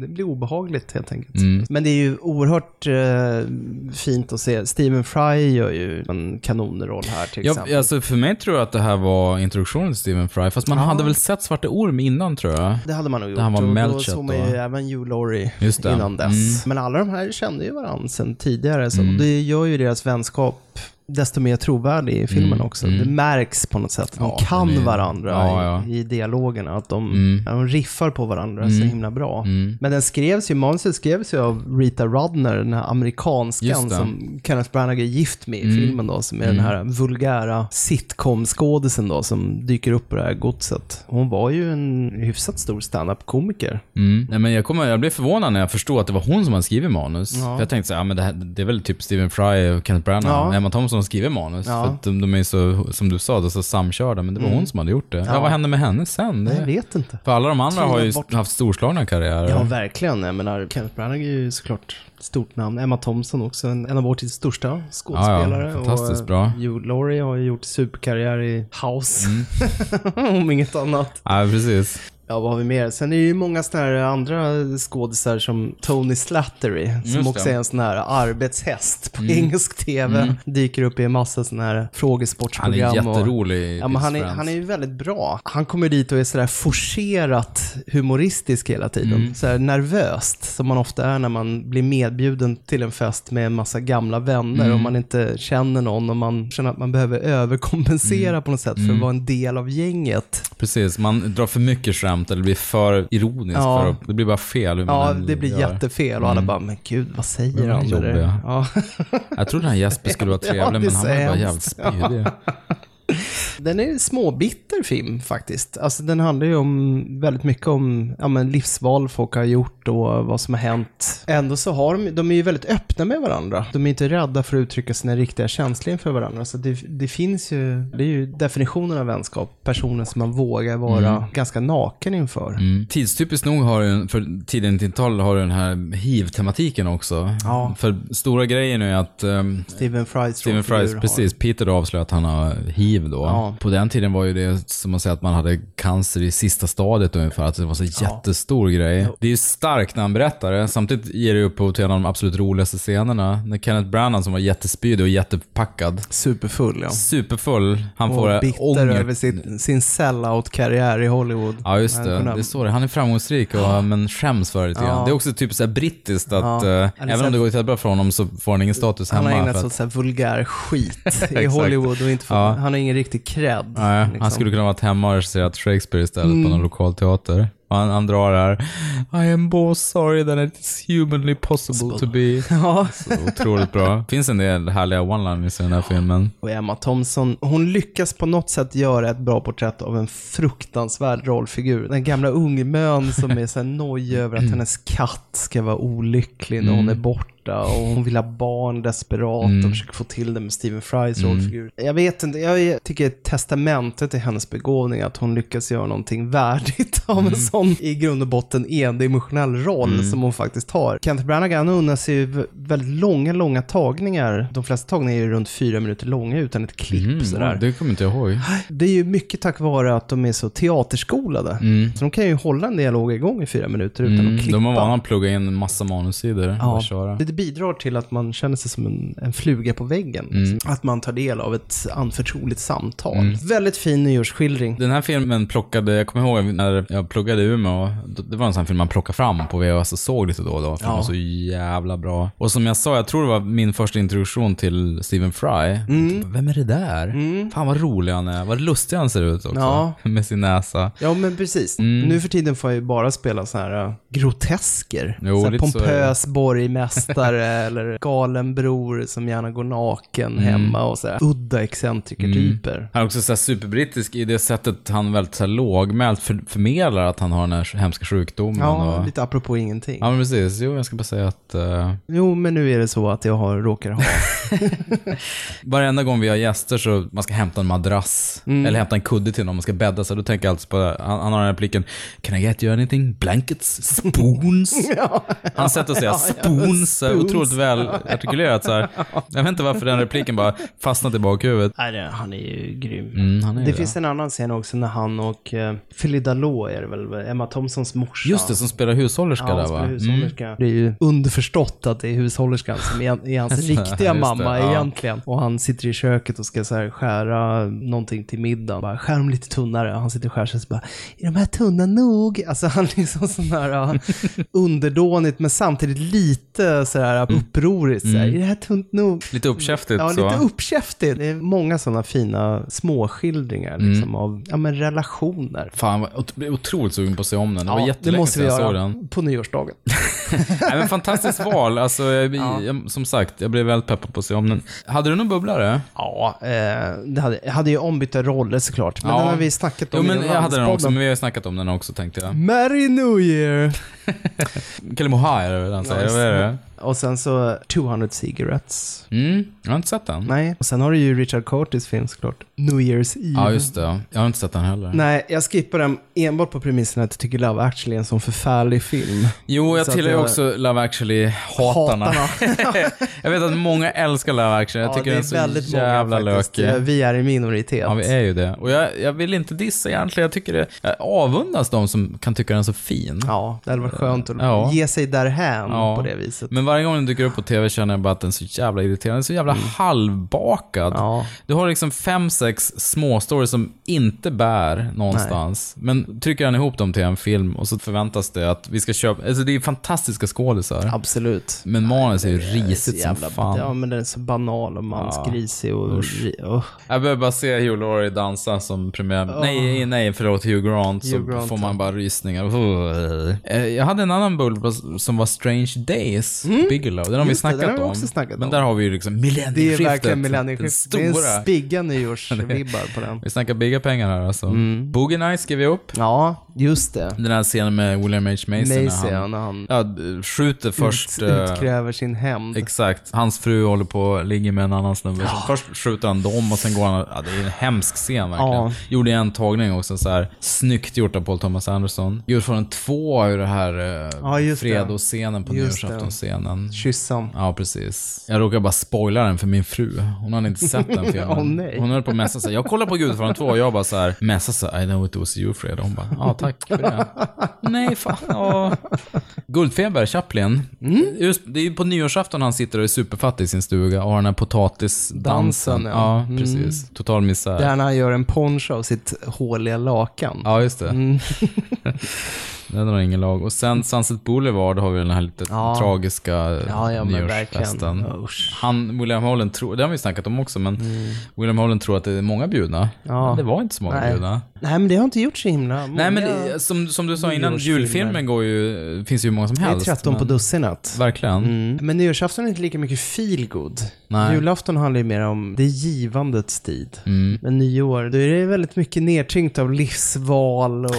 det blir obehagligt helt enkelt. Mm. Men det är ju oerhört eh, fint att se. Stephen Fry gör ju en kanonroll här till exempel. Ja, alltså för mig tror jag att det här var introduktionen till Stephen Fry, fast man Ja. hade väl sett Svarte Orm innan tror jag. Det hade man nog gjort. Där han var och då såg man ju även Hugh Laurie innan dess. Mm. Men alla de här kände ju varandra sedan tidigare. Så Mm. Det gör ju deras vänskap desto mer trovärdig i filmen Mm, också. mm. Det märks på något sätt. De Ja, kan är- varandra ja, ja. I, i dialogerna. Att de, Mm. de riffar på varandra så Mm. himla bra. Mm. Men den skrevs ju, manuset skrevs ju av Rita Rudner, den här amerikanskan som Kenneth Branagh är gift med i Mm. filmen då, som är Mm. den här vulgära sitcom-skådisen då, som dyker upp på det här godset. Hon var ju en hyfsat stor stand-up-komiker. Mm. Nej, men jag, kommer, jag blev förvånad när jag förstod att det var hon som hade skrivit manus. Jag tänkte så här, men det, här, det är väl typ Stephen Fry och Kenneth Branagh Ja. Emma Thompson som skriver manus. Ja. För att de, de är så, som du sa, då, så samkörda. Men det var Mm. hon som hade gjort det. Ja. Ja. vad hände med henne sen? Det, Jag vet inte. För alla de andra har ju bort. haft storslagna karriärer. Ja, verkligen. Jag menar, Kenneth Branagh är ju såklart stort namn. Emma Thompson också, en, en av vår tids största skådespelare. Ja, fantastiskt och, bra. eh, Hugh Laurie har ju gjort superkarriär i House, *laughs* om inget annat. Ja, precis. Ja, vad har vi mer? Sen är det ju många sådana här andra skådisar som Tony Slattery, som Just också det. är en sån här arbetshäst på Mm. engelsk tv. Mm. Dyker upp i en massa sådana här Han frågesportsprogram. är och- jätterolig i Ja, men han, är, han är ju väldigt bra. Han kommer dit och är sådär forcerat humoristisk hela tiden. Mm. Sådär nervöst, som man ofta är när man blir medbjuden till en fest med en massa gamla vänner Mm. och man inte känner någon och man känner att man behöver överkompensera på något sätt för Mm. att vara en del av gänget. Precis, man drar för mycket skämt eller blir för ironisk. Ja. För att, det blir bara fel. Ja, det blir gör. jättefel och alla Mm. bara, men gud, vad säger han? Ja. Jag trodde den här Jesper skulle vara *laughs* Ja, trevlig, är men han var bara jävligt spydig. Den är en småbitter film faktiskt. Alltså den handlar ju om väldigt mycket om ja, men livsval folk har gjort och vad som har hänt. Ändå så har de, de är ju väldigt öppna med varandra. De är inte rädda för att uttrycka sina riktiga känslor inför varandra. Så det, det finns ju, det är ju definitionen av vänskap. Personer som man vågar vara Mm. ganska naken inför. Mm. Tidstypiskt nog har du, för tidigt 90-tal har den här hiv-tematiken också. Ja. För stora grejen är att um, Stephen Frys Stephen har- precis, Peter då avslöjade att han har hiv då. Ja. På den tiden var ju det som att säga att man hade cancer i sista stadiet ungefär, att det var så jättestor grej. Det är ju starkt när han berättar det, samtidigt ger det upphov till en av de absolut roligaste scenerna. När Kenneth Branagh som var jättespydig och jättepackad. Superfull ja. Superfull. Han och får bitter ångest. över sin, sin sell-out-karriär i Hollywood. Ja, just Han det. Det står det. Han är framgångsrik och, men skäms för det lite. Ja. Det är också typ så här brittiskt att Eller även så- om det går jättebra för honom så får han ingen status Han hemma. har ägnat för sig åt så vulgär skit *laughs* i. Hollywood och inte Ja. han har ingen riktig cred. Nej, han liksom. skulle kunna varit hemma och regisserat Shakespeare istället Mm. på någon lokal teater. Han, han drar här. I am both sorry that it's humanly possible to be. *laughs* Ja. Så otroligt bra. finns en del härliga one-liners i den här filmen. Och Emma Thompson, hon lyckas på något sätt göra ett bra porträtt av en fruktansvärd rollfigur. Den gamla ungmön som *laughs* är så här nojig över att hennes katt ska vara olycklig när hon Mm. är borta och hon vill ha barn desperat Mm. och försöker få till det med Stephen Frys Mm. rollfigur. Jag vet inte, jag tycker testamentet är hennes begåvning att hon lyckas göra någonting värdigt av en sån i grund och botten endimensionell roll Mm. som hon faktiskt har. Kenneth Branagh unnar sig ju väldigt långa, långa tagningar. De flesta tagningar är ju runt fyra minuter långa utan ett klipp Mm, sådär. Det kommer inte jag ihåg. Det är ju mycket tack vare att de är så teaterskolade. Mm. Så de kan ju hålla en dialog igång i fyra minuter utan Mm, att klippa. de har vana att plugga in en massa manussidor och Ja, köra. det bidrar till att man känner sig som en, en fluga på väggen. Mm. Att man tar del av ett anförtroligt samtal. Mm. Väldigt fin nyårsskildring. Den här filmen plockade, jag kommer ihåg när jag pluggade i Umeå, det var en sån här film man plockade fram på VHS och såg lite då och då. För Ja. den var så jävla bra. Och som jag sa, jag tror det var min första introduktion till Stephen Fry. Mm. Vem är det där? Fan vad rolig han är. Vad lustig han ser ut också. Ja. *laughs* Med sin näsa. Ja, men precis. Mm. Nu för tiden får jag ju bara spela så här uh, grotesker. Jo, så här pompös borgmästare *laughs* eller galen bror som gärna går naken Mm. hemma och så här udda excentrikertyper. Han är också så superbrittisk i det sättet han väldigt så här lågmält för, förmedlar att han har den här hemska sjukdomen. Ja, och... lite apropå ingenting. Ja, men precis. Jo, jag ska bara säga att uh, Jo, men nu är det så att jag har, råkar ha. *laughs* varenda gång vi har gäster så man ska hämta en madrass Mm. eller hämta en kudde till någon, man ska bädda sig. Då tänker jag alltid på, han, han har den här repliken, Can I get you anything? Blankets? Spoons? *laughs* Han sätter sig Ja, ja, spoons, ja, spoons. otroligt väl artikulerat så här. Jag vet inte varför den repliken bara fastnat i bakhuvudet. Nej, det- han är ju grym. Mm, han är det det. finns en annan scen också när han och uh, Philly Dalot är det väl, Emma Thompsons morsa. Just det, som spelar hushållerska Ja, där va? hushållerska. Det är ju underförstått att det är hushållerskan som är, är hans *laughs* Just riktiga det, mamma ja. egentligen. Och han sitter i köket och ska så här skära någonting till middagen. Bara, skär dem lite tunnare. Han sitter och skär sig och så bara, är de här tunna nog? Alltså han är liksom sån här uh, *laughs* underdånigt men samtidigt lite så sådär upproriskt. Mm. Mm. Är det här tunt nog? Lite uppkäftigt Ja, så. lite uppkäftigt. Det är många sådana fina småskildringar Mm. liksom, av ja, men relationer. Fan, jag är otroligt sugen på att se om den. Det var Ja, jättelänge det måste vi såg göra den. på nyårsdagen. *laughs* Nej, men fantastiskt val. Alltså, jag, Ja. jag, som sagt, jag blev väldigt peppad på att se om den. Hade du någon bubblare? Ja, eh, det hade, jag hade ju ombytta roller såklart. Men Ja. den har vi snackat om Jo, i men jag hade den också, men vi har snackat om den också tänkte jag. Merry New Year! *laughs* Kalle Mohay är det väl han säger? Vad är det? Och sen så 200 Cigarettes. Mm, jag har inte sett den. Nej, och sen har du ju Richard Curtis film såklart. New Year's Eve. Ja, just det. Jag har inte sett den heller. Nej, jag skippar den enbart på premissen att jag tycker Love actually är en sån förfärlig film. Jo, jag tillhör jag- också Love actually-hatarna. *laughs* jag vet att många älskar Love actually. Jag Ja, tycker det den är är så väldigt jävla många faktiskt. lökig. Vi är i minoritet. Ja, vi är ju det. Och jag, jag vill inte dissa egentligen. Jag tycker det, jag avundas de som kan tycka den så fin. Ja, det hade varit skönt att Ja. ge sig därhän Ja. på det viset. Men varje gång den dyker upp på tv känner jag bara att den är så jävla irriterande. Den är så jävla Mm. halvbakad. Du har liksom fem, sex småstories som inte bär någonstans. Men trycker han ihop dem till en film och så förväntas det att vi ska köpa... Alltså det är fantastiska skådisar. Absolut. Men manus är ju Det är så risigt som jävla- fan. Ja, men den är så banal och mansgrisig och... Usch. oh. Jag behöver bara se Hugh Laurie dansa som premiär... Åh. Nej, nej, förlåt, Hugh Grant. så Hugh Grant, får ja. man bara rysningar. Eh, Jag hade en annan bull som var Strange Days, Bigelow. Den har vi Mm. Just det, snackat den har vi om. snackat Men om. där har vi ju liksom Det är millennieskiftet. verkligen millennieskiftet. Det är en spigga nyårsvibbar på den. Vi snackar bigga pengar här alltså. Mm. Boogie Nights skrev vi upp. Ja, just det. Den här scenen med William H. Macy, Macy, ja, när när han, han ja, skjuter först... ut, eh, utkräver sin hämnd. Exakt. Hans fru håller på ligger med en annan snubbe. Så Först skjuter han dem och sen går han... Ja, det är en hemsk scen verkligen. Ja. Gjorde en tagning också så här. Snyggt gjort av Paul Thomas Anderson. Gudfadern 2 är ju det här eh, Ja. Fredo-scenen på nyårsaftonscenen. Kyssan. Ja, precis. Jag råkar bara spoila den för min fru. Hon hade inte sett den *laughs* filmen. Åh, nej. Hon höll på att messa sig. Jag kollar på Gudfadern 2 och jag bara så här så här, I know it was you Fred. Och hon bara, ja tack för det. *laughs* nej, fan. Ja. Guldfeber, Chaplin. Mm. Just, det är ju på nyårsafton han sitter och är superfattig i sin stuga och har den här potatisdansen. Dansen, ja. ja. Mm. precis. Total misär. Där när han gör en poncho av sitt håliga lakan. Ja, just det. Mm. *laughs* Den har ingen lag. Och sen Sunset Boulevard har vi den här lite Ja. tragiska Ja, ja, nyårsfesten. Han, William Holland tror, det har vi snackat om också, men William Holland tror att det är många bjudna. Ja. Men det var inte så många Nej. bjudna. Nej, men det har inte gjort så himla många. Nej men det, som, som du sa innan, julfilmen går ju, finns ju hur många som Det är helst. 13 på men- dussinet. Verkligen. Mm. Men nyårsafton är inte lika mycket feel good. Nej. Julafton handlar ju mer om det givandets tid. Mm. Men nyår, då är det väldigt mycket nedtyngt av livsval och...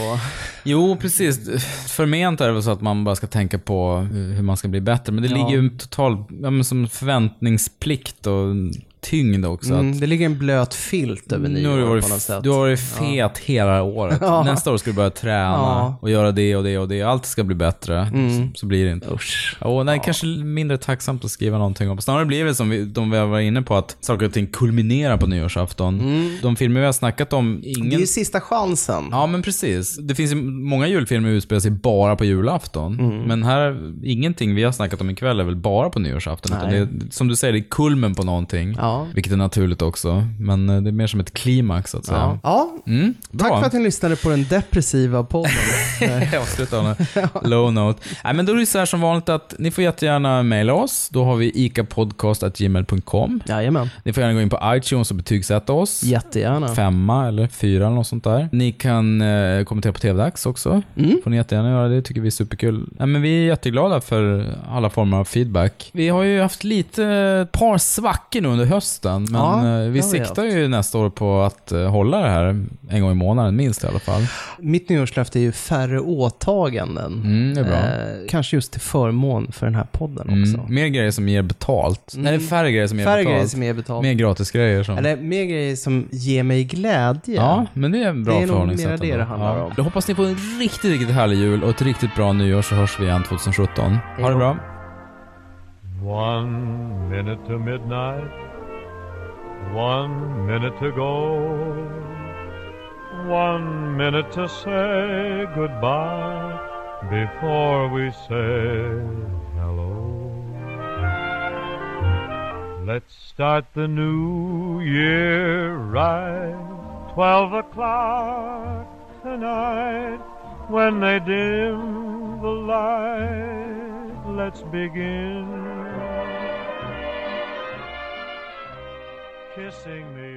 Jo, precis. Förment är det väl så att man bara ska tänka på hur man ska bli bättre. Men det Ja. ligger ju en total, ja, som förväntningsplikt och tyngd också. Mm, det ligger en blöt filt över nyår varit, på något sätt. du har varit fet hela året. *laughs* Ja. Nästa år ska du börja träna Ja. och göra det och det och det. Allt ska bli bättre. Mm. Så, så blir det inte. Usch. Och nej, kanske mindre tacksamt att skriva någonting om. Snarare blir det som vi, de vi var inne på, att saker och ting kulminerar på nyårsafton. De filmer vi har snackat om, ingen... Mm. Det är ju sista chansen. Ja, men precis. Det finns ju många julfilmer utspelar sig bara på julafton. Mm. Men här, ingenting vi har snackat om ikväll är väl bara på nyårsafton. Det som du säger, det är kulmen på någonting. Ja. Vilket är naturligt också. Men eh, det är mer som ett klimax, så att säga. Ja. Mm. Tack för att ni lyssnade på den depressiva podden. *laughs* Jag med *laughs* low note. Nej, men då är det så här som vanligt att ni får jättegärna mejla oss. Då har vi icapodcast.gmail.com. Jajamän. Ni får gärna gå in på iTunes och betygsätta oss. Jättegärna. Femma eller fyra eller något sånt där. Ni kan eh, kommentera på TV-dags också. Mm. får ni jättegärna göra. Det tycker vi är superkul. Nej, men vi är jätteglada för alla former av feedback. Vi har ju haft lite, ett par svackor nu under hösten. Men Ja, eh, vi siktar ju nästa år på att eh, hålla det här en gång i månaden minst i alla fall. Mitt nyårslöfte är ju färre åtaganden. Mm, det är bra. Eh, kanske just till förmån för den här podden Mm. också. Mer grejer som ger betalt. Mm. Nej, färre grejer som ger Färre betalt. grejer som ger betalt. Mer gratisgrejer som... Eller mer grejer som ger mig glädje. Ja, men det är en bra Det är nog förhållningssätt. mera det det handlar ja. om. Då hoppas ni på en riktigt, riktigt härlig jul och ett riktigt bra nyår så hörs vi igen 2017. Ha det bra. One minute to midnight, one minute to go, one minute to say goodbye before we say hello. Let's start the new year right, twelve o'clock tonight, when they dim the light. Let's begin kissing the old year.